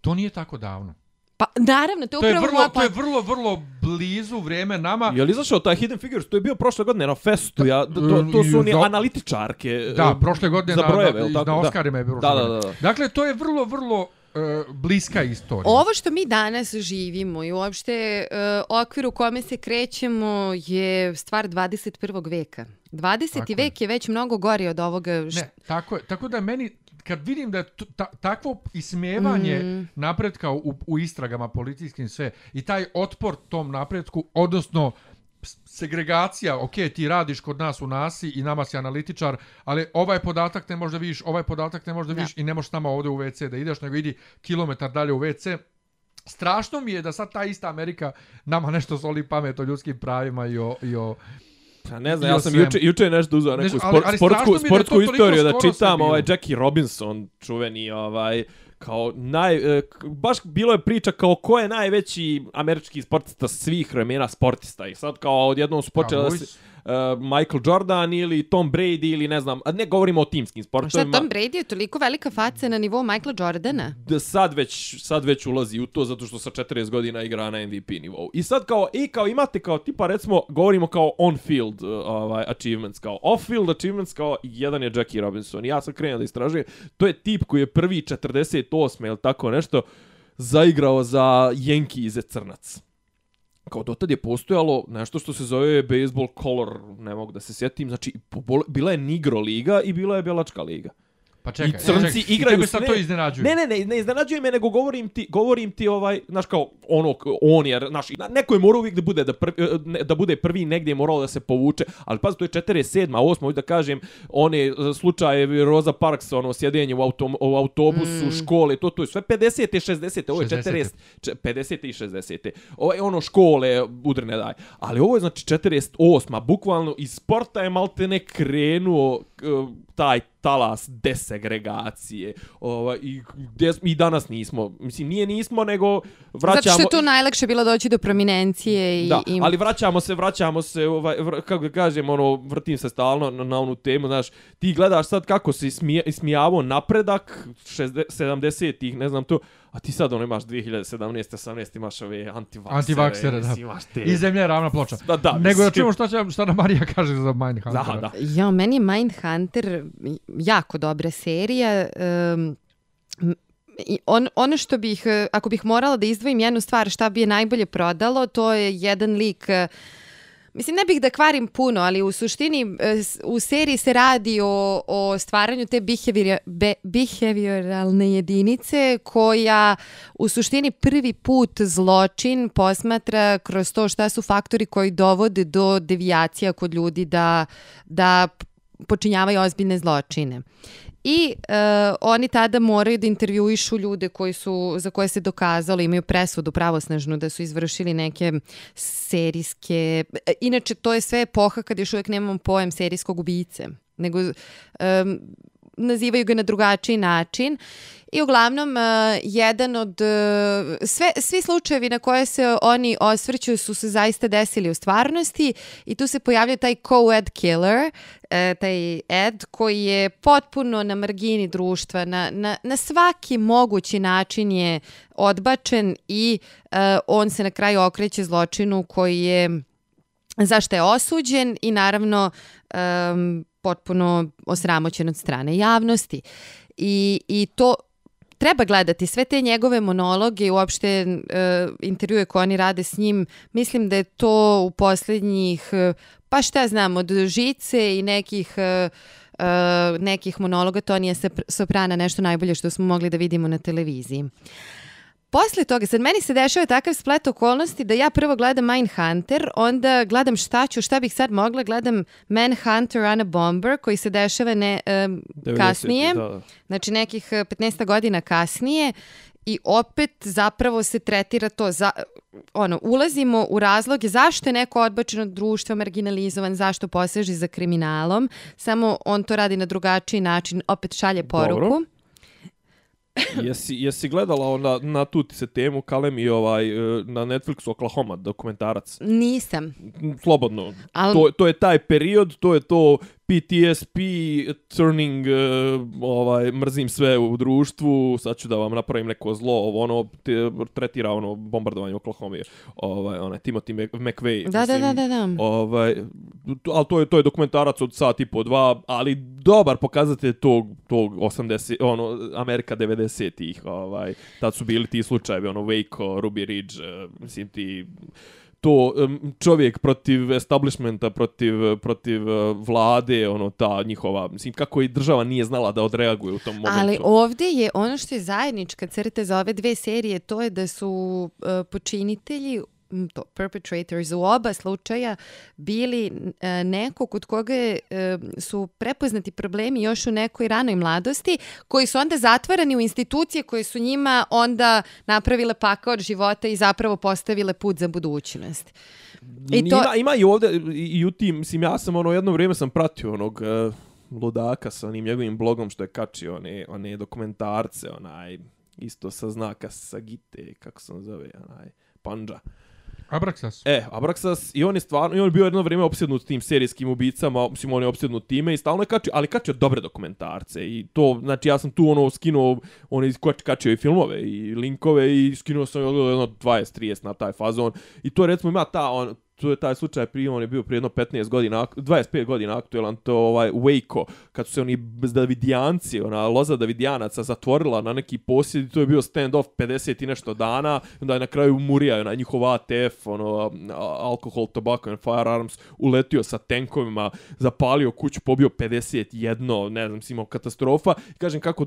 to nije tako davno. pa naravno to je To je upravo vrlo, moja to je vrlo, vrlo blizu vrijeme nama. Je li izašao taj Hidden Figures? To je bio prošle godine na festu. Ja, to, to su oni Za- analitičarke. Da, e, prošle godine za brojeve, na, na, na Da. Oscarima je bilo Da, da, da, da. Dakle, to je vrlo, vrlo e, bliska istorija. Ovo što mi danas živimo i uopšte uh, okvir u kome se krećemo je stvar 21. veka. 20. Tako je. vek je već mnogo gori od ovoga š- Ne, tako je. Tako da meni, kad vidim da je ta, takvo ismijevanje Mm. napretka u, u istragama policijskim sve i taj otpor tom napretku, odnosno s- segregacija, ok, ti radiš kod nas u nasi i nama si analitičar, ali ovaj podatak ne možeš da vidiš, ovaj podatak ne možeš da Da. vidiš i ne možeš nama ovdje u WC da ideš, nego idi kilometar dalje u WC. Strašno mi je da sad ta ista Amerika nama nešto soli pamet o ljudskim pravima i o, i o Pa ne znam, ja sam juče, juče nešto uzeo neku Nešto, ali- spor, ali sportsku, da sportsku toliko istoriju da čitam, ovaj Jackie Robinson, čuveni, ovaj, kao naj, e, baš bilo je priča kao ko je najveći američki sportista svih vremena sportista. I sad kao odjednom su počeli da se, uh, Michael Jordan ili Tom Brady ili ne znam, ne govorimo o timskim A šta, sportovima. Tom Brady je toliko velika faca na nivou Michaela Jordana? da sad već sad već ulazi u to zato što sa 40 godina igra na MVP nivou. I sad kao i kao imate kao tipa recimo govorimo kao on field uh, ovaj achievements kao off field achievements kao jedan je Jackie Robinson. Ja sam krenuo da istražujem. To je tip koji je prvi 48 ili tako nešto zaigrao za Yankees crnac. Kao dotad je postojalo nešto što se zove baseball color, ne mogu da se sjetim, znači bila je Nigro liga i bila je Belačka liga. Pa čekaj, I crnci čekaj, igraju I tebe s- sad ne, to iznenađuje. Ne, ne, ne, ne iznenađuje me, nego govorim ti, govorim ti ovaj, znaš kao, ono, on je, znaš, na- neko je morao uvijek da bude, da, prvi, eh, ne, da bude prvi negdje je moralo da se povuče, ali pazi, to je 47. 8. hoću da kažem, one eh, slučajevi Rosa Parks, ono, sjedenje u, autom, u autobusu, mm. škole, to, to je sve 50. 60. Ovo je 60.. 40. če- 50. i 60. Ovo je ono škole, udrne daj. Ali ovo je znači 48. Bukvalno iz sporta je malte ne krenuo k- taj talas desegregacije. Ovaj, i, gdje, smo- I danas nismo. Mislim, nije nismo, nego vraćamo... Zato što je to najlakše bilo doći do prominencije i... Da, i... ali vraćamo se, vraćamo se, ovaj, vr, kako da kažem, ono, vrtim se stalno na, na onu temu, znaš, ti gledaš sad kako se ismije, ismijavao napredak 60, 70-ih, ne znam to, a ti sad ono imaš 2017. 18 imaš ove antivaksere. Antivaksere, da. Imaš te... I zemlja je ravna ploča. Da, da, Nego da mislim. čujemo šta, će, šta nam Marija kaže za Mindhuntera. Da, da. Ja, meni je Mindhunter jako dobra serija. Um, i on, ono što bih, ako bih morala da izdvojim jednu stvar šta bi je najbolje prodalo, to je jedan lik eh, Mislim, ne bih da kvarim puno, ali u suštini eh, u seriji se radi o, o stvaranju te behavior, be, behavioralne jedinice koja u suštini prvi put zločin posmatra kroz to šta su faktori koji dovode do devijacija kod ljudi da, da počinjavaju ozbiljne zločine. I e, oni tada moraju da intervjuišu ljude koji su, za koje se dokazalo, imaju presudu pravosnažnu da su izvršili neke serijske... e, Inače, to je sve epoha kad još uvijek nemamo pojem serijskog ubice, nego em, nazivaju ga na drugačiji način. I uglavnom, uh, jedan od... Uh, sve, svi slučajevi na koje se oni osvrću su se zaista desili u stvarnosti i tu se pojavlja taj co-ed killer, e, taj Ed koji je potpuno na margini društva, na, na, na svaki mogući način je odbačen i uh, on se na kraju okreće zločinu koji je zašto je osuđen i naravno um, potpuno osramoćen od strane javnosti. I, i to treba gledati sve te njegove monologe i uopšte e, intervjue koje oni rade s njim. Mislim da je to u posljednjih, e, pa šta znam, od žice i nekih... E, e nekih monologa Tonija Sopr- Soprana nešto najbolje što smo mogli da vidimo na televiziji. Posle toga, sad meni se dešava takav splet okolnosti da ja prvo gledam Mindhunter, onda gledam šta ću, šta bih sad mogla, gledam Manhunter on a Bomber koji se dešava ne, um, 90-ih, kasnije, Da, znači nekih eh, 15 godina kasnije i opet zapravo se tretira to za, ono, ulazimo u razloge zašto je neko odbačen od društva, marginalizovan, zašto poseži za kriminalom, samo on to radi na drugačiji način, opet šalje poruku. Dobro. jesi, jesi gledala ona, na tu ti se temu Kalem i ovaj, e, na Netflixu Oklahoma dokumentarac? Nisam. Slobodno. Al- To, to je taj period, to je to PTSP, turning, e, ovaj, mrzim sve u društvu, sad ću da vam napravim neko zlo, ovo ono, te, tretira ono bombardovanje Oklahoma, ovaj, onaj Timothy Mc- McVeigh. Da, da, da, da, da. Ovaj, ali to je to je dokumentarac od sat i po dva, ali dobar pokazatelj tog tog 80 ono Amerika 90-ih, ovaj tad su bili ti slučajevi ono Waco, Ruby Ridge, eh, mislim ti to čovjek protiv establishmenta, protiv, protiv eh, vlade, ono ta njihova, mislim kako i država nije znala da odreaguje u tom momentu. Ali ovdje je ono što je zajednička crta za ove dve serije, to je da su eh, počinitelji to, perpetrators u oba slučaja bili e, neko kod koga je, e, su prepoznati problemi još u nekoj ranoj mladosti, koji su onda zatvarani u institucije koje su njima onda napravile pakao od života i zapravo postavile put za budućnost. I to- Ima, ima i ovdje, i, u tim, mislim, ja sam ono, jedno vrijeme sam pratio onog e, ludaka sa onim njegovim blogom što je kačio one, one dokumentarce, onaj, isto sa znaka Sagite, kako se on zove, onaj, Panja. Abraxas. E, Abraxas, i on je stvarno, i on je bio jedno vrijeme opsjednut tim serijskim ubicama, mislim, on je opsjednut time i stalno je kačio, ali kačio dobre dokumentarce i to, znači, ja sam tu ono skinuo, on je kačio i filmove i linkove i skinuo sam jedno 20-30 na taj fazon i to recimo ima ta, on, tu je taj slučaj prije, on je bio prije jedno 15 godina, 25 godina aktuelan, to ovaj Waco, kad su se oni Davidijanci, ona loza Davidijanaca zatvorila na neki posjed, to je bio stand-off 50 i nešto dana, onda je na kraju Murija, na njihov ATF, ono, alkohol, tobacco and firearms, uletio sa tenkovima, zapalio kuću, pobio 51, ne znam, imao katastrofa, I kažem kako,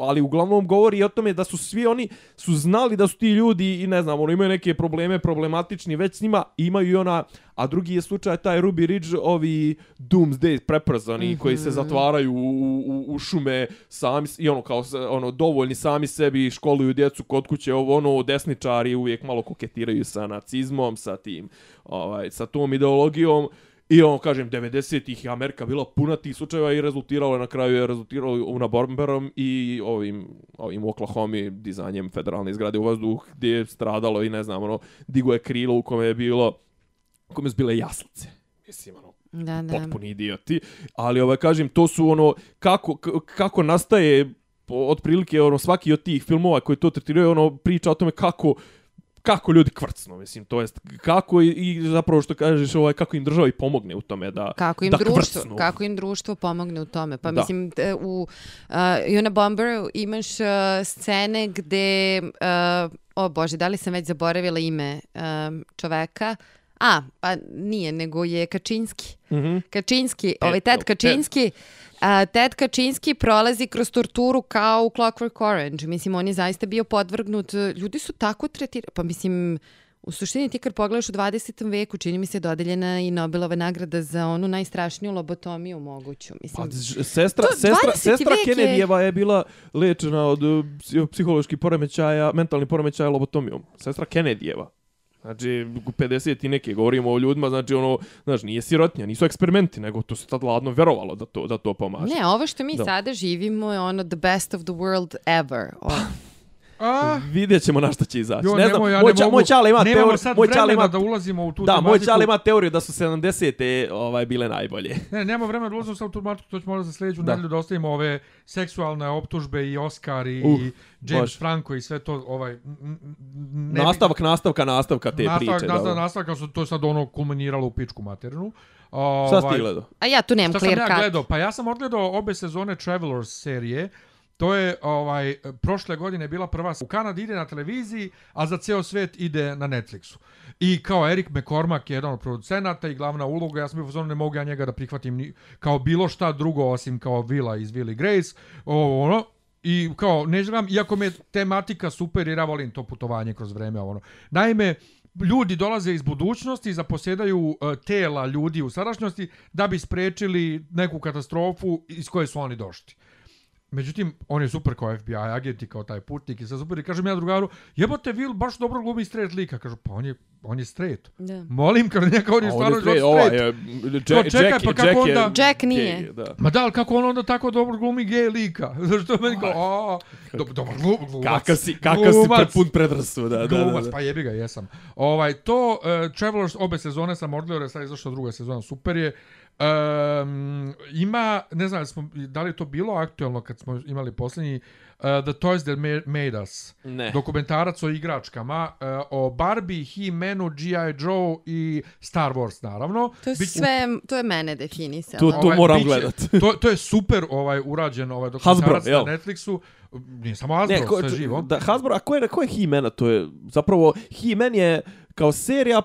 ali uglavnom govori o tome da su svi oni, su znali da su ti ljudi, i ne znam, ono, imaju neke probleme, problematični, već s njima imaju i ona a drugi je slučaj taj Ruby Ridge, ovi Doomsday Preppers, oni mm -hmm. koji se zatvaraju u, u, u šume sami, i ono kao ono, dovoljni sami sebi, školuju djecu kod kuće, ovo, ono, desničari uvijek malo koketiraju sa nacizmom, sa tim, ovaj, sa tom ideologijom, I on, kažem, 90-ih je Amerika bila puna tih slučajeva i rezultiralo na kraju je rezultiralo Una Bomberom i ovim, ovim Oklahoma dizanjem federalne zgrade u vazduh gdje je stradalo i ne znam, ono, digo je krilo u kome je bilo kome su bile jaslice. Mislim, ono, da, da. potpuni idioti. Ali, ovaj, kažem, to su ono, kako, kako nastaje otprilike ono svaki od tih filmova koji to tretiraju ono priča o tome kako kako ljudi kvrcnu, mislim, to jest kako i, i zapravo što kažeš, ovaj kako im država i pomogne u tome da kako im da društvo, kvrcnu. kako im društvo pomogne u tome. Pa da. mislim u uh, Una Bomber imaš uh, scene gde uh, o bože, da li sam već zaboravila ime uh, čoveka? A, pa nije, nego je Kačinski. Mm -hmm. Kačinski, ovaj Ted Kačinski. A, Ted Kačinski prolazi kroz torturu kao u Clockwork Orange. Mislim, on je zaista bio podvrgnut. Ljudi su tako tretirani. Pa mislim, u suštini ti kad pogledaš u 20. veku, čini mi se dodeljena i Nobelova nagrada za onu najstrašniju lobotomiju moguću. Mislim, pa, sestra, sestra, sestra Kennedyjeva je... je bila lečena od uh, psiholoških poremećaja, mentalnih poremećaja lobotomijom. Sestra Kennedyjeva. Znači, u 50 i neke govorimo o ljudima, znači ono, znači nije sirotnja, nisu eksperimenti, nego to se tad ladno verovalo da to, da to pomaže. Ne, ovo što mi da. sada živimo je ono the best of the world ever. A? Vidjet ćemo na što će izaći. Jo, ne znam, ja moj, ča, moj čale ima teoriju. sad moj čale ima, da ulazimo u tu da, tematiku. Da, moj čale ima teoriju da su 70-te ovaj, bile najbolje. Ne, nema vremena da ulazimo sad u tu tematiku, to ćemo možda za sljedeću da. nedelju da ostavimo ove seksualne optužbe i Oscar i uh, James bož. Franco i sve to. Ovaj, ne nastavak, nastavka, nastavka te nastavak, priče. Nastavak, nastavak, nastavka, su to sad ono kulminiralo u pičku materinu. Ovaj, Šta si ti gledao? A ja tu nemam clear cut. Šta sam ja gledao? Pa ja sam odgledao obe sezone Travelers serije. To je ovaj prošle godine bila prva u Kanadi ide na televiziji, a za ceo svet ide na Netflixu. I kao Erik McCormack je jedan od producenata i glavna uloga, ja sam bio fazon ne mogu ja njega da prihvatim ni, kao bilo šta drugo osim kao Vila iz Willy Grace. ovo ono, I kao, ne znam, iako me tematika super jer ja volim to putovanje kroz vreme. Ono. Naime, ljudi dolaze iz budućnosti, zaposjedaju e, tela ljudi u sadašnjosti da bi sprečili neku katastrofu iz koje su oni došli. Međutim, on je super kao FBI agent i kao taj putnik i sve super. I kažem ja drugaru, jebote, Will baš dobro glumi straight lika. Kažu, pa on je, on je straight. Da. Molim, kada njega on je stvarno straight. Ovaj, je, Jack, čekaj, Jack, pa kako Jack onda... Jack nije. Gay, da. Ma da, ali kako on onda tako dobro glumi gay lika? Zašto meni kao, a, do, dobar glum, glumac. Kakav si, kakav si prepun predrasu, da, da, Glumac, pa jebi ga, jesam. Ovaj, to, uh, Travelers, obe sezone sam odgledao, jer sad je izašla druga sezona, super je. Um, ima, ne znam, smo, da li to bilo aktualno kad smo imali posljednji uh, The Toys That Made Us. Ne. Dokumentarac o igračkama, uh, o Barbie, He-Manu, G.I. Joe i Star Wars, naravno. To je Bić, sve, to je mene definisalo. To, to ovaj, moram biće, gledat. to, to je super ovaj urađen ovaj dokumentarac Hasbro, na Netflixu. Nije samo Hasbro, ne, ko, sve živo. Da, Hasbro, a ko je, ko je He-Mana? To je zapravo, He-Man je kao serija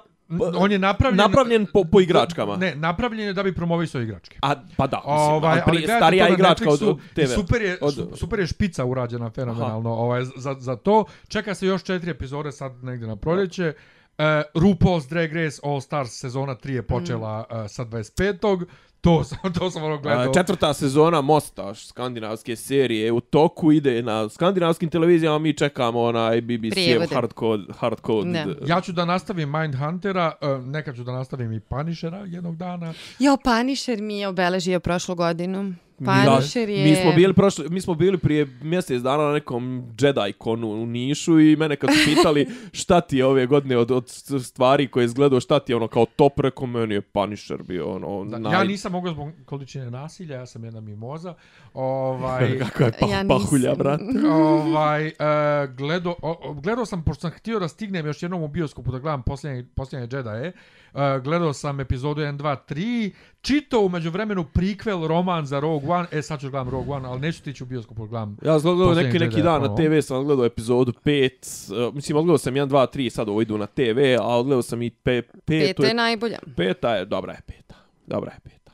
on je napravljen napravljen po, po igračkama. Ne, napravljen je da bi promovisao igračke. A pa da, mislim, ovaj, ali starija igračka od, od TV. Super je od... super je špica urađena fenomenalno, Aha. ovaj za za to. Čeka se još četiri epizode sad negde na proljeće. Uh, RuPaul's Drag Race All Stars sezona 3 je počela mm. uh, sa 25. To sam, to sam ono gledao. Četvrta sezona Mosta, skandinavske serije, u toku ide na skandinavskim televizijama, mi čekamo onaj BBC hardcode. hardcode. Ja ću da nastavim Mindhuntera, e, neka ću da nastavim i Punishera jednog dana. Jo, Punisher mi je obeležio prošlu godinu. Punisher je... Mi smo bili prošli, mi smo bili prije mjesec dana na nekom Jedi konu u Nišu i mene kad su pitali šta ti je ove godine od, od stvari koje izgledao, šta ti je ono kao top, rekao meni je Punisher bio ono... Da, naj... Ja nisam mogao zbog količine nasilja, ja sam jedna mimoza. Ovaj, Kako je pa, Ja pahulja, nisam. brat. ovaj, uh, gledao, o, gledao sam, pošto sam htio da stignem još jednom u bioskopu da gledam posljednje, posljednje Jedi, uh, gledao sam epizodu 1, 2, 3, čitao umeđu vremenu prikvel roman za Rogue One, e sad ću gledam Rogue One, ali neću tići u bioskopu da gledam. Ja sam gledao neki, neki dan na. TV, sam gledao epizodu 5, uh, mislim, odgledao sam 1, 2, 3, sad ovo idu na TV, a odgledao sam i 5, Peta je najbolja. Peta je, dobra je peta. Dobra je peta.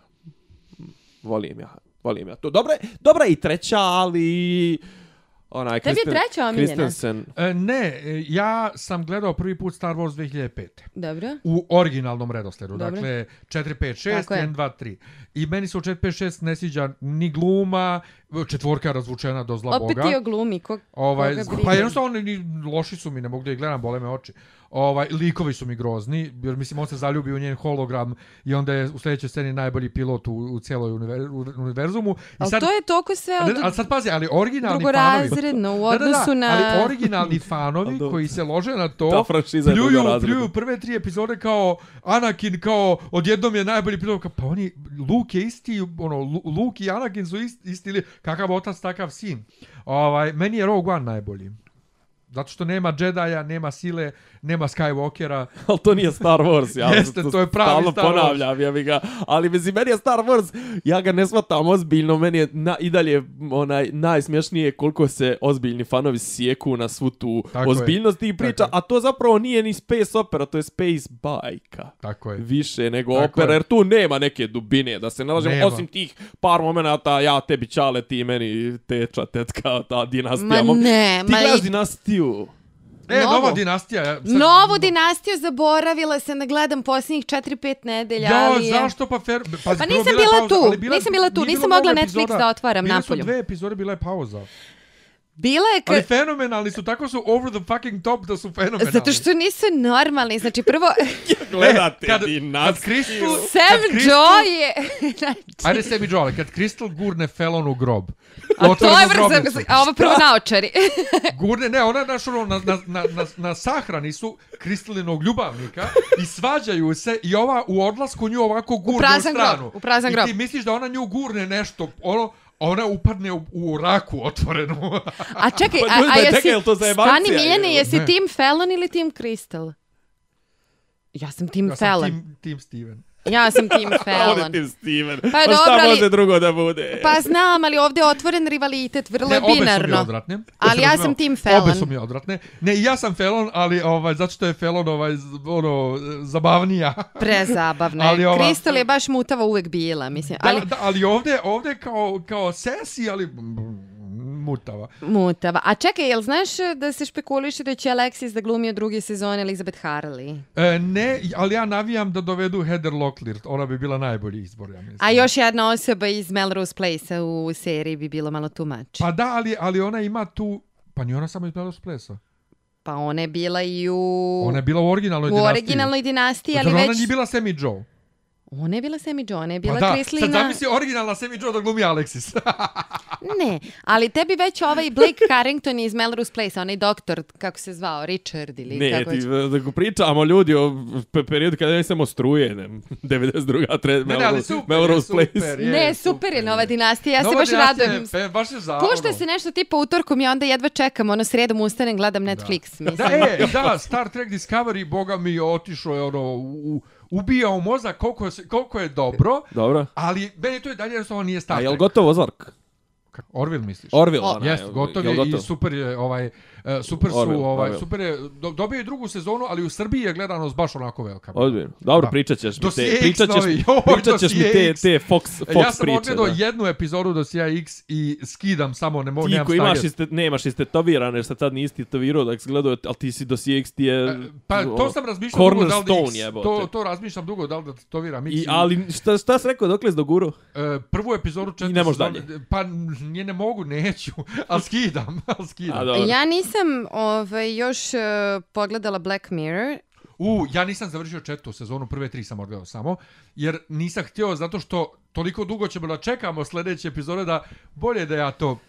Volim ja, volim ja to. Dobra je, dobra je i treća, ali... Onaj, Tebi je Kristen- treća omiljena? Christensen. E, ne, e, ja sam gledao prvi put Star Wars 2005. Dobro. U originalnom redosledu, Dobro. dakle 4, 5, 6, Tako je. 1, 2, 3. I meni se u 4, 5, 6 ne sviđa ni gluma, četvorka je razvučena do zla Opet boga. ti oglumi, ko, Ovaj, koga pa jednostavno oni ni loši su mi, ne mogu da ih gledam, bole me oči. Ovaj, likovi su mi grozni, jer mislim on se zaljubi u njen hologram i onda je u sljedećoj sceni najbolji pilot u, u cijeloj univer, u univerzumu. I Ali sad, to je toliko sve od... ali sad pazi, ali originalni fanovi... drugorazredno u odnosu na- Ali originalni fanovi dobro. koji se lože na to... Ta franšiza je pljuju, pljuju prve tri epizode kao Anakin kao odjednom je najbolji pilot. Kao, pa oni, Luke je isti, ono, Lu- Luke i Anakin su isti, isti ili kakav otac, takav sin. Ovaj, meni je Rogue One najbolji. Zato što nema Jedija, nema sile, nema Skywalkera. Ali to nije Star Wars, ja Jeste, to je pravi Star Wars. ponavljam, ja ga. Ali mislim, meni je Star Wars, ja ga ne shvatam ozbiljno, meni je na, i dalje onaj, najsmješnije koliko se ozbiljni fanovi sjeku na svu tu Tako je. ozbiljnost tih priča, Tako je. a to zapravo nije ni space opera, to je space bajka. Tako je. Više nego Tako opera, je. jer tu nema neke dubine, da se nalažemo, Nema. osim tih par momenata, ja tebi čale, ti meni teča, tetka, ta dinastija. Ma Mom- ne, ti ma gledaš i- dinastiju. E, Novu. nova dinastija. ja Sad, Novu dinastiju zaboravila sam da gledam posljednjih 4-5 nedelja, Ja, ali je... zašto pa fer... Pazi, Pa prvo nisam bila bila pauza, tu, bila- nisam bila tu, nisam mogla Netflix epizoda. da otvaram Bile su napolju. dve epizode, bila je pauza. Bila je Ali kad... fenomenalni su, tako su over the fucking top da su fenomenalni. Zato što nisu normalni. Znači, prvo, Gledate kad, kad dinastiju. Crystal... Sam kad Crystal- Joy je... Ajde sebi Joe, ali kad Crystal gurne Felon u grob. A to je grobnicu. a ovo prvo naočari. Gurne, ne, ona naš ono, na, na, na, na, na sahrani su Kristalinog ljubavnika i svađaju se i ova u odlasku nju ovako gurne u, grob, stranu. u prazan grob. I ti misliš da ona nju gurne nešto, ono, ona upadne u, u raku otvorenu. A čekaj, Pa a, a pa jesi... čekaj, to zajebancija, Stani Miljane, je? jesi Ne. Team Fallon ili Team Crystal? Ja sam Team ja sam Fallon. Team, team Steven. Ja sam Team On je Fallon. Tim Steven. Pa Pa, dobro, šta ali- može drugo da bude? Pa znam, ali ovdje je otvoren rivalitet, vrlo Ne, je obe su mi binarno. odvratne. Ali ja sam Team Fallon. Obe su mi odvratne. Ne, ja sam Felon, ali ovaj, zato što je Felon ovaj, ono, zabavnija. Prezabavno Ali je. ova- Crystal je baš mutava uvek bila, mislim. Da, Ali ali, da, ali ovdje, ovdje kao, kao sesi, ali mutava. mutava. A čekaj, jel znaš da se špekuliše da će Alexis da glumi od druge sezone Elizabeth Harley? E, ne, ali ja navijam da dovedu Heather Locklear. Ona bi bila najbolji izbor, ja mislim. A još jedna osoba iz Melrose Place-a u seriji bi bilo malo too much. Pa da, ali, ali ona ima tu... Pa nije ona samo iz Melrose Place-a. Pa ona je bila i u... Ona je bila u originalnoj u dinastiji. originalnoj dinastiji, ali Zar već... ona nije bila Sammy Joe? Ona je bila Sammy Jo, ona je Pa bila da, sad Krislina... zamisli originalna Sammy Joe da glumi Alexis. Ne, ali tebi već ovaj Blake Carrington iz Melrose Place, onaj doktor, kako se zvao, Richard ili Ne, kako ti, već. da go pričamo ljudi o pe- periodu kada je samo struje, ne, 92. Tre, Ne, ne, ali Melrose, super, Melrose super. Place. je, Ne, super je nova dinastija, ja se Nova baš dinastija radujem. je fe- Baš je za... Pušta se nešto tipa utorkom i onda jedva čekam, ono sredom ustanem, gledam Netflix, mislim. Da, e, da, Star Trek Discovery, boga mi, otišao je ono, u, ubijao mozak koliko je, se- koliko je dobro, Dobro. ali meni to je dalje jednostavno nije Star A Trek. jel gotovo? Kako, Orville misliš? Orville, O, ona, Jest, gotov jel je i super je ovaj e, super su Orville, ovaj Orville. super je do, dobio je drugu sezonu, ali u Srbiji je gledanost baš onako velika. Ozbiljno. Dobro, Da. pričat ćeš mi te, X pričat ćeš, novi, joj, pričat ćeš mi te, X. te Fox, E, Fox ja sam priče. odgledao da. jednu epizodu do CX i skidam samo, ne mogu, Ti nemam ko imaš snage. iste, nemaš istetovirane, jer se tad nisi tetovirao, da si gledao, ali ti si do CX ti je... E, Pa to sam razmišljao dugo da li da X, jebote. to, to razmišljam dugo da li da tetoviram X. I, ali šta, šta si rekao, dokle si doguro? E, prvu epizodu četiri ne možeš sezone- Pa nije ne mogu, neću, ali skidam, ali skidam. A, dobro. Ja nisam ovaj, još uh, pogledala Black Mirror. U, ja nisam završio četvrtu sezonu, prve tri sam odgledao samo, jer nisam htio zato što toliko dugo ćemo da čekamo sljedeće epizode da bolje da ja to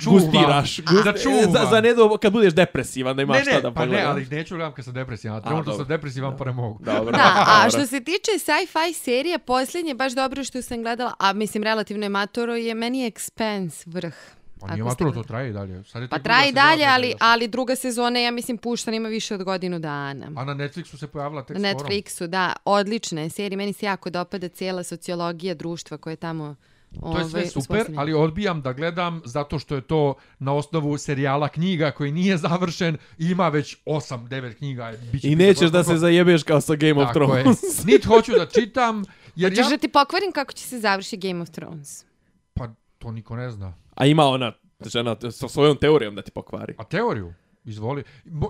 čuvam. Gustiraš. Da Gust- čuvam. Za, za nedo, kad budeš depresivan, da imaš ne, šta ne, da pa ne, pogledaš. ali neću gledam kad sam depresivan. Trenutno dobro. sam depresivan pa ne mogu. Dobro. Da, a što se tiče sci-fi serija, posljednje, baš dobro što sam gledala, a mislim relativno je matoro, je meni Expense vrh. Pa nije maturo, to traje i dalje. Sad je Pa traje i sezona, dalje, ali, ali druga sezona, ja mislim, puštana ima više od godinu dana. A na Netflixu se pojavila tek Na skoro. Netflixu, da, odlična je serija. Meni se jako dopada cijela sociologija društva koja je tamo To je sve ovaj, super, uspostavljena. ali odbijam da gledam zato što je to na osnovu serijala knjiga koji nije završen i ima već 8-9 knjiga. Biće I nećeš da se zajebeš kao sa Game of Tako je. Thrones. Nit hoću da čitam, jer Hoćeš ja... da ti pokvarim kako će se završiti Game of Thrones? Pa to niko ne zna. A ima ona žena sa svojom teorijom da ti pokvari. A teoriju? Izvoli.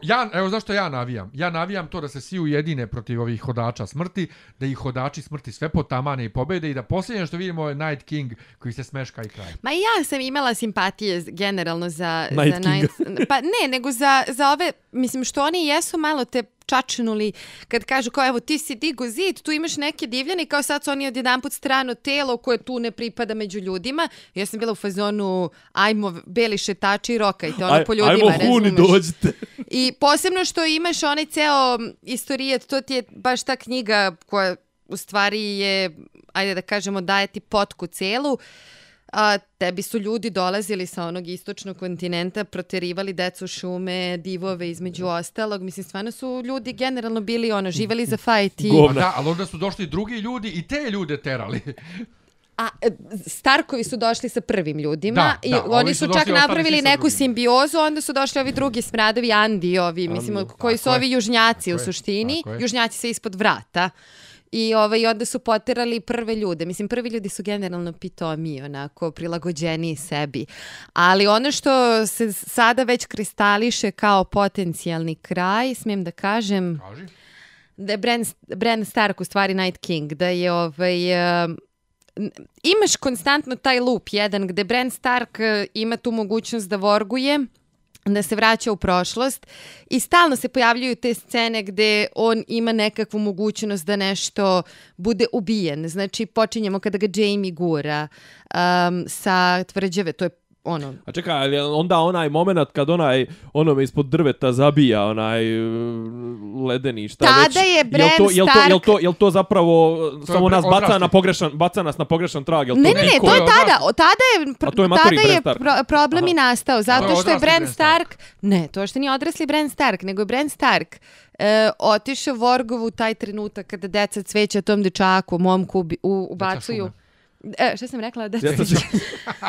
Ja, evo zašto ja navijam. Ja navijam to da se svi ujedine protiv ovih hodača smrti, da ih hodači smrti sve potamane i pobede i da posljednje što vidimo je Night King koji se smeška i kraj. Ma ja sam imala simpatije generalno za... Night za Kinga. Night, pa ne, nego za, za ove, mislim što oni jesu malo te čačnuli kad kažu kao evo ti si digo zid, tu imaš neke divljane i kao sad su oni odjedanput strano telo koje tu ne pripada među ljudima. Ja sam bila u fazonu ajmo beli šetači i rokajte ono Aj, po ljudima, ajmo huni dođite. I posebno što imaš onaj ceo istorijet, to ti je baš ta knjiga koja u stvari je, ajde da kažemo, daje ti potku celu. A, tebi su ljudi dolazili sa onog istočnog kontinenta, proterivali decu šume, divove između ostalog. Mislim, stvarno su ljudi generalno bili ono, živeli za fajt i... Go- Pa da, ali onda su došli drugi ljudi i te ljude terali. A e, Starkovi su došli sa prvim ljudima Da, i da, oni su su čak napravili neku drugima. simbiozu, onda su došli ovi drugi smradovi Andi, ovi, mislim, koji su je. ovi južnjaci u Tako suštini, je. južnjaci se ispod vrata. I ovaj, onda su poterali prve ljude. Mislim, prvi ljudi su generalno pitomi, onako, prilagođeniji sebi. Ali ono što se sada već kristališe kao potencijalni kraj, smijem da kažem, Kaži. da je Bran, Bran Stark u stvari Night King, da je ovaj... Uh, imaš konstantno taj loop jedan gde Bran Stark ima tu mogućnost da vorguje, da se vraća u prošlost i stalno se pojavljuju te scene gde on ima nekakvu mogućnost da nešto bude ubijen. Znači, počinjemo kada ga Jamie gura um, sa tvrđave, to je ono, A čekaj, ali onda onaj moment kad onaj onome ispod drveta zabija onaj uh, ledeni šta Tada već. je jel Bran to, jel to, jel Stark- to, jel to zapravo je samo nas baca na pogrešan, baca nas na pogrešan trag, jel to Ne, ne, ne, niko- to je tada, tada je, pr to je tada je Stark. pro, problem i nastao, To zato što je Bran Stark. Stark, ne, to što nije odrasli Bran Stark, nego je Bran Stark e, otišao Vorgovu taj trenutak kada deca cveća tom dečaku, momku, ubi- u, ubacuju. šume. E, šta sam rekla? Deca, Deca šume.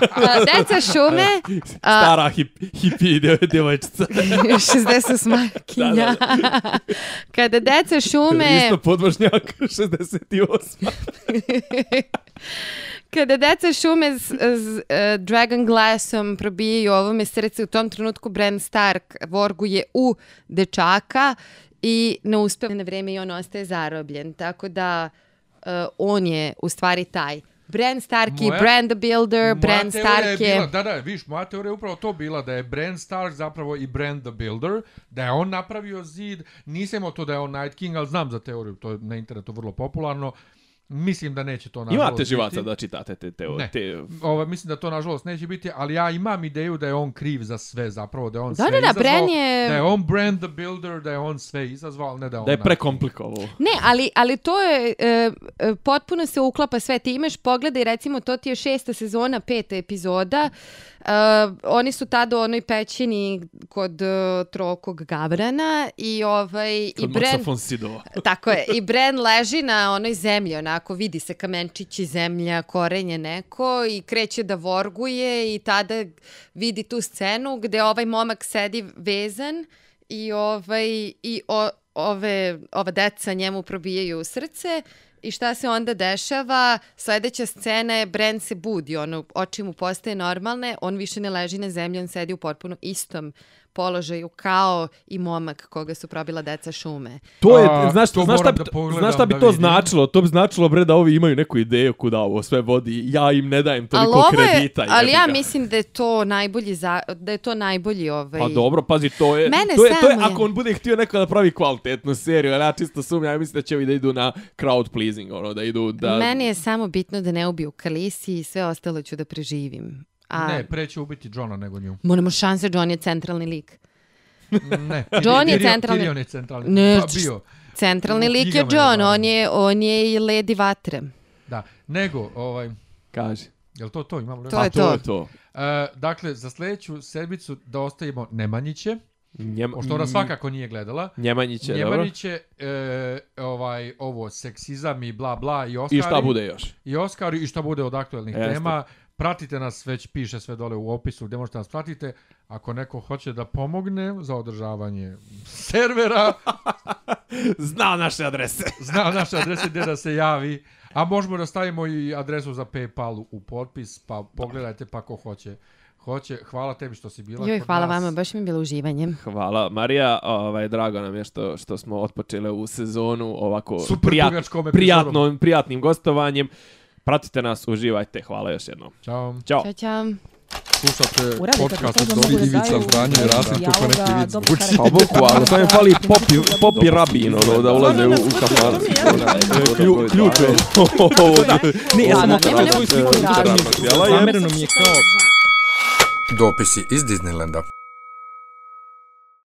A, deca šume, a, Stara hip, hippie dje- djevojčica. 60 smakinja. Kada deca šume... Isto podvožnjak, 68. Kada deca šume s, s e, Dragon Glassom probijaju ovome srce, u tom trenutku Bran Stark vorguje u dečaka i ne uspeva na vreme i on ostaje zarobljen. Tako da e, on je u stvari taj. Bran Stark i Moja- Bran the Builder, Moja Bran teorija Stark je... Bila, da, da, viš, moja teorija je upravo to bila, da je Bran Stark zapravo i Bran the Builder, da je on napravio zid, nisam imao to da je on Night King, ali znam za teoriju, to je na internetu vrlo popularno, mislim da neće to nažalost Imate živaca biti. da čitate te teorije. Ne. Te, Ovo, mislim da to nažalost neće biti, ali ja imam ideju da je on kriv za sve zapravo, da je on Da, sve da, da, izazvao, je- da je on Bran the Builder, da je on sve izazvao, ne da je on da je prekomplikovao. Ne, ali, ali to je, e, e, potpuno se uklapa sve. Ti imaš pogledaj, recimo, to ti je šesta sezona, peta epizoda. E, oni su tada u onoj pećini kod e, trokog Gavrana i ovaj i Kod Maxa von Sidova. tako je i Bran leži na onoj zemlji onako vidi se kamenčići zemlja korenje neko i kreće da vorguje i tada vidi tu scenu gde ovaj momak sedi vezan i ovaj i o, ove ova deca njemu probijaju srce I šta se onda dešava? Sledeća scena je Bren se budi, ono, oči mu postaje normalne, on više ne leži na zemlji, on sedi u potpuno istom položaju kao i momak koga su probila deca šume. To je, A, znaš, to znaš, šta bi, da pogledam, znaš šta bi da to vidim. značilo? To bi značilo, bre, da ovi imaju neku ideju kuda ovo sve vodi. Ja im ne dajem Ali toliko ovo je, kredita. ali jebi ja mislim da je to najbolji za, da je to najbolji ovaj Pa dobro, pazi, to je, Mene to je, to je, je- ako on bude htio neko da pravi kvalitetnu seriju, ali ja čisto sumnjam, ja mislim da će ovi da idu na crowd pleasing, ono, da idu da... Meni je samo bitno da ne ubiju Kalisi i sve ostalo ću da preživim. A Ne, pre će ubiti Johna nego nju. Moramo šanse, John je centralni lik. Ne, John je centralni- Tyrion je centralni. Ne, Pa bio. Centralni U lik je je John, glavni. on je, on je i Lady Vatre. Da, nego, ovaj, Kaži. jel to to imamo? To je To to. je to. E, dakle, za sljedeću sedmicu da ostavimo Nemanjiće, Njem, pošto ona svakako nije gledala. Njemanjiće, dobro. Njemaniće, e, ovaj, ovo, seksizam i bla bla i Oskari. I šta bude još? I Oskari i šta bude od aktuelnih Jeste. tema. Pratite nas, već piše sve dole u opisu gdje možete nas pratite. Ako neko hoće da pomogne za održavanje servera, Zna naše adrese. zna naše adrese gdje da se javi. A možemo da stavimo i adresu za Paypal u potpis, pa pogledajte pa ko hoće. Hoće, hvala tebi što si bila Joj, kod hvala nas. vama, baš mi je bilo uživanje. Hvala Marija, ovaj drago nam je što što smo otpočeli u sezonu ovako Super prijat, prijatnom prijatnim gostovanjem. Pratite nas, uživajte. Hvala još jednom. Ćao. Ćao. Ćao, ćao. Slušate podcast od Dobri Ivica, Zbranje i Rasim, kako neki vid zvuči. Pa boku, ali sam je fali popi, popi rabin, ono, da ulaze u, u kafar. Ključ je. Ne, ja sam okrat. Zamereno mi je kao... Dopisi iz Disneylanda.